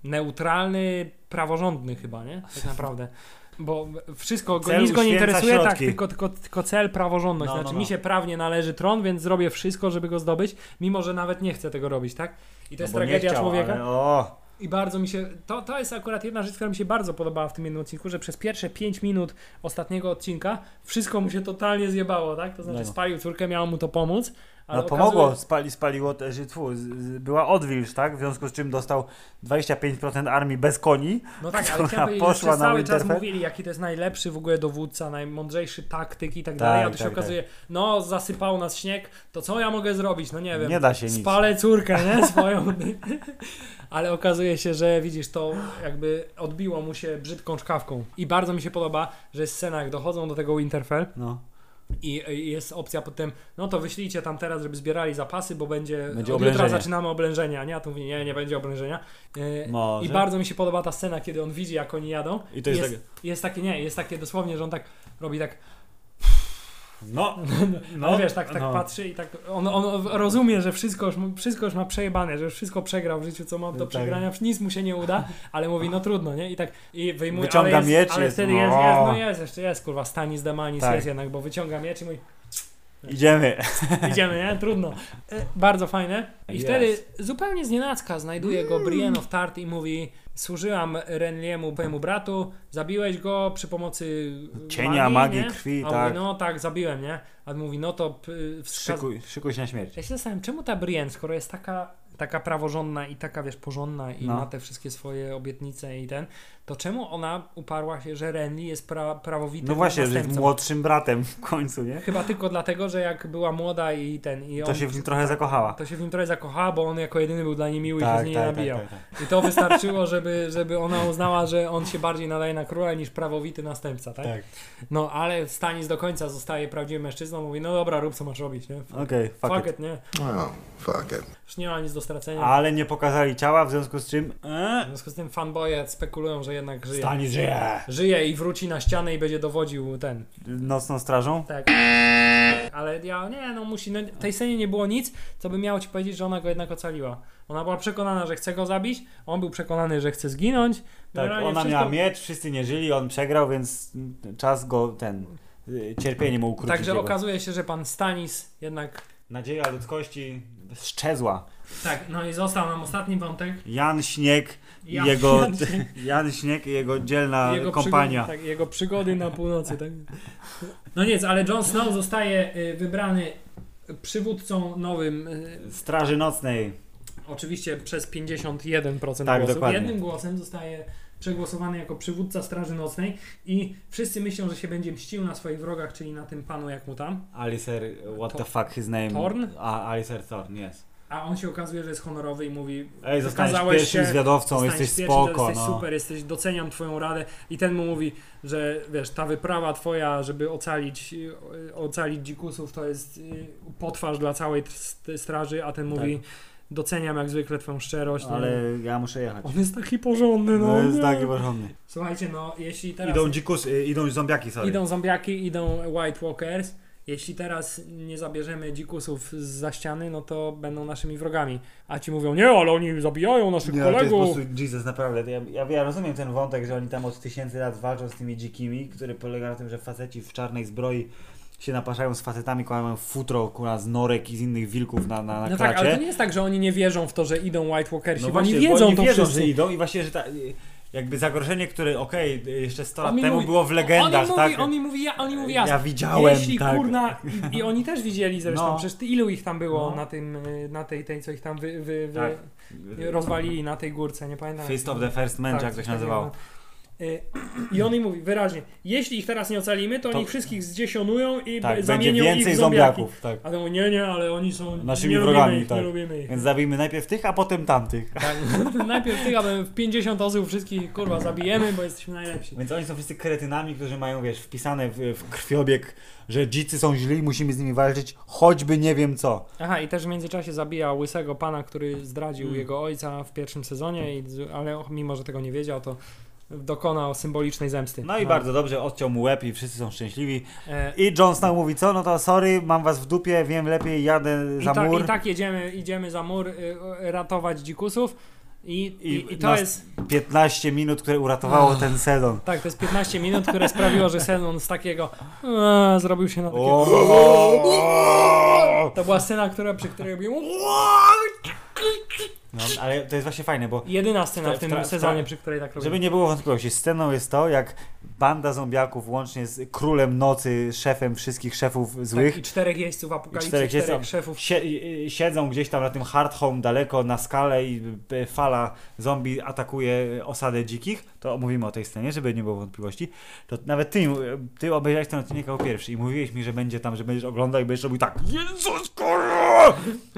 [SPEAKER 2] neutralny, praworządny chyba, nie? Tak naprawdę. Bo wszystko go, nic go nie interesuje, tak, tylko, tylko, tylko cel, praworządność.
[SPEAKER 1] No, no,
[SPEAKER 2] znaczy
[SPEAKER 1] no.
[SPEAKER 2] mi się prawnie należy tron, więc zrobię wszystko, żeby go zdobyć, mimo że nawet nie chcę tego robić, tak? I to
[SPEAKER 1] No
[SPEAKER 2] jest tragedia
[SPEAKER 1] chciał,
[SPEAKER 2] człowieka.
[SPEAKER 1] Ale,
[SPEAKER 2] I bardzo mi się. To, to jest akurat jedna rzecz, która mi się bardzo podobała w tym jednym odcinku, że przez pierwsze 5 minut ostatniego odcinka wszystko mu się totalnie zjebało, tak? To znaczy
[SPEAKER 1] No.
[SPEAKER 2] spalił córkę, miało mu to pomóc. Ale
[SPEAKER 1] no pomogło,
[SPEAKER 2] okazuje-
[SPEAKER 1] spali, spaliło też, tfu, była odwilż, tak? W związku z czym dostał 25% armii bez koni.
[SPEAKER 2] No tak, ale że
[SPEAKER 1] poszła na
[SPEAKER 2] cały czas
[SPEAKER 1] Winterfell.
[SPEAKER 2] mówili, jaki to jest najlepszy w ogóle dowódca, najmądrzejszy taktyk i tak,
[SPEAKER 1] Tak,
[SPEAKER 2] dalej, a tu się
[SPEAKER 1] tak,
[SPEAKER 2] okazuje, no zasypał nas śnieg, to co ja mogę zrobić? No nie wiem.
[SPEAKER 1] Nie da się nic.
[SPEAKER 2] Spalę córkę, nie? Swoją. Ale okazuje się, że widzisz, to jakby odbiło mu się brzydką czkawką. I bardzo mi się podoba, że jest scena, jak dochodzą do tego Winterfell
[SPEAKER 1] No.
[SPEAKER 2] I i jest opcja potem, no to wyślijcie tam teraz, żeby zbierali zapasy, bo będzie,
[SPEAKER 1] Będzie
[SPEAKER 2] od jutra zaczynamy oblężenie, a nie, a tu mówi, nie, nie będzie oblężenia. E,
[SPEAKER 1] Może.
[SPEAKER 2] I bardzo mi się podoba ta scena, kiedy on widzi, jak oni jadą.
[SPEAKER 1] I to jest
[SPEAKER 2] jest, jest takie, nie, jest takie dosłownie, że on tak robi tak,
[SPEAKER 1] No,
[SPEAKER 2] no, wiesz, tak, tak
[SPEAKER 1] no.
[SPEAKER 2] patrzy i tak, on, on rozumie, że wszystko już, wszystko już ma przejebane, że już wszystko przegrał w życiu, co ma do
[SPEAKER 1] Tak.
[SPEAKER 2] przegrania, nic mu się nie uda, ale mówi, no trudno, nie? I tak, i wyjmuje,
[SPEAKER 1] Wyciąga
[SPEAKER 2] ale, jest,
[SPEAKER 1] miecz,
[SPEAKER 2] ale
[SPEAKER 1] jest-
[SPEAKER 2] wtedy jest,
[SPEAKER 1] o.
[SPEAKER 2] jest, no jest, jeszcze jest, kurwa, Stanis Demanis
[SPEAKER 1] Tak.
[SPEAKER 2] jest jednak, bo wyciąga miecz i mówi,
[SPEAKER 1] Idziemy.
[SPEAKER 2] Idziemy, nie? Trudno. E, Bardzo fajne. I
[SPEAKER 1] Yes.
[SPEAKER 2] wtedy zupełnie znienacka znajduje go Brienne of Tart i mówi służyłam Renliemu, twojemu bratu, zabiłeś go przy pomocy
[SPEAKER 1] Cienia, magii,
[SPEAKER 2] nie?
[SPEAKER 1] krwi,
[SPEAKER 2] A
[SPEAKER 1] tak.
[SPEAKER 2] mówi, no tak, zabiłem, nie? A on mówi, no to p- wskaz...
[SPEAKER 1] Szykuj, szykuj się na śmierć.
[SPEAKER 2] Ja się zastanawiam, czemu ta Brienne, skoro jest taka, taka praworządna i taka, wiesz, porządna i
[SPEAKER 1] No.
[SPEAKER 2] ma te wszystkie swoje obietnice i ten, to czemu ona uparła się, że Renly jest pra prawowitym
[SPEAKER 1] No właśnie, że jest młodszym bratem w końcu, nie?
[SPEAKER 2] Chyba tylko dlatego, że jak była młoda i ten... I
[SPEAKER 1] To
[SPEAKER 2] on,
[SPEAKER 1] się w nim trochę zakochała.
[SPEAKER 2] to się w nim trochę zakochała, bo on jako jedyny był dla niej miły i się
[SPEAKER 1] Tak,
[SPEAKER 2] z niej
[SPEAKER 1] tak,
[SPEAKER 2] nie
[SPEAKER 1] tak,
[SPEAKER 2] nabijał.
[SPEAKER 1] tak, tak.
[SPEAKER 2] I to wystarczyło, żeby, żeby ona uznała, że on się bardziej nadaje na króla niż prawowity następca, tak?
[SPEAKER 1] Tak.
[SPEAKER 2] No, ale Stanis do końca zostaje prawdziwym mężczyzną, mówi, no dobra, rób co masz robić, nie?
[SPEAKER 1] Okej, fuck,
[SPEAKER 2] Fuck
[SPEAKER 1] it.
[SPEAKER 2] it, nie?
[SPEAKER 5] Oh, fuck it.
[SPEAKER 2] Już nie ma nic do stracenia.
[SPEAKER 1] Ale nie pokazali ciała, w związku z czym... E,
[SPEAKER 2] W związku z tym fanboye spekulują, że jednak żyje.
[SPEAKER 1] Stanis żyje!
[SPEAKER 2] Żyje i wróci na ścianę i będzie dowodził ten.
[SPEAKER 1] Nocną strażą?
[SPEAKER 2] Tak. Ale ja, nie, no musi, no, w tej scenie nie było nic, co by miało ci powiedzieć, że ona go jednak ocaliła. Ona była przekonana, że chce go zabić, on był przekonany, że chce zginąć.
[SPEAKER 1] Tak, ona
[SPEAKER 2] wszystko-
[SPEAKER 1] miała miecz, wszyscy nie żyli, on przegrał, więc czas go ten y, cierpienie mu ukrócić.
[SPEAKER 2] Także
[SPEAKER 1] jego.
[SPEAKER 2] okazuje się, że pan Stanis jednak...
[SPEAKER 1] Nadzieja ludzkości szczezła.
[SPEAKER 2] Tak, no i został nam ostatni wątek.
[SPEAKER 1] Jan Śnieg jego...
[SPEAKER 2] Jan Śnieg.
[SPEAKER 1] Jan Śnieg i jego dzielna
[SPEAKER 2] Jego
[SPEAKER 1] kompania.
[SPEAKER 2] Przygody, tak, jego przygody na północy. Tak. No nic, ale Jon Snow zostaje y, wybrany przywódcą nowym, y,
[SPEAKER 1] Straży Nocnej.
[SPEAKER 2] oczywiście przez 51%
[SPEAKER 1] Tak,
[SPEAKER 2] głosów.
[SPEAKER 1] dokładnie.
[SPEAKER 2] Jednym głosem zostaje przegłosowany jako przywódca Straży Nocnej i wszyscy myślą, że się będzie mścił na swoich wrogach, czyli na tym panu jak mu tam,
[SPEAKER 1] Alicer, what
[SPEAKER 2] To-
[SPEAKER 1] the fuck his name?
[SPEAKER 2] Thorn?
[SPEAKER 1] A, Alicer Thorn, yes.
[SPEAKER 2] A on się okazuje, że jest honorowy i mówi
[SPEAKER 1] Ej,
[SPEAKER 2] Wykazałeś
[SPEAKER 1] pierwszym
[SPEAKER 2] się,
[SPEAKER 1] zwiadowcą, jesteś spoko,
[SPEAKER 2] to jesteś
[SPEAKER 1] no.
[SPEAKER 2] super, jesteś, doceniam twoją radę i ten mu mówi, że wiesz, ta wyprawa twoja, żeby ocalić, y, ocalić dzikusów, to jest y, potwarz dla całej tr- straży, a ten mówi, doceniam jak zwykle twoją szczerość.
[SPEAKER 1] Tak. Ale ja muszę jechać.
[SPEAKER 2] On jest taki porządny, no.
[SPEAKER 1] No jest
[SPEAKER 2] nie.
[SPEAKER 1] taki porządny.
[SPEAKER 2] Słuchajcie, no, jeśli teraz
[SPEAKER 1] Idą dzikus, y, idą zombiaki, sorry.
[SPEAKER 2] idą zombiaki, idą White Walkers, jeśli teraz nie zabierzemy dzikusów za ściany, no to będą naszymi wrogami. A ci mówią, nie, ale oni zabijają naszych
[SPEAKER 1] Nie, ale to jest po
[SPEAKER 2] kolegów.
[SPEAKER 1] prostu Jesus, naprawdę. Ja, ja, ja rozumiem ten wątek, że oni tam od tysięcy lat walczą z tymi dzikimi, który polega na tym, że faceci w czarnej zbroi się napaszają z facetami, mają futro kurwa, z norek i z innych wilków na, na, na
[SPEAKER 2] No
[SPEAKER 1] klacie.
[SPEAKER 2] tak, ale to nie jest tak, że oni nie wierzą w to, że idą White Walkersi,
[SPEAKER 1] No
[SPEAKER 2] bo
[SPEAKER 1] właśnie,
[SPEAKER 2] oni
[SPEAKER 1] bo
[SPEAKER 2] wiedzą
[SPEAKER 1] oni
[SPEAKER 2] to
[SPEAKER 1] wierzą,
[SPEAKER 2] wszyscy.
[SPEAKER 1] że idą i właśnie, że ta, jakby zagrożenie, które okej, y, jeszcze 100
[SPEAKER 2] On
[SPEAKER 1] lat temu
[SPEAKER 2] mówi-
[SPEAKER 1] było w legendach,
[SPEAKER 2] on
[SPEAKER 1] tak?
[SPEAKER 2] Mówi, on mi mówi, ja, on mi mówi
[SPEAKER 1] Ja widziałem,
[SPEAKER 2] Jeśli
[SPEAKER 1] tak.
[SPEAKER 2] kurna, i, i oni też widzieli zresztą,
[SPEAKER 1] No.
[SPEAKER 2] przecież ilu ich tam było
[SPEAKER 1] No.
[SPEAKER 2] na tym, y, na tej, tej co ich tam wy, wy, wy,
[SPEAKER 1] Tak.
[SPEAKER 2] rozwalili na tej górce, nie pamiętam.
[SPEAKER 1] Fist of the First Man,
[SPEAKER 2] Tak,
[SPEAKER 1] jak to się nazywało.
[SPEAKER 2] Y, I on im mówi wyraźnie, jeśli ich teraz nie ocalimy, to,
[SPEAKER 1] To-
[SPEAKER 2] oni wszystkich zdziesionują i
[SPEAKER 1] Tak,
[SPEAKER 2] b-
[SPEAKER 1] będzie
[SPEAKER 2] zamienią
[SPEAKER 1] więcej
[SPEAKER 2] ich w zombiaki.
[SPEAKER 1] zombiaków. Tak.
[SPEAKER 2] A mówi, nie, nie, ale oni są
[SPEAKER 1] Naszymi
[SPEAKER 2] nie
[SPEAKER 1] wrogami,
[SPEAKER 2] ich,
[SPEAKER 1] tak.
[SPEAKER 2] nie lubimy ich.
[SPEAKER 1] Więc zabijmy najpierw tych, a potem tamtych.
[SPEAKER 2] Tak, najpierw tych, aby w 50 osób wszystkich kurwa zabijemy, bo jesteśmy najlepsi.
[SPEAKER 1] Więc oni są wszyscy kretynami, którzy mają, wiesz, wpisane w, w krwiobieg, że dzicy są źli i musimy z nimi walczyć, choćby nie wiem co.
[SPEAKER 2] Aha, i też w międzyczasie zabija łysego pana, który zdradził
[SPEAKER 1] Mm.
[SPEAKER 2] jego ojca w pierwszym sezonie, i, ale mimo, że tego nie wiedział, to dokonał symbolicznej zemsty.
[SPEAKER 1] No i
[SPEAKER 2] A,
[SPEAKER 1] bardzo dobrze, odciął mu łeb i wszyscy są szczęśliwi.
[SPEAKER 2] E,
[SPEAKER 1] I Jon Snow mówi, co? No to sorry, mam was w dupie, wiem lepiej, jadę
[SPEAKER 2] I,
[SPEAKER 1] za
[SPEAKER 2] tak,
[SPEAKER 1] mur.
[SPEAKER 2] I tak jedziemy, idziemy za mur y, ratować dzikusów i, i, i to jest...
[SPEAKER 1] 15 minut, które uratowało ten sezon.
[SPEAKER 2] Tak, to jest 15 minut, które sprawiło, że sezon z takiego zrobił się na takie...
[SPEAKER 1] O!
[SPEAKER 2] To była scena, która, przy której robiłem...
[SPEAKER 1] No, ale to jest właśnie fajne, bo
[SPEAKER 2] Jedyna scena
[SPEAKER 1] W
[SPEAKER 2] tym sezonie, przy której tak robiłem.
[SPEAKER 1] żeby nie było wątpliwości, sceną jest to, jak banda zombiaków łącznie z królem nocy, szefem wszystkich szefów złych,
[SPEAKER 2] Tak, I czterech jeźdźców apokalipsy,
[SPEAKER 1] czterech
[SPEAKER 2] czterech,
[SPEAKER 1] tam,
[SPEAKER 2] szefów.
[SPEAKER 1] sie, y, siedzą gdzieś tam na tym hard home daleko na skale i y, fala zombie atakuje osadę dzikich, to mówimy o tej scenie, żeby nie było wątpliwości, to nawet ty, y, ty obejrzałeś ten odcinek jako pierwszy i mówiłeś mi, że będzie tam, że będziesz oglądał i będziesz robił tak Jezus kurwa!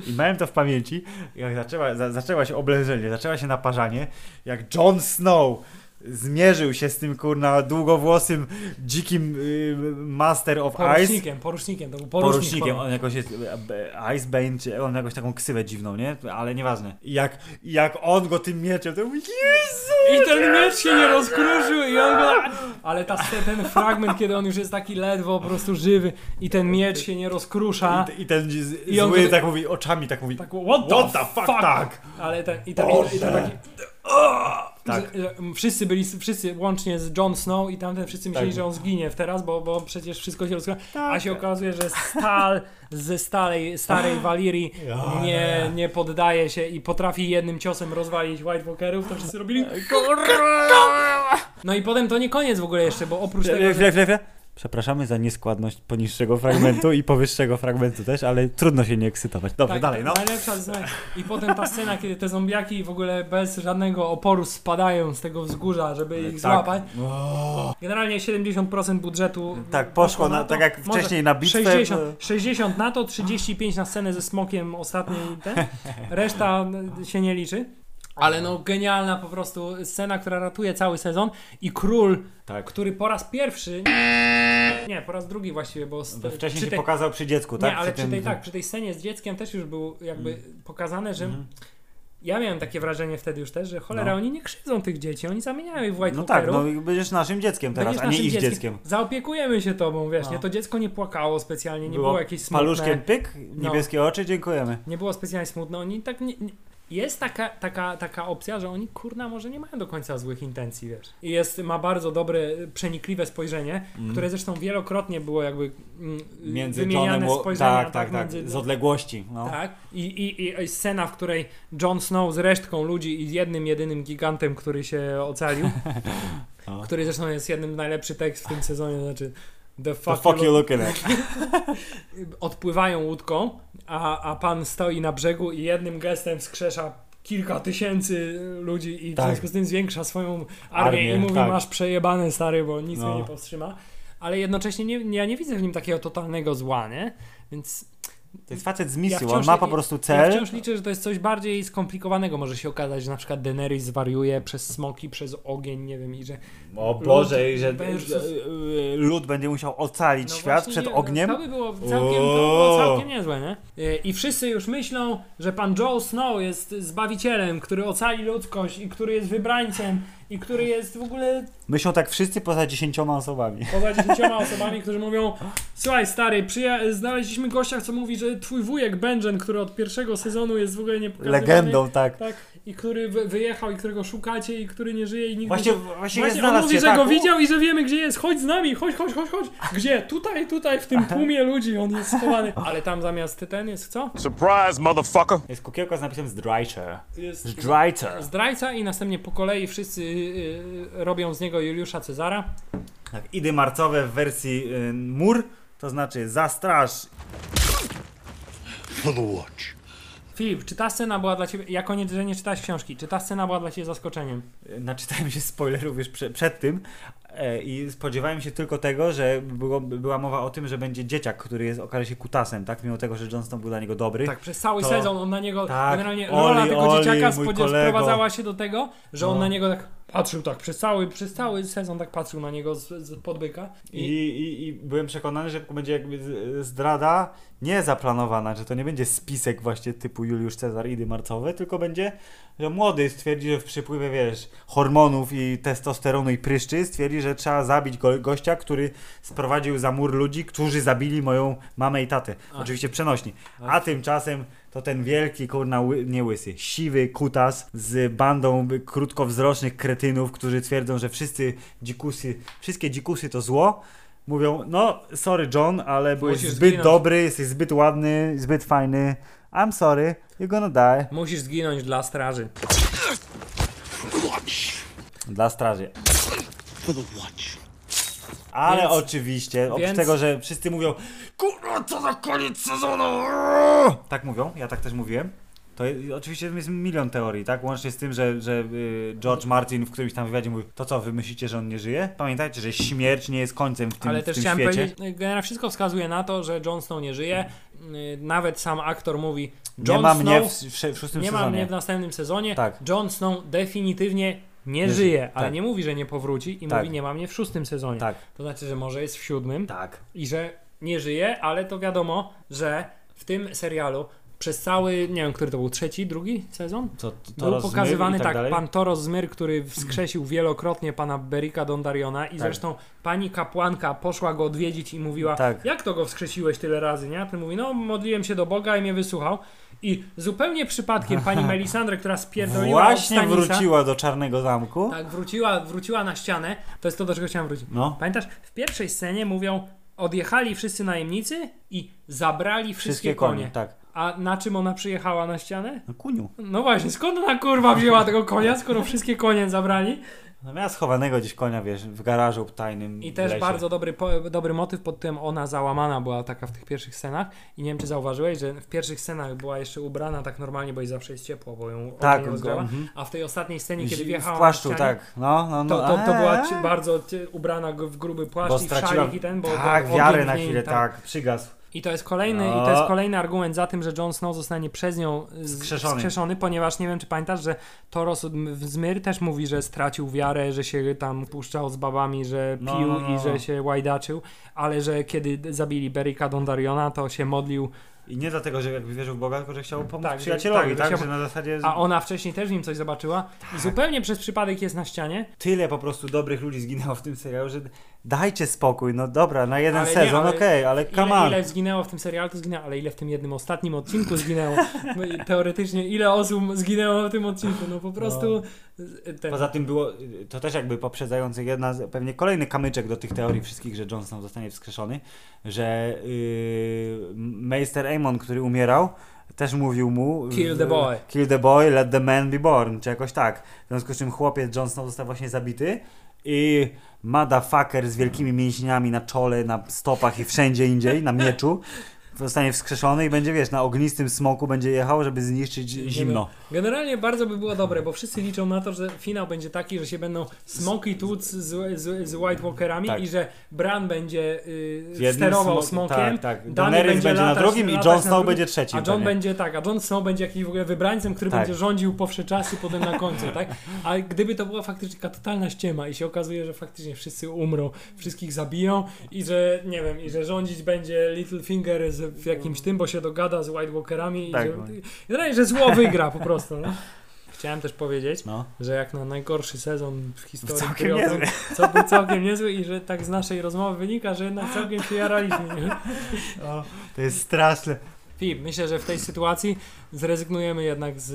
[SPEAKER 1] I miałem to w pamięci, jak zaczęła, za, zaczęła się oblężenie, zaczęła się naparzanie, jak Jon Snow zmierzył się z tym kurna długowłosym, dzikim y, Master of Ice
[SPEAKER 2] Porucznikiem, porucznikiem, to był porucznik.
[SPEAKER 1] porucznikiem. On jakoś jest e, Icebane, czy on jakoś taką ksywę dziwną, nie? Ale nieważne. I Jak, jak on go tym mieczem, to mówi Jezu!
[SPEAKER 2] I ten miecz się nie rozkruszył i on go... Ale ta, ten fragment, kiedy on już jest taki ledwo po prostu żywy i ten miecz się nie rozkrusza.
[SPEAKER 1] I, I ten z,
[SPEAKER 2] I on
[SPEAKER 1] zły
[SPEAKER 2] go-
[SPEAKER 1] tak mówi, oczami tak mówi.
[SPEAKER 2] Tak, what the,
[SPEAKER 1] What the fuck, tak!
[SPEAKER 2] Ale ten, i, ten, i, i ten taki...
[SPEAKER 1] Tak.
[SPEAKER 2] Że, że wszyscy byli, wszyscy łącznie z Jon Snow i tamten wszyscy myśleli,
[SPEAKER 1] Tak.
[SPEAKER 2] że on zginie teraz, bo, bo przecież wszystko się rozkrusza. A się okazuje, że stal ze starej, starej Walirii nie, nie poddaje się i potrafi jednym ciosem rozwalić White Walkerów, to wszyscy robili... No i potem to nie koniec w ogóle jeszcze, bo oprócz tego, że...
[SPEAKER 1] Przepraszamy za nieskładność poniższego fragmentu i powyższego fragmentu też, ale trudno się nie ekscytować. Dobrze,
[SPEAKER 2] Tak,
[SPEAKER 1] dalej, no.
[SPEAKER 2] Najlepsza scena. I potem ta scena, kiedy te zombiaki w ogóle bez żadnego oporu spadają z tego wzgórza, żeby ich
[SPEAKER 1] Tak.
[SPEAKER 2] złapać. Generalnie 70% budżetu
[SPEAKER 1] Tak, poszło na- tak jak wcześniej na bitwę,
[SPEAKER 2] 60,
[SPEAKER 1] bo-
[SPEAKER 2] 60 na to, 35 na scenę ze smokiem ostatniej ten. Reszta się nie liczy. Ale no genialna po prostu scena, która ratuje cały sezon i król,
[SPEAKER 1] Tak.
[SPEAKER 2] który po raz pierwszy nie, po raz drugi właściwie, bo
[SPEAKER 1] Bo wcześniej
[SPEAKER 2] przy
[SPEAKER 1] się
[SPEAKER 2] tej-
[SPEAKER 1] pokazał przy dziecku, tak?
[SPEAKER 2] nie, ale przy
[SPEAKER 1] tym-
[SPEAKER 2] tej, tak, przy tej scenie z dzieckiem też już był jakby
[SPEAKER 1] Mm.
[SPEAKER 2] pokazane, że ja miałem takie wrażenie wtedy już też, że cholera,
[SPEAKER 1] No.
[SPEAKER 2] oni nie krzywdzą tych dzieci, oni zamieniają ich w White
[SPEAKER 1] No tak,
[SPEAKER 2] Walkerów.
[SPEAKER 1] no i będziesz naszym dzieckiem teraz,
[SPEAKER 2] Będziesz
[SPEAKER 1] a nie
[SPEAKER 2] naszym
[SPEAKER 1] ich dzieckiem.
[SPEAKER 2] Zaopiekujemy się tobą, wiesz,
[SPEAKER 1] No.
[SPEAKER 2] nie? To dziecko nie płakało specjalnie, nie było, jakieś smutne.
[SPEAKER 1] paluszkiem pyk,
[SPEAKER 2] No.
[SPEAKER 1] niebieskie oczy, dziękujemy.
[SPEAKER 2] Nie było specjalnie smutne. Oni tak nie, nie, jest taka, taka, taka opcja, że oni kurna może nie mają do końca złych intencji, wiesz. I jest, ma bardzo dobre, przenikliwe spojrzenie, które zresztą wielokrotnie było jakby mm,
[SPEAKER 1] Między
[SPEAKER 2] wymieniane
[SPEAKER 1] Johnem...
[SPEAKER 2] Spojrzenia.
[SPEAKER 1] Tak, tak, tak.
[SPEAKER 2] między-
[SPEAKER 1] Z odległości. No.
[SPEAKER 2] tak. I, i, I scena, w której Jon Snow z resztką ludzi i z jednym, jedynym gigantem, który się ocalił,
[SPEAKER 1] No.
[SPEAKER 2] który zresztą jest jednym najlepszy tekst w tym sezonie, znaczy The
[SPEAKER 1] The
[SPEAKER 2] fuck,
[SPEAKER 1] fuck
[SPEAKER 2] you
[SPEAKER 1] you
[SPEAKER 2] look-
[SPEAKER 1] looking at?
[SPEAKER 2] odpływają łódką, a, a pan stoi na brzegu i jednym gestem skrzesza kilka tysięcy ludzi i w
[SPEAKER 1] Tak.
[SPEAKER 2] związku z tym zwiększa swoją armię,
[SPEAKER 1] Armię,
[SPEAKER 2] i mówi
[SPEAKER 1] tak.
[SPEAKER 2] masz przejebane stary, bo nic
[SPEAKER 1] No.
[SPEAKER 2] mnie nie powstrzyma. Ale jednocześnie nie, ja nie widzę w nim takiego totalnego zła, nie? Więc
[SPEAKER 1] To jest facet z
[SPEAKER 2] ja
[SPEAKER 1] misją,
[SPEAKER 2] wciąż,
[SPEAKER 1] on ma po prostu
[SPEAKER 2] Ja
[SPEAKER 1] cel.
[SPEAKER 2] wciąż liczę, że to jest coś bardziej skomplikowanego. Może się okazać, że na przykład Daenerys zwariuje przez smoki, przez ogień, nie wiem, i że
[SPEAKER 1] O Boże, i że e, lud będzie musiał ocalić
[SPEAKER 2] No
[SPEAKER 1] świat przed
[SPEAKER 2] nie,
[SPEAKER 1] ogniem.
[SPEAKER 2] To by było całkiem, to by było całkiem niezłe, nie? Y, I wszyscy już myślą, że pan Joe Snow jest zbawicielem, który ocali ludzkość i który jest wybrańcem i który jest w ogóle
[SPEAKER 1] Myślą tak wszyscy poza dziesięcioma osobami.
[SPEAKER 2] poza dziesięcioma osobami, którzy mówią słuchaj stary, przyja- znaleźliśmy gościa, co mówi, że twój wujek Benjen, który od pierwszego sezonu jest w ogóle nie pokazywany,
[SPEAKER 1] Legendą, tak.
[SPEAKER 2] Tak, i który wy- wyjechał i którego szukacie i który nie żyje i nigdy
[SPEAKER 1] Właśnie,
[SPEAKER 2] się...
[SPEAKER 1] właśnie,
[SPEAKER 2] Właśnie on mówi,
[SPEAKER 1] się,
[SPEAKER 2] że
[SPEAKER 1] tak,
[SPEAKER 2] go widział i że wiemy gdzie jest. Chodź z nami, chodź, chodź, chodź, chodź. Gdzie? Tutaj, tutaj, w tym tłumie ludzi on jest schowany. Ale tam zamiast ten jest co?
[SPEAKER 6] Surprise, motherfucker!
[SPEAKER 1] Jest kukiełka z napisem Zdrajcer.
[SPEAKER 2] Jest
[SPEAKER 1] Zdrajcer.
[SPEAKER 2] zdrajca i następnie po kolei wszyscy y, robią z niego Juliusza Cezara.
[SPEAKER 1] Tak, idy marcowe w wersji y, mur, to znaczy zastraż.
[SPEAKER 9] For the watch.
[SPEAKER 2] Filip, czy ta scena była dla ciebie, jako nie, że nie czytałeś książki, czy ta scena była dla ciebie zaskoczeniem?
[SPEAKER 1] Naczytałem się spoilerów już prze, przed tym i spodziewałem się tylko tego, że było, była mowa o tym, że będzie dzieciak, który jest, okaże się kutasem, tak? Mimo tego, że Johnston był dla niego dobry.
[SPEAKER 2] Tak, przez cały
[SPEAKER 1] To-
[SPEAKER 2] sezon on na niego,
[SPEAKER 1] tak,
[SPEAKER 2] generalnie
[SPEAKER 1] Oli,
[SPEAKER 2] rola tego
[SPEAKER 1] Oli,
[SPEAKER 2] dzieciaka sprowadzała się do tego, że on
[SPEAKER 1] No.
[SPEAKER 2] na niego tak patrzył tak, przez cały, przez cały sezon tak patrzył na niego z, z podbyka.
[SPEAKER 1] I, i, I byłem przekonany, że będzie jakby zdrada nie zaplanowana, że to nie będzie spisek właśnie typu Juliusz Cezar Idy marcowe, tylko będzie, że młody stwierdzi, że w przypływie, wiesz, hormonów i testosteronu i pryszczy stwierdzi, że trzeba zabić go, gościa, który sprowadził za mur ludzi, którzy zabili moją mamę i tatę.
[SPEAKER 2] Ach.
[SPEAKER 1] Oczywiście przenośni. A tymczasem to ten wielki, kurna, ły, nie łysy, siwy kutas z bandą krótkowzrocznych kretynów, którzy twierdzą, że wszyscy dzikusy, wszystkie dzikusy to zło. Mówią, no sorry John, ale byłeś
[SPEAKER 2] Musisz
[SPEAKER 1] zbyt
[SPEAKER 2] zginąć.
[SPEAKER 1] dobry, jesteś zbyt ładny, zbyt fajny. I'm sorry, you're gonna die.
[SPEAKER 2] Musisz zginąć dla straży.
[SPEAKER 1] Dla straży.
[SPEAKER 9] For the watch.
[SPEAKER 1] Ale
[SPEAKER 2] Więc-
[SPEAKER 1] oczywiście, oprócz
[SPEAKER 2] więc-
[SPEAKER 1] tego, że wszyscy mówią Kurwa, co na koniec sezonu! Tak mówią, ja tak też mówiłem. To je- oczywiście jest milion teorii, tak? Łącznie z tym, że, że y, George Martin w którymś tam wywiadzie mówił, to co, wy myślicie, że on nie żyje? Pamiętajcie, że śmierć nie jest końcem w tym,
[SPEAKER 2] Ale
[SPEAKER 1] w
[SPEAKER 2] też
[SPEAKER 1] tym
[SPEAKER 2] chciałem
[SPEAKER 1] świecie.
[SPEAKER 2] powiedzieć, generalnie wszystko wskazuje na to, że Jon Snow nie żyje. Yy, Nawet sam aktor mówi, Jon
[SPEAKER 1] nie ma
[SPEAKER 2] Snow
[SPEAKER 1] mnie w, w, w szóstym
[SPEAKER 2] nie ma
[SPEAKER 1] sezonie.
[SPEAKER 2] mnie w następnym sezonie.
[SPEAKER 1] Tak.
[SPEAKER 2] Jon Snow definitywnie nie,
[SPEAKER 1] Nie
[SPEAKER 2] żyje, ale
[SPEAKER 1] tak.
[SPEAKER 2] nie mówi, że nie powróci i
[SPEAKER 1] Tak.
[SPEAKER 2] mówi, nie ma mnie w szóstym sezonie.
[SPEAKER 1] Tak,
[SPEAKER 2] To znaczy, że może jest w siódmym
[SPEAKER 1] tak.
[SPEAKER 2] i że nie żyje, ale to wiadomo, że w tym serialu przez cały, nie wiem, który to był, trzeci, drugi sezon?
[SPEAKER 1] Co, to, to
[SPEAKER 2] Był pokazywany
[SPEAKER 1] tak,
[SPEAKER 2] tak, pan Toros Zmyr, który wskrzesił wielokrotnie pana Berika Dondariona i
[SPEAKER 1] Tak.
[SPEAKER 2] zresztą pani kapłanka poszła go odwiedzić i mówiła,
[SPEAKER 1] Tak.
[SPEAKER 2] jak to go wskrzesiłeś tyle razy, nie? A ten mówi, no modliłem się do Boga i mnie wysłuchał. I zupełnie przypadkiem pani Melisandre, która spierdoliła
[SPEAKER 1] Właśnie
[SPEAKER 2] od Stanisa,
[SPEAKER 1] wróciła do Czarnego Zamku.
[SPEAKER 2] tak, wróciła, wróciła na ścianę, to jest to, do czego chciałem wrócić.
[SPEAKER 1] No.
[SPEAKER 2] Pamiętasz, w pierwszej scenie mówią, odjechali wszyscy najemnicy i zabrali wszystkie,
[SPEAKER 1] Wszystkie
[SPEAKER 2] konie.
[SPEAKER 1] konie, tak.
[SPEAKER 2] A na czym ona przyjechała na ścianę?
[SPEAKER 1] No kuniu.
[SPEAKER 2] No właśnie, skąd ona kurwa wzięła tego konia, skoro wszystkie konie zabrali?
[SPEAKER 1] No miała schowanego gdzieś konia, wiesz, w garażu tajnym
[SPEAKER 2] I też
[SPEAKER 1] lesie.
[SPEAKER 2] bardzo dobry, po, dobry motyw pod tym ona załamana była taka w tych pierwszych scenach i nie wiem czy zauważyłeś, że w pierwszych scenach była jeszcze ubrana tak normalnie, bo jej zawsze jest ciepło, bo ją
[SPEAKER 1] Tak,
[SPEAKER 2] rozgrzewa,
[SPEAKER 1] mhm.
[SPEAKER 2] a w tej ostatniej scenie, kiedy wjechała
[SPEAKER 1] W płaszczu,
[SPEAKER 2] na ścianie,
[SPEAKER 1] tak. No, no, no.
[SPEAKER 2] to, to, to była
[SPEAKER 1] eee.
[SPEAKER 2] ci- bardzo ci- ubrana w gruby płaszcz
[SPEAKER 1] Bo
[SPEAKER 2] i w szalik i ten, bo
[SPEAKER 1] tak,
[SPEAKER 2] ogień
[SPEAKER 1] na chwilę, tak, przygasł.
[SPEAKER 2] I to jest kolejny,
[SPEAKER 1] No.
[SPEAKER 2] i to jest kolejny argument za tym, że Jon Snow zostanie przez nią z-
[SPEAKER 1] Skrzeszony.
[SPEAKER 2] skrzeszony, ponieważ nie wiem, czy pamiętasz, że Toros Zmyr też mówi, że stracił wiarę, że się tam puszczał z babami, że
[SPEAKER 1] No,
[SPEAKER 2] pił
[SPEAKER 1] no, no.
[SPEAKER 2] i że się łajdaczył, ale że kiedy zabili Berika Dondariona, to się modlił
[SPEAKER 1] I nie dlatego, że jakby wierzył w Boga, tylko że chciał pomóc
[SPEAKER 2] Tak,
[SPEAKER 1] przyjacielowi,
[SPEAKER 2] tak,
[SPEAKER 1] tak?
[SPEAKER 2] chciał-
[SPEAKER 1] na zasadzie
[SPEAKER 2] A ona wcześniej też w nim coś zobaczyła i zupełnie przez przypadek jest na ścianie.
[SPEAKER 1] tyle po prostu dobrych ludzi zginęło w tym serialu, że dajcie spokój, no dobra, na jeden
[SPEAKER 2] Ale
[SPEAKER 1] sezon, okej, ale come
[SPEAKER 2] Ile,
[SPEAKER 1] on.
[SPEAKER 2] ile zginęło w tym serialu, to zginęło, ale ile w tym jednym ostatnim odcinku zginęło. No Teoretycznie ile osób zginęło w tym odcinku, no po prostu ten,
[SPEAKER 1] Poza tym było, to też jakby poprzedzający jedna, pewnie kolejny kamyczek do tych teorii wszystkich, że Jon Snow zostanie wskrzeszony, że yy, Meister Aemon, który umierał, też mówił mu
[SPEAKER 2] Kill the boy.
[SPEAKER 1] Kill the boy, let the man be born, czy jakoś tak. W związku z czym chłopiec Jon Snow został właśnie zabity i motherfucker z wielkimi mięśniami na czole, na stopach i wszędzie indziej, na mieczu, zostanie wskrzeszony i będzie, wiesz, na ognistym smoku będzie jechał, żeby zniszczyć zimno.
[SPEAKER 2] Generalnie bardzo by było dobre, bo wszyscy liczą na to, że finał będzie taki, że się będą smoki tłuc z, z, z White Walkerami
[SPEAKER 1] Tak.
[SPEAKER 2] i że Bran będzie y, sterował
[SPEAKER 1] smok-
[SPEAKER 2] smokiem,
[SPEAKER 1] tak, tak. Daenerys będzie na
[SPEAKER 2] latać-
[SPEAKER 1] drugim i Jon
[SPEAKER 2] na
[SPEAKER 1] Snow będzie trzecim
[SPEAKER 2] A John
[SPEAKER 1] pewnie.
[SPEAKER 2] będzie tak, a Jon Snow będzie jakimś w ogóle wybrańcem, który
[SPEAKER 1] Tak.
[SPEAKER 2] będzie rządził po wsze czasy potem na końcu, tak? A gdyby to była faktycznie taka totalna ściema i się okazuje, że faktycznie wszyscy umrą, wszystkich zabiją i że, nie wiem, i że rządzić będzie Littlefinger z, w jakimś tym, bo się dogada z White Walkerami
[SPEAKER 1] Tak,
[SPEAKER 2] i że,
[SPEAKER 1] no.
[SPEAKER 2] że zło wygra po prostu, no. Chciałem też powiedzieć,
[SPEAKER 1] No.
[SPEAKER 2] że jak na najgorszy sezon w historii
[SPEAKER 1] Całkiem
[SPEAKER 2] gry o
[SPEAKER 1] niezły.
[SPEAKER 2] to, co był całkiem niezły i że tak z naszej rozmowy wynika, że jednak całkiem się jaraliśmy. Nie?
[SPEAKER 1] To jest straszne.
[SPEAKER 2] Filip, myślę, że w tej sytuacji zrezygnujemy jednak z,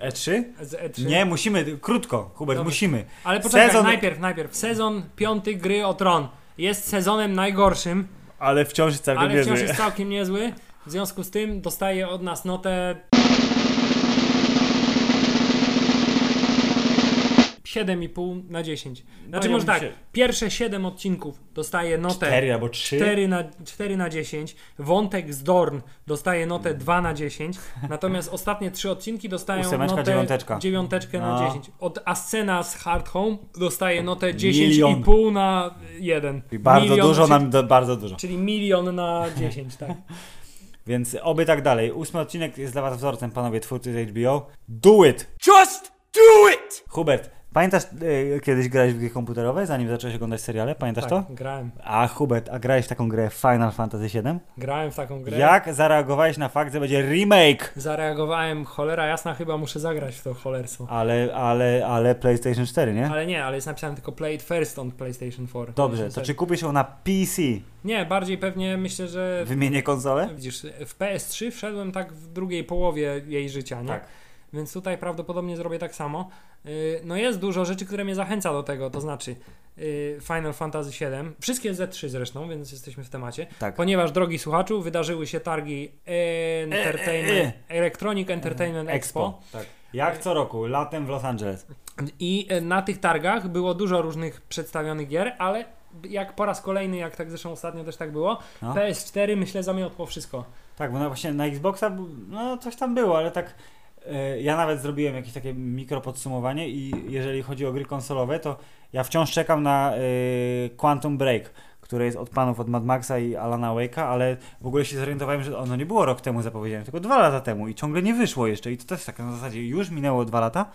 [SPEAKER 1] E3?
[SPEAKER 2] z E3.
[SPEAKER 1] Nie, musimy, krótko, Hubert, musimy.
[SPEAKER 2] Ale poczekaj,
[SPEAKER 1] Sezon-
[SPEAKER 2] najpierw, najpierw. Sezon piąty gry o Tron jest sezonem najgorszym,
[SPEAKER 1] Ale wciąż jest całkiem
[SPEAKER 2] ale wciąż
[SPEAKER 1] niezły.
[SPEAKER 2] jest całkiem niezły. W związku z tym dostaje od nas notę 7,5 na 10. Znaczy
[SPEAKER 1] ja
[SPEAKER 2] może tak,
[SPEAKER 1] się-
[SPEAKER 2] pierwsze 7 odcinków dostaje notę
[SPEAKER 1] 4 albo 3.
[SPEAKER 2] 4 na, 4 na 10. Wątek z Dorn dostaje notę 2 na 10. Natomiast ostatnie 3 odcinki dostają
[SPEAKER 1] Ósemeczka,
[SPEAKER 2] notę
[SPEAKER 1] dziewiąteczka.
[SPEAKER 2] dziewiąteczkę na
[SPEAKER 1] No.
[SPEAKER 2] 10. Od Ascena z Hard Home dostaje notę
[SPEAKER 1] Milion.
[SPEAKER 2] 10,5 na 1.
[SPEAKER 1] I bardzo
[SPEAKER 2] Milion,
[SPEAKER 1] dużo
[SPEAKER 2] czyli,
[SPEAKER 1] nam, do, bardzo dużo.
[SPEAKER 2] Czyli milion na 10, tak.
[SPEAKER 1] Więc oby tak dalej. Ósmy odcinek jest dla was wzorcem, panowie twórcy z HBO. Do it!
[SPEAKER 3] Just do it!
[SPEAKER 1] Hubert, pamiętasz e, kiedyś grałeś w gry komputerowe, zanim zacząłeś oglądać seriale? Pamiętasz
[SPEAKER 2] tak
[SPEAKER 1] to?
[SPEAKER 2] grałem.
[SPEAKER 1] A Hubert, a grałeś w taką grę Final Fantasy VII?
[SPEAKER 2] Grałem w taką grę.
[SPEAKER 1] Jak zareagowałeś na fakt, że będzie remake?
[SPEAKER 2] Zareagowałem, cholera jasna, chyba muszę zagrać w to cholerstwo.
[SPEAKER 1] Ale, ale, ale PlayStation 4, nie?
[SPEAKER 2] Ale nie, ale jest napisane tylko play it first on PlayStation 4.
[SPEAKER 1] Dobrze, to czy kupisz ją na PC?
[SPEAKER 2] Nie, bardziej pewnie myślę, że
[SPEAKER 1] Wymienię konsolę?
[SPEAKER 2] Widzisz, w PS3 wszedłem tak w drugiej połowie jej życia, nie?
[SPEAKER 1] Tak.
[SPEAKER 2] Więc tutaj prawdopodobnie zrobię tak samo. Yy, No jest dużo rzeczy, które mnie zachęca do tego, to znaczy yy, Final Fantasy VII, wszystkie Z3 zresztą, więc jesteśmy w temacie.
[SPEAKER 1] Tak.
[SPEAKER 2] Ponieważ, drogi słuchaczu, wydarzyły się targi Entertainment, Electronic Entertainment Expo.
[SPEAKER 1] Tak. Jak co roku, latem w Los Angeles.
[SPEAKER 2] I e, na tych targach było dużo różnych przedstawionych gier, ale jak po raz kolejny, jak tak zresztą ostatnio też tak było,
[SPEAKER 1] No.
[SPEAKER 2] PS4 myślę zamiotło wszystko.
[SPEAKER 1] Tak, bo no właśnie na Xboxa no coś tam było, ale tak e, ja nawet zrobiłem jakieś takie mikro podsumowanie i jeżeli chodzi o gry konsolowe, to ja wciąż czekam na e, Quantum Break, które jest od panów od Mad Maxa i Alana Wake'a, ale w ogóle się zorientowałem, że ono nie było rok temu zapowiedziane, tylko dwa lata temu i ciągle nie wyszło jeszcze i to też tak na zasadzie już minęło dwa lata.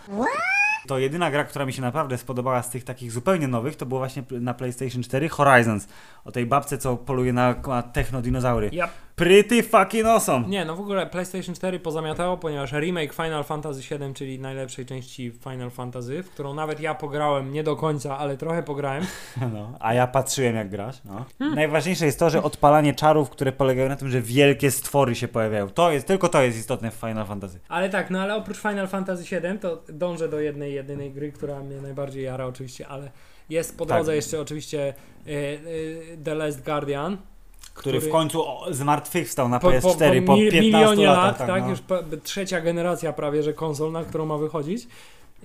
[SPEAKER 1] To jedyna gra, która mi się naprawdę spodobała z tych takich zupełnie nowych, to było właśnie na PlayStation 4 Horizons. O tej babce, co poluje na, na technodinozaury.
[SPEAKER 2] Ja
[SPEAKER 1] Pretty fucking awesome!
[SPEAKER 2] Nie, no w ogóle PlayStation 4 pozamiatało, ponieważ remake Final Fantasy VII, czyli najlepszej części Final Fantasy, w którą nawet ja pograłem, nie do końca, ale trochę pograłem.
[SPEAKER 1] No, a ja patrzyłem jak grasz. No. Najważniejsze jest to, że odpalanie czarów, które polegają na tym, że wielkie stwory się pojawiają. To jest, tylko to jest istotne w Final Fantasy.
[SPEAKER 2] Ale tak, no ale oprócz Final Fantasy VII, to dążę do jednej, jedynej gry, która mnie najbardziej jara oczywiście, ale jest po
[SPEAKER 1] Tak.
[SPEAKER 2] drodze jeszcze oczywiście e, e, The Last Guardian.
[SPEAKER 1] Który, w końcu zmartwychwstał na
[SPEAKER 2] po, po,
[SPEAKER 1] PS4
[SPEAKER 2] po,
[SPEAKER 1] po,
[SPEAKER 2] mi-
[SPEAKER 1] 15
[SPEAKER 2] milionie
[SPEAKER 1] latach.
[SPEAKER 2] lat, tak,
[SPEAKER 1] no.
[SPEAKER 2] już po, trzecia generacja prawie, że konsol, na którą ma wychodzić.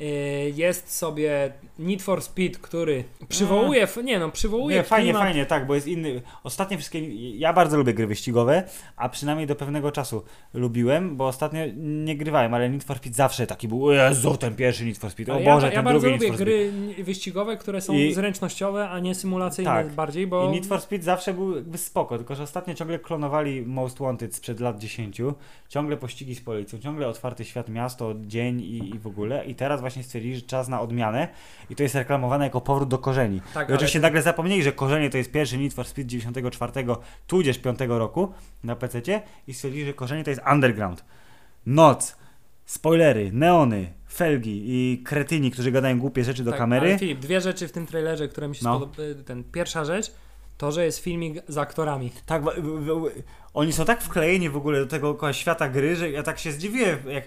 [SPEAKER 2] E, Jest sobie Need for Speed, który przywołuje, f- nie no, przywołuje
[SPEAKER 1] Nie, fajnie,
[SPEAKER 2] klimat
[SPEAKER 1] fajnie, tak, bo jest inny. Ostatnie wszystkie. Ja bardzo lubię gry wyścigowe, a przynajmniej do pewnego czasu lubiłem, bo ostatnio nie grywałem, ale Need for Speed zawsze taki był. Jezu, ten pierwszy Need for Speed. O
[SPEAKER 2] Ale
[SPEAKER 1] Boże,
[SPEAKER 2] ja, ja
[SPEAKER 1] ten
[SPEAKER 2] bardzo
[SPEAKER 1] drugi
[SPEAKER 2] lubię
[SPEAKER 1] Need for Speed.
[SPEAKER 2] gry wyścigowe, które są
[SPEAKER 1] I-
[SPEAKER 2] zręcznościowe, a nie symulacyjne
[SPEAKER 1] Tak.
[SPEAKER 2] bardziej, bo
[SPEAKER 1] I Need for Speed zawsze był jakby spoko, tylko że ostatnio ciągle klonowali Most Wanted sprzed lat 10, ciągle pościgi z policją, ciągle otwarty świat, miasto, dzień i, i w ogóle. I teraz właśnie stwierdzili, że czas na odmianę i to jest reklamowane jako powrót do korzeni.
[SPEAKER 2] Tak,
[SPEAKER 1] I oczywiście
[SPEAKER 2] ale-
[SPEAKER 1] nagle zapomnieli, że korzenie to jest pierwszy Need for Speed 94, tudzież 5 roku na PC i stwierdzili, że korzenie to jest underground. Noc, spoilery, neony, felgi i kretyni, którzy gadają głupie rzeczy do
[SPEAKER 2] Tak,
[SPEAKER 1] kamery.
[SPEAKER 2] Filip, dwie rzeczy w tym trailerze, które mi się
[SPEAKER 1] No.
[SPEAKER 2] spodobały. Ten, pierwsza rzecz, to, że jest filmik z aktorami.
[SPEAKER 1] Tak, oni są tak wklejeni w ogóle do tego świata gry, że ja tak się zdziwiłem, jak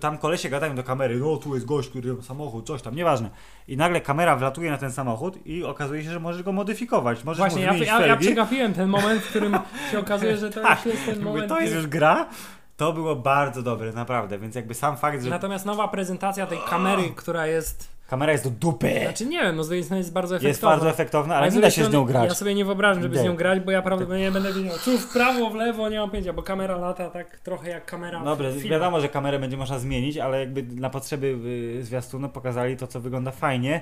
[SPEAKER 1] tam kolesie gadają do kamery, no tu jest gość, który ma samochód, coś tam, nieważne. I nagle kamera wlatuje na ten samochód i okazuje się, że możesz go modyfikować, możesz
[SPEAKER 2] Właśnie, ja, ja, ja przegapiłem ten moment, w którym się okazuje, że to
[SPEAKER 1] Tak,
[SPEAKER 2] już jest ten moment.
[SPEAKER 1] to jest już gra, to było bardzo dobre, naprawdę, więc jakby sam fakt, że
[SPEAKER 2] Natomiast nowa prezentacja tej kamery, która jest.
[SPEAKER 1] Kamera jest do dupy,
[SPEAKER 2] Znaczy nie wiem, no z jednej strony jest bardzo efektowna.
[SPEAKER 1] jest bardzo efektowna, ale
[SPEAKER 2] z
[SPEAKER 1] nie da się z nią grać.
[SPEAKER 2] Ja sobie nie wyobrażam, żeby z nią grać, bo ja prawdopodobnie będę wiedział, tu w prawo, w lewo, nie mam pojęcia, bo kamera lata tak trochę jak kamera
[SPEAKER 1] Dobra, wiadomo, że kamerę będzie można zmienić, ale jakby na potrzeby y, zwiastunu pokazali to, co wygląda fajnie.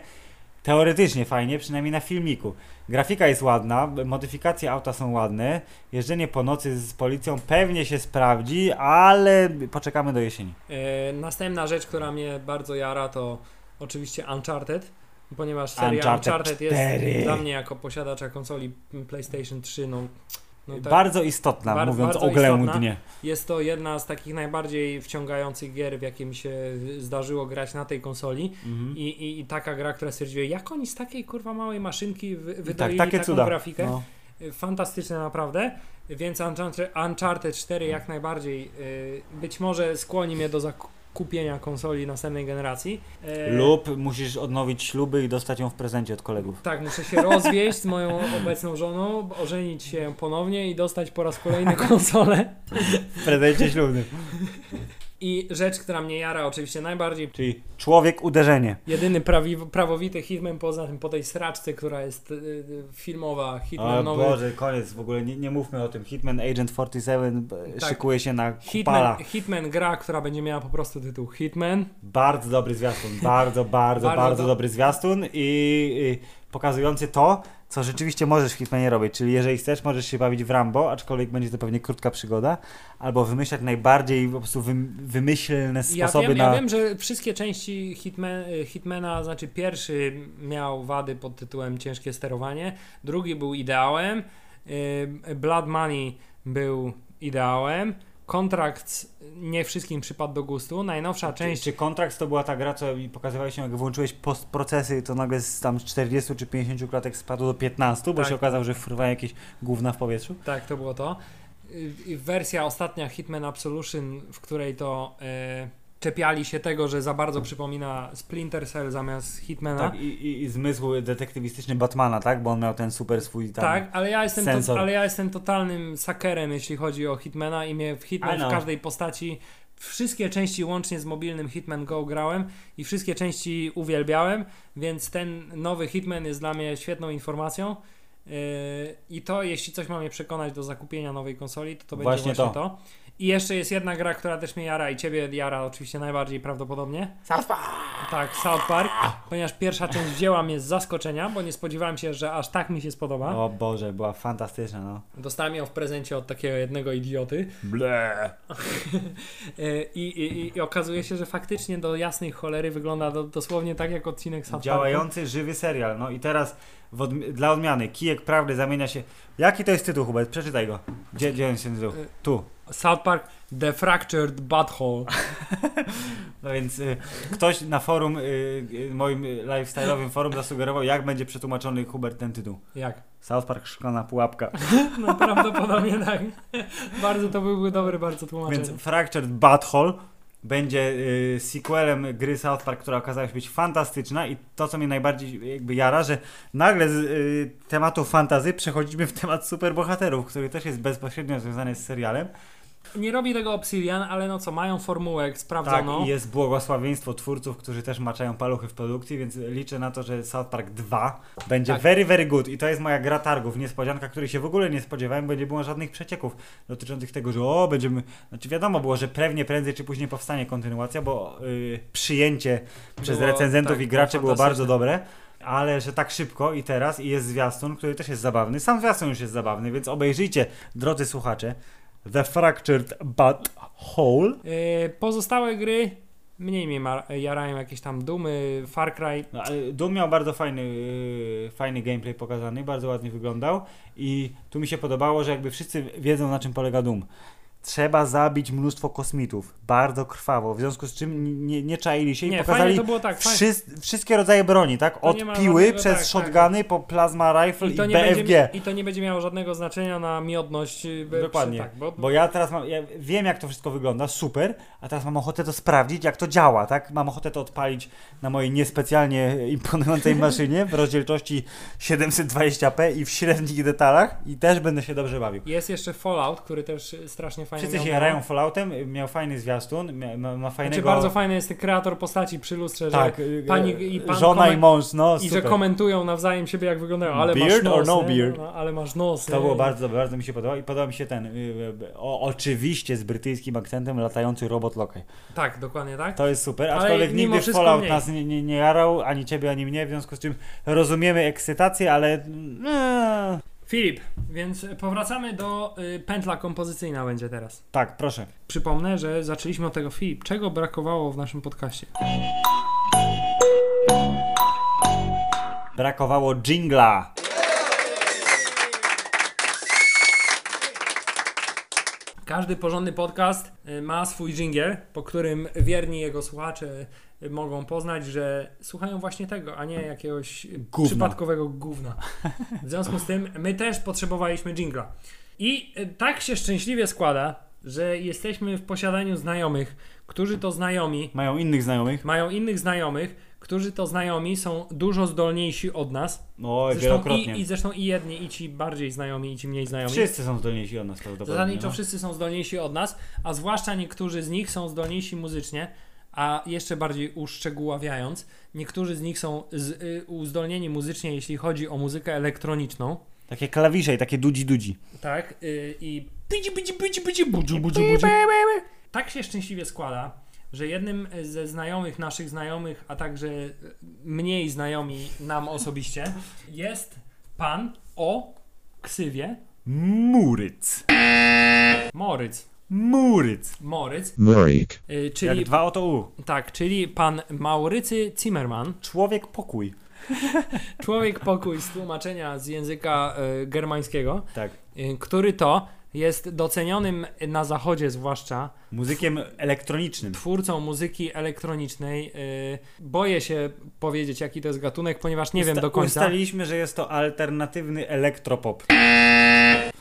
[SPEAKER 1] Teoretycznie fajnie, przynajmniej na filmiku. Grafika jest ładna, modyfikacje auta są ładne, jeżdżenie po nocy z policją pewnie się sprawdzi, ale poczekamy do jesieni.
[SPEAKER 2] E, następna rzecz, która mnie bardzo jara, to oczywiście Uncharted, ponieważ seria
[SPEAKER 1] Uncharted
[SPEAKER 2] Uncharted,
[SPEAKER 1] 4.
[SPEAKER 2] jest dla mnie jako posiadacza konsoli PlayStation 3, no, no tak,
[SPEAKER 1] bardzo istotna,
[SPEAKER 2] Bar-
[SPEAKER 1] mówiąc
[SPEAKER 2] bardzo
[SPEAKER 1] o Glemu
[SPEAKER 2] istotna.
[SPEAKER 1] dnie.
[SPEAKER 2] jest to jedna z takich najbardziej wciągających gier, w jakie mi się zdarzyło grać na tej konsoli
[SPEAKER 1] Mhm.
[SPEAKER 2] I, i, i taka gra, która stwierdziła, jak oni z takiej kurwa małej maszynki wy,
[SPEAKER 1] Tak,
[SPEAKER 2] wydali
[SPEAKER 1] takie
[SPEAKER 2] taką
[SPEAKER 1] cuda.
[SPEAKER 2] grafikę.
[SPEAKER 1] No.
[SPEAKER 2] Fantastyczne naprawdę, więc Uncharted, Uncharted 4 jak najbardziej y, być może skłoni mnie do zakupienia konsoli następnej generacji. E,
[SPEAKER 1] Lub musisz odnowić śluby i dostać ją w prezencie od kolegów.
[SPEAKER 2] Tak, muszę się rozwieść z moją obecną żoną, ożenić się ponownie i dostać po raz kolejny konsolę.
[SPEAKER 1] W prezencie ślubnym.
[SPEAKER 2] I rzecz, która mnie jara oczywiście najbardziej,
[SPEAKER 1] Czyli człowiek uderzenie.
[SPEAKER 2] jedyny prawi, prawowity Hitman poza tym po tej sraczce, która jest y, y, filmowa,
[SPEAKER 1] O
[SPEAKER 2] Hitman nowy.
[SPEAKER 1] Boże, koniec, w ogóle nie, nie mówmy o tym. Hitman Agent 47
[SPEAKER 2] Tak.
[SPEAKER 1] szykuje się na kupala.
[SPEAKER 2] Hitman, Hitman gra, która będzie miała po prostu tytuł Hitman.
[SPEAKER 1] Bardzo dobry zwiastun, bardzo, bardzo,
[SPEAKER 2] Bardzo
[SPEAKER 1] bardzo,
[SPEAKER 2] do-
[SPEAKER 1] dobry zwiastun i, i pokazujący to, co rzeczywiście możesz w Hitmanie robić, czyli jeżeli chcesz, możesz się bawić w Rambo, aczkolwiek będzie to pewnie krótka przygoda, albo wymyślać najbardziej po prostu wym, wymyślne
[SPEAKER 2] Ja
[SPEAKER 1] sposoby
[SPEAKER 2] wiem,
[SPEAKER 1] na...
[SPEAKER 2] ja wiem, że wszystkie części Hitman, Hitmana, znaczy pierwszy miał wady pod tytułem ciężkie sterowanie, drugi był ideałem, y, Blood Money był ideałem, kontrakt nie wszystkim przypadł do gustu, najnowsza
[SPEAKER 1] Czy,
[SPEAKER 2] część
[SPEAKER 1] czy kontrakt to była ta gra, co mi pokazywałeś, jak włączyłeś postprocesy, to nagle z tam 40 czy 50 klatek spadło do 15, bo
[SPEAKER 2] Tak.
[SPEAKER 1] się okazało, że fruwają jakieś gówna w powietrzu?
[SPEAKER 2] Tak, to było to. Wersja ostatnia Hitman Absolution, w której to e, czepiali się tego, że za bardzo przypomina Splinter Cell zamiast Hitmana.
[SPEAKER 1] Tak, i, i, i zmysł detektywistyczny Batmana, tak? Bo on miał ten super swój tam...
[SPEAKER 2] Tak, ale ja, jestem
[SPEAKER 1] sensor.
[SPEAKER 2] to, ale ja jestem totalnym sakerem, jeśli chodzi o Hitmana i mnie w Hitman w każdej postaci, wszystkie części łącznie z mobilnym Hitman Go grałem i wszystkie części uwielbiałem, więc ten nowy Hitman jest dla mnie świetną informacją. Yy, I to, jeśli coś ma mnie przekonać do zakupienia nowej konsoli, to to będzie
[SPEAKER 1] Właśnie
[SPEAKER 2] właśnie,
[SPEAKER 1] to.
[SPEAKER 2] to. I jeszcze jest jedna gra, która też mnie jara i ciebie jara oczywiście najbardziej prawdopodobnie.
[SPEAKER 1] South Park!
[SPEAKER 2] Tak, South Park, ponieważ pierwsza część wzięła mnie z zaskoczenia, bo nie spodziewałem się, że aż tak mi się spodoba.
[SPEAKER 1] O Boże, była fantastyczna, no.
[SPEAKER 2] Dostałem ją w prezencie od takiego jednego idioty.
[SPEAKER 1] Ble.
[SPEAKER 2] E, I, i, I okazuje się, że faktycznie do jasnej cholery wygląda do, dosłownie tak jak odcinek South Parku.
[SPEAKER 1] Działający, żywy serial. No i teraz odmi- dla odmiany kijek prawdy zamienia się... Jaki to jest tytuł, Hubert? Przeczytaj go. Gdzie, gdzie on się nazywał?
[SPEAKER 2] Y-
[SPEAKER 1] Tu.
[SPEAKER 2] South Park The Fractured Butthole.
[SPEAKER 1] No więc y, ktoś na forum, y, y, moim lifestyle'owym forum zasugerował, jak będzie przetłumaczony Hubert ten tytuł.
[SPEAKER 2] Jak?
[SPEAKER 1] South Park szklana pułapka.
[SPEAKER 2] No prawdopodobnie tak. bardzo to byłby dobry, bardzo tłumaczenie.
[SPEAKER 1] Więc Fractured Butthole będzie y, sequelem gry South Park, która okazała się być fantastyczna i to, co mnie najbardziej jakby jara, że nagle z y, tematu fantazy przechodzimy w temat superbohaterów, który też jest bezpośrednio związany z serialem.
[SPEAKER 2] Nie robi tego Obsidian, ale no co, mają formułę
[SPEAKER 1] Tak,
[SPEAKER 2] sprawdzoną.
[SPEAKER 1] i jest błogosławieństwo twórców, którzy też maczają paluchy w produkcji, więc liczę na to, że South Park 2 będzie
[SPEAKER 2] Tak.
[SPEAKER 1] very, very good i to jest moja gra targów, niespodzianka, której się w ogóle nie spodziewałem, bo nie było żadnych przecieków dotyczących tego, że o, będziemy, znaczy wiadomo było, że pewnie prędzej czy później powstanie kontynuacja, bo y, przyjęcie przez
[SPEAKER 2] Było-
[SPEAKER 1] recenzentów
[SPEAKER 2] tak,
[SPEAKER 1] i graczy
[SPEAKER 2] było
[SPEAKER 1] bardzo dobre. Ale że tak szybko i teraz i jest zwiastun, który też jest zabawny. Sam zwiastun już jest zabawny, więc obejrzyjcie, drodzy słuchacze, The Fractured But Whole.
[SPEAKER 2] E, pozostałe gry Mniej mnie jarają jakieś tam Dumy, Far Cry.
[SPEAKER 1] No, Doom miał bardzo fajny, yy, fajny gameplay pokazany, bardzo ładnie wyglądał i tu mi się podobało, że jakby wszyscy wiedzą na czym polega Doom. Trzeba zabić mnóstwo kosmitów, bardzo krwawo, w związku z czym nie, nie czaili się i
[SPEAKER 2] Nie,
[SPEAKER 1] pokazali
[SPEAKER 2] tak,
[SPEAKER 1] wszys- wszystkie rodzaje broni, tak? Od piły
[SPEAKER 2] żadnego-
[SPEAKER 1] przez
[SPEAKER 2] tak,
[SPEAKER 1] shotguny po plasma rifle i,
[SPEAKER 2] I
[SPEAKER 1] BFG.
[SPEAKER 2] będzie, I to nie będzie miało żadnego znaczenia na miodność. y,
[SPEAKER 1] Dokładnie.
[SPEAKER 2] Tak, bo,
[SPEAKER 1] Bo ja teraz mam, ja wiem jak to wszystko wygląda, super, a teraz mam ochotę to sprawdzić, jak to działa, tak? Mam ochotę to odpalić na mojej niespecjalnie imponującej maszynie w rozdzielczości 720p i w średnich detalach i też będę się dobrze bawił.
[SPEAKER 2] Jest jeszcze Fallout, który też strasznie fajnie
[SPEAKER 1] Wszyscy się jarają Falloutem, miał fajny zwiastun, ma, ma fajnego...
[SPEAKER 2] Znaczy bardzo fajny jest ten kreator postaci przy lustrze,
[SPEAKER 1] tak,
[SPEAKER 2] że
[SPEAKER 1] y,
[SPEAKER 2] pani
[SPEAKER 1] y,
[SPEAKER 2] i pan
[SPEAKER 1] żona
[SPEAKER 2] komen-
[SPEAKER 1] i mąż, no
[SPEAKER 2] i że
[SPEAKER 1] super.
[SPEAKER 2] komentują nawzajem siebie jak wyglądają, ale masz
[SPEAKER 1] Beard
[SPEAKER 2] nos,
[SPEAKER 1] or no
[SPEAKER 2] nie?
[SPEAKER 1] beard?
[SPEAKER 2] No, ale masz nos.
[SPEAKER 1] To było bardzo dobre, bardzo mi się podobało i podoba mi się ten, y, y, o, oczywiście z brytyjskim akcentem latający robot Lokaj.
[SPEAKER 2] Tak, dokładnie tak.
[SPEAKER 1] To jest super,
[SPEAKER 2] Ale
[SPEAKER 1] aczkolwiek
[SPEAKER 2] mimo
[SPEAKER 1] nigdy Fallout
[SPEAKER 2] mniej.
[SPEAKER 1] nas nie, nie, nie jarał, ani ciebie, ani mnie, w związku z czym rozumiemy ekscytację, ale... Eee,
[SPEAKER 2] Filip, więc powracamy do y, pętla kompozycyjna będzie teraz.
[SPEAKER 1] tak, proszę.
[SPEAKER 2] Przypomnę, że zaczęliśmy od tego Filip, czego brakowało w naszym podcaście?
[SPEAKER 1] Brakowało jingla.
[SPEAKER 2] Każdy porządny podcast y, ma swój dżingiel, po którym wierni jego słuchacze mogą poznać, że słuchają właśnie tego, a nie jakiegoś
[SPEAKER 1] Gówna.
[SPEAKER 2] przypadkowego gówna. W związku z tym my też potrzebowaliśmy dżingla. I y, tak się szczęśliwie składa, że jesteśmy w posiadaniu znajomych, którzy to znajomi
[SPEAKER 1] Mają innych znajomych?
[SPEAKER 2] mają innych znajomych, którzy to znajomi są dużo zdolniejsi od nas.
[SPEAKER 1] Oj,
[SPEAKER 2] Zresztą
[SPEAKER 1] wielokrotnie.
[SPEAKER 2] i, I zresztą i jedni, i ci bardziej znajomi, i ci mniej znajomi.
[SPEAKER 1] Wszyscy są zdolniejsi od nas prawdopodobnie.
[SPEAKER 2] Zasadniczo
[SPEAKER 1] no.
[SPEAKER 2] wszyscy są zdolniejsi od nas, a zwłaszcza niektórzy z nich są zdolniejsi muzycznie, a jeszcze bardziej uszczegóławiając, niektórzy z nich są z, y, uzdolnieni muzycznie, jeśli chodzi o muzykę elektroniczną.
[SPEAKER 1] Takie klawisze i takie dudzi dudzi.
[SPEAKER 2] Tak, y, i bici, bici, bici, bici, budzi, budzi, budzi. Tak się szczęśliwie składa, że jednym ze znajomych naszych znajomych, a także mniej znajomi nam osobiście, jest pan o ksywie
[SPEAKER 1] Muryc.
[SPEAKER 2] Moryc.
[SPEAKER 1] Muryc.
[SPEAKER 2] Moryc,
[SPEAKER 5] Murik.
[SPEAKER 2] y,
[SPEAKER 1] Jak
[SPEAKER 2] czyli
[SPEAKER 1] dwa oto U.
[SPEAKER 2] tak, czyli pan Maurycy Zimmerman,
[SPEAKER 1] Człowiek pokój.
[SPEAKER 2] człowiek pokój z tłumaczenia z języka y, germańskiego,
[SPEAKER 1] Tak.
[SPEAKER 2] y, który to jest docenionym na zachodzie zwłaszcza
[SPEAKER 1] Muzykiem elektronicznym.
[SPEAKER 2] twórcą muzyki elektronicznej. y, boję się powiedzieć, jaki to jest gatunek, ponieważ nie wiem
[SPEAKER 1] Usta-
[SPEAKER 2] do końca,
[SPEAKER 1] Ustaliliśmy, że jest to alternatywny elektropop.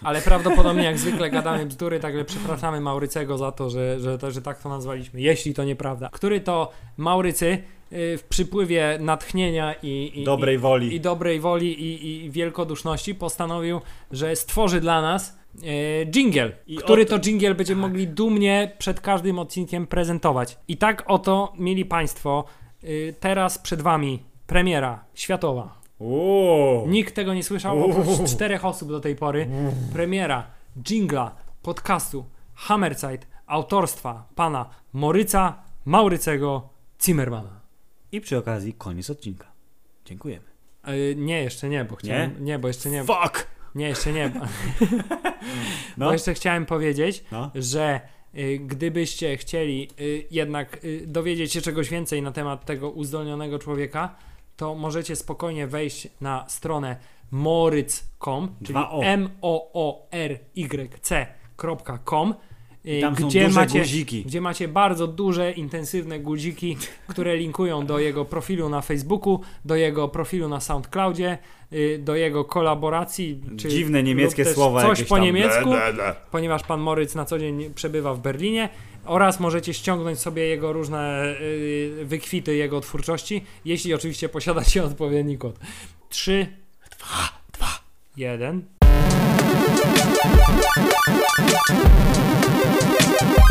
[SPEAKER 2] ale prawdopodobnie jak zwykle gadamy bzdury, także przepraszamy Maurycego za to, że, że, że tak to nazwaliśmy, jeśli to nieprawda. Który to Maurycy y, w przypływie natchnienia i, i,
[SPEAKER 1] Dobrej
[SPEAKER 2] i,
[SPEAKER 1] woli.
[SPEAKER 2] i dobrej woli i, i wielkoduszności postanowił, że stworzy dla nas e, jingle,
[SPEAKER 1] I
[SPEAKER 2] który to jingle będziemy mogli dumnie przed każdym odcinkiem prezentować. I tak oto, mieli Państwo, y, teraz przed Wami premiera światowa.
[SPEAKER 1] Uuu.
[SPEAKER 2] Nikt tego nie słyszał, oprócz czterech osób do tej pory. Premiera jingla, podcastu, Hammerzeit, autorstwa pana Moryca Maurycego Zimmermana.
[SPEAKER 1] I przy okazji koniec odcinka. Dziękujemy.
[SPEAKER 2] Y, nie, jeszcze nie, bo chciałem. Nie, bo jeszcze nie.
[SPEAKER 1] Fuck!
[SPEAKER 2] Nie, jeszcze nie. Bo,
[SPEAKER 1] No.
[SPEAKER 2] bo jeszcze chciałem powiedzieć,
[SPEAKER 1] No.
[SPEAKER 2] że y, gdybyście chcieli y, jednak y, dowiedzieć się czegoś więcej na temat tego uzdolnionego człowieka, to możecie spokojnie wejść na stronę moryc.com, czyli m-o-o-r-y-c.com gdzie
[SPEAKER 1] duże
[SPEAKER 2] macie,
[SPEAKER 1] guziki.
[SPEAKER 2] gdzie macie bardzo duże, intensywne guziki, które linkują do jego profilu na Facebooku, do jego profilu na SoundCloudzie, y, do jego kolaboracji. Czy,
[SPEAKER 1] Dziwne niemieckie słowa
[SPEAKER 2] Coś po
[SPEAKER 1] tam.
[SPEAKER 2] niemiecku,
[SPEAKER 1] Ble, ble, ble.
[SPEAKER 2] ponieważ pan Moryc na co dzień przebywa w Berlinie. Oraz możecie ściągnąć sobie jego różne y, wykwity jego twórczości, jeśli oczywiście posiadacie odpowiedni kod. 3, 2, 2, 1. Yeah.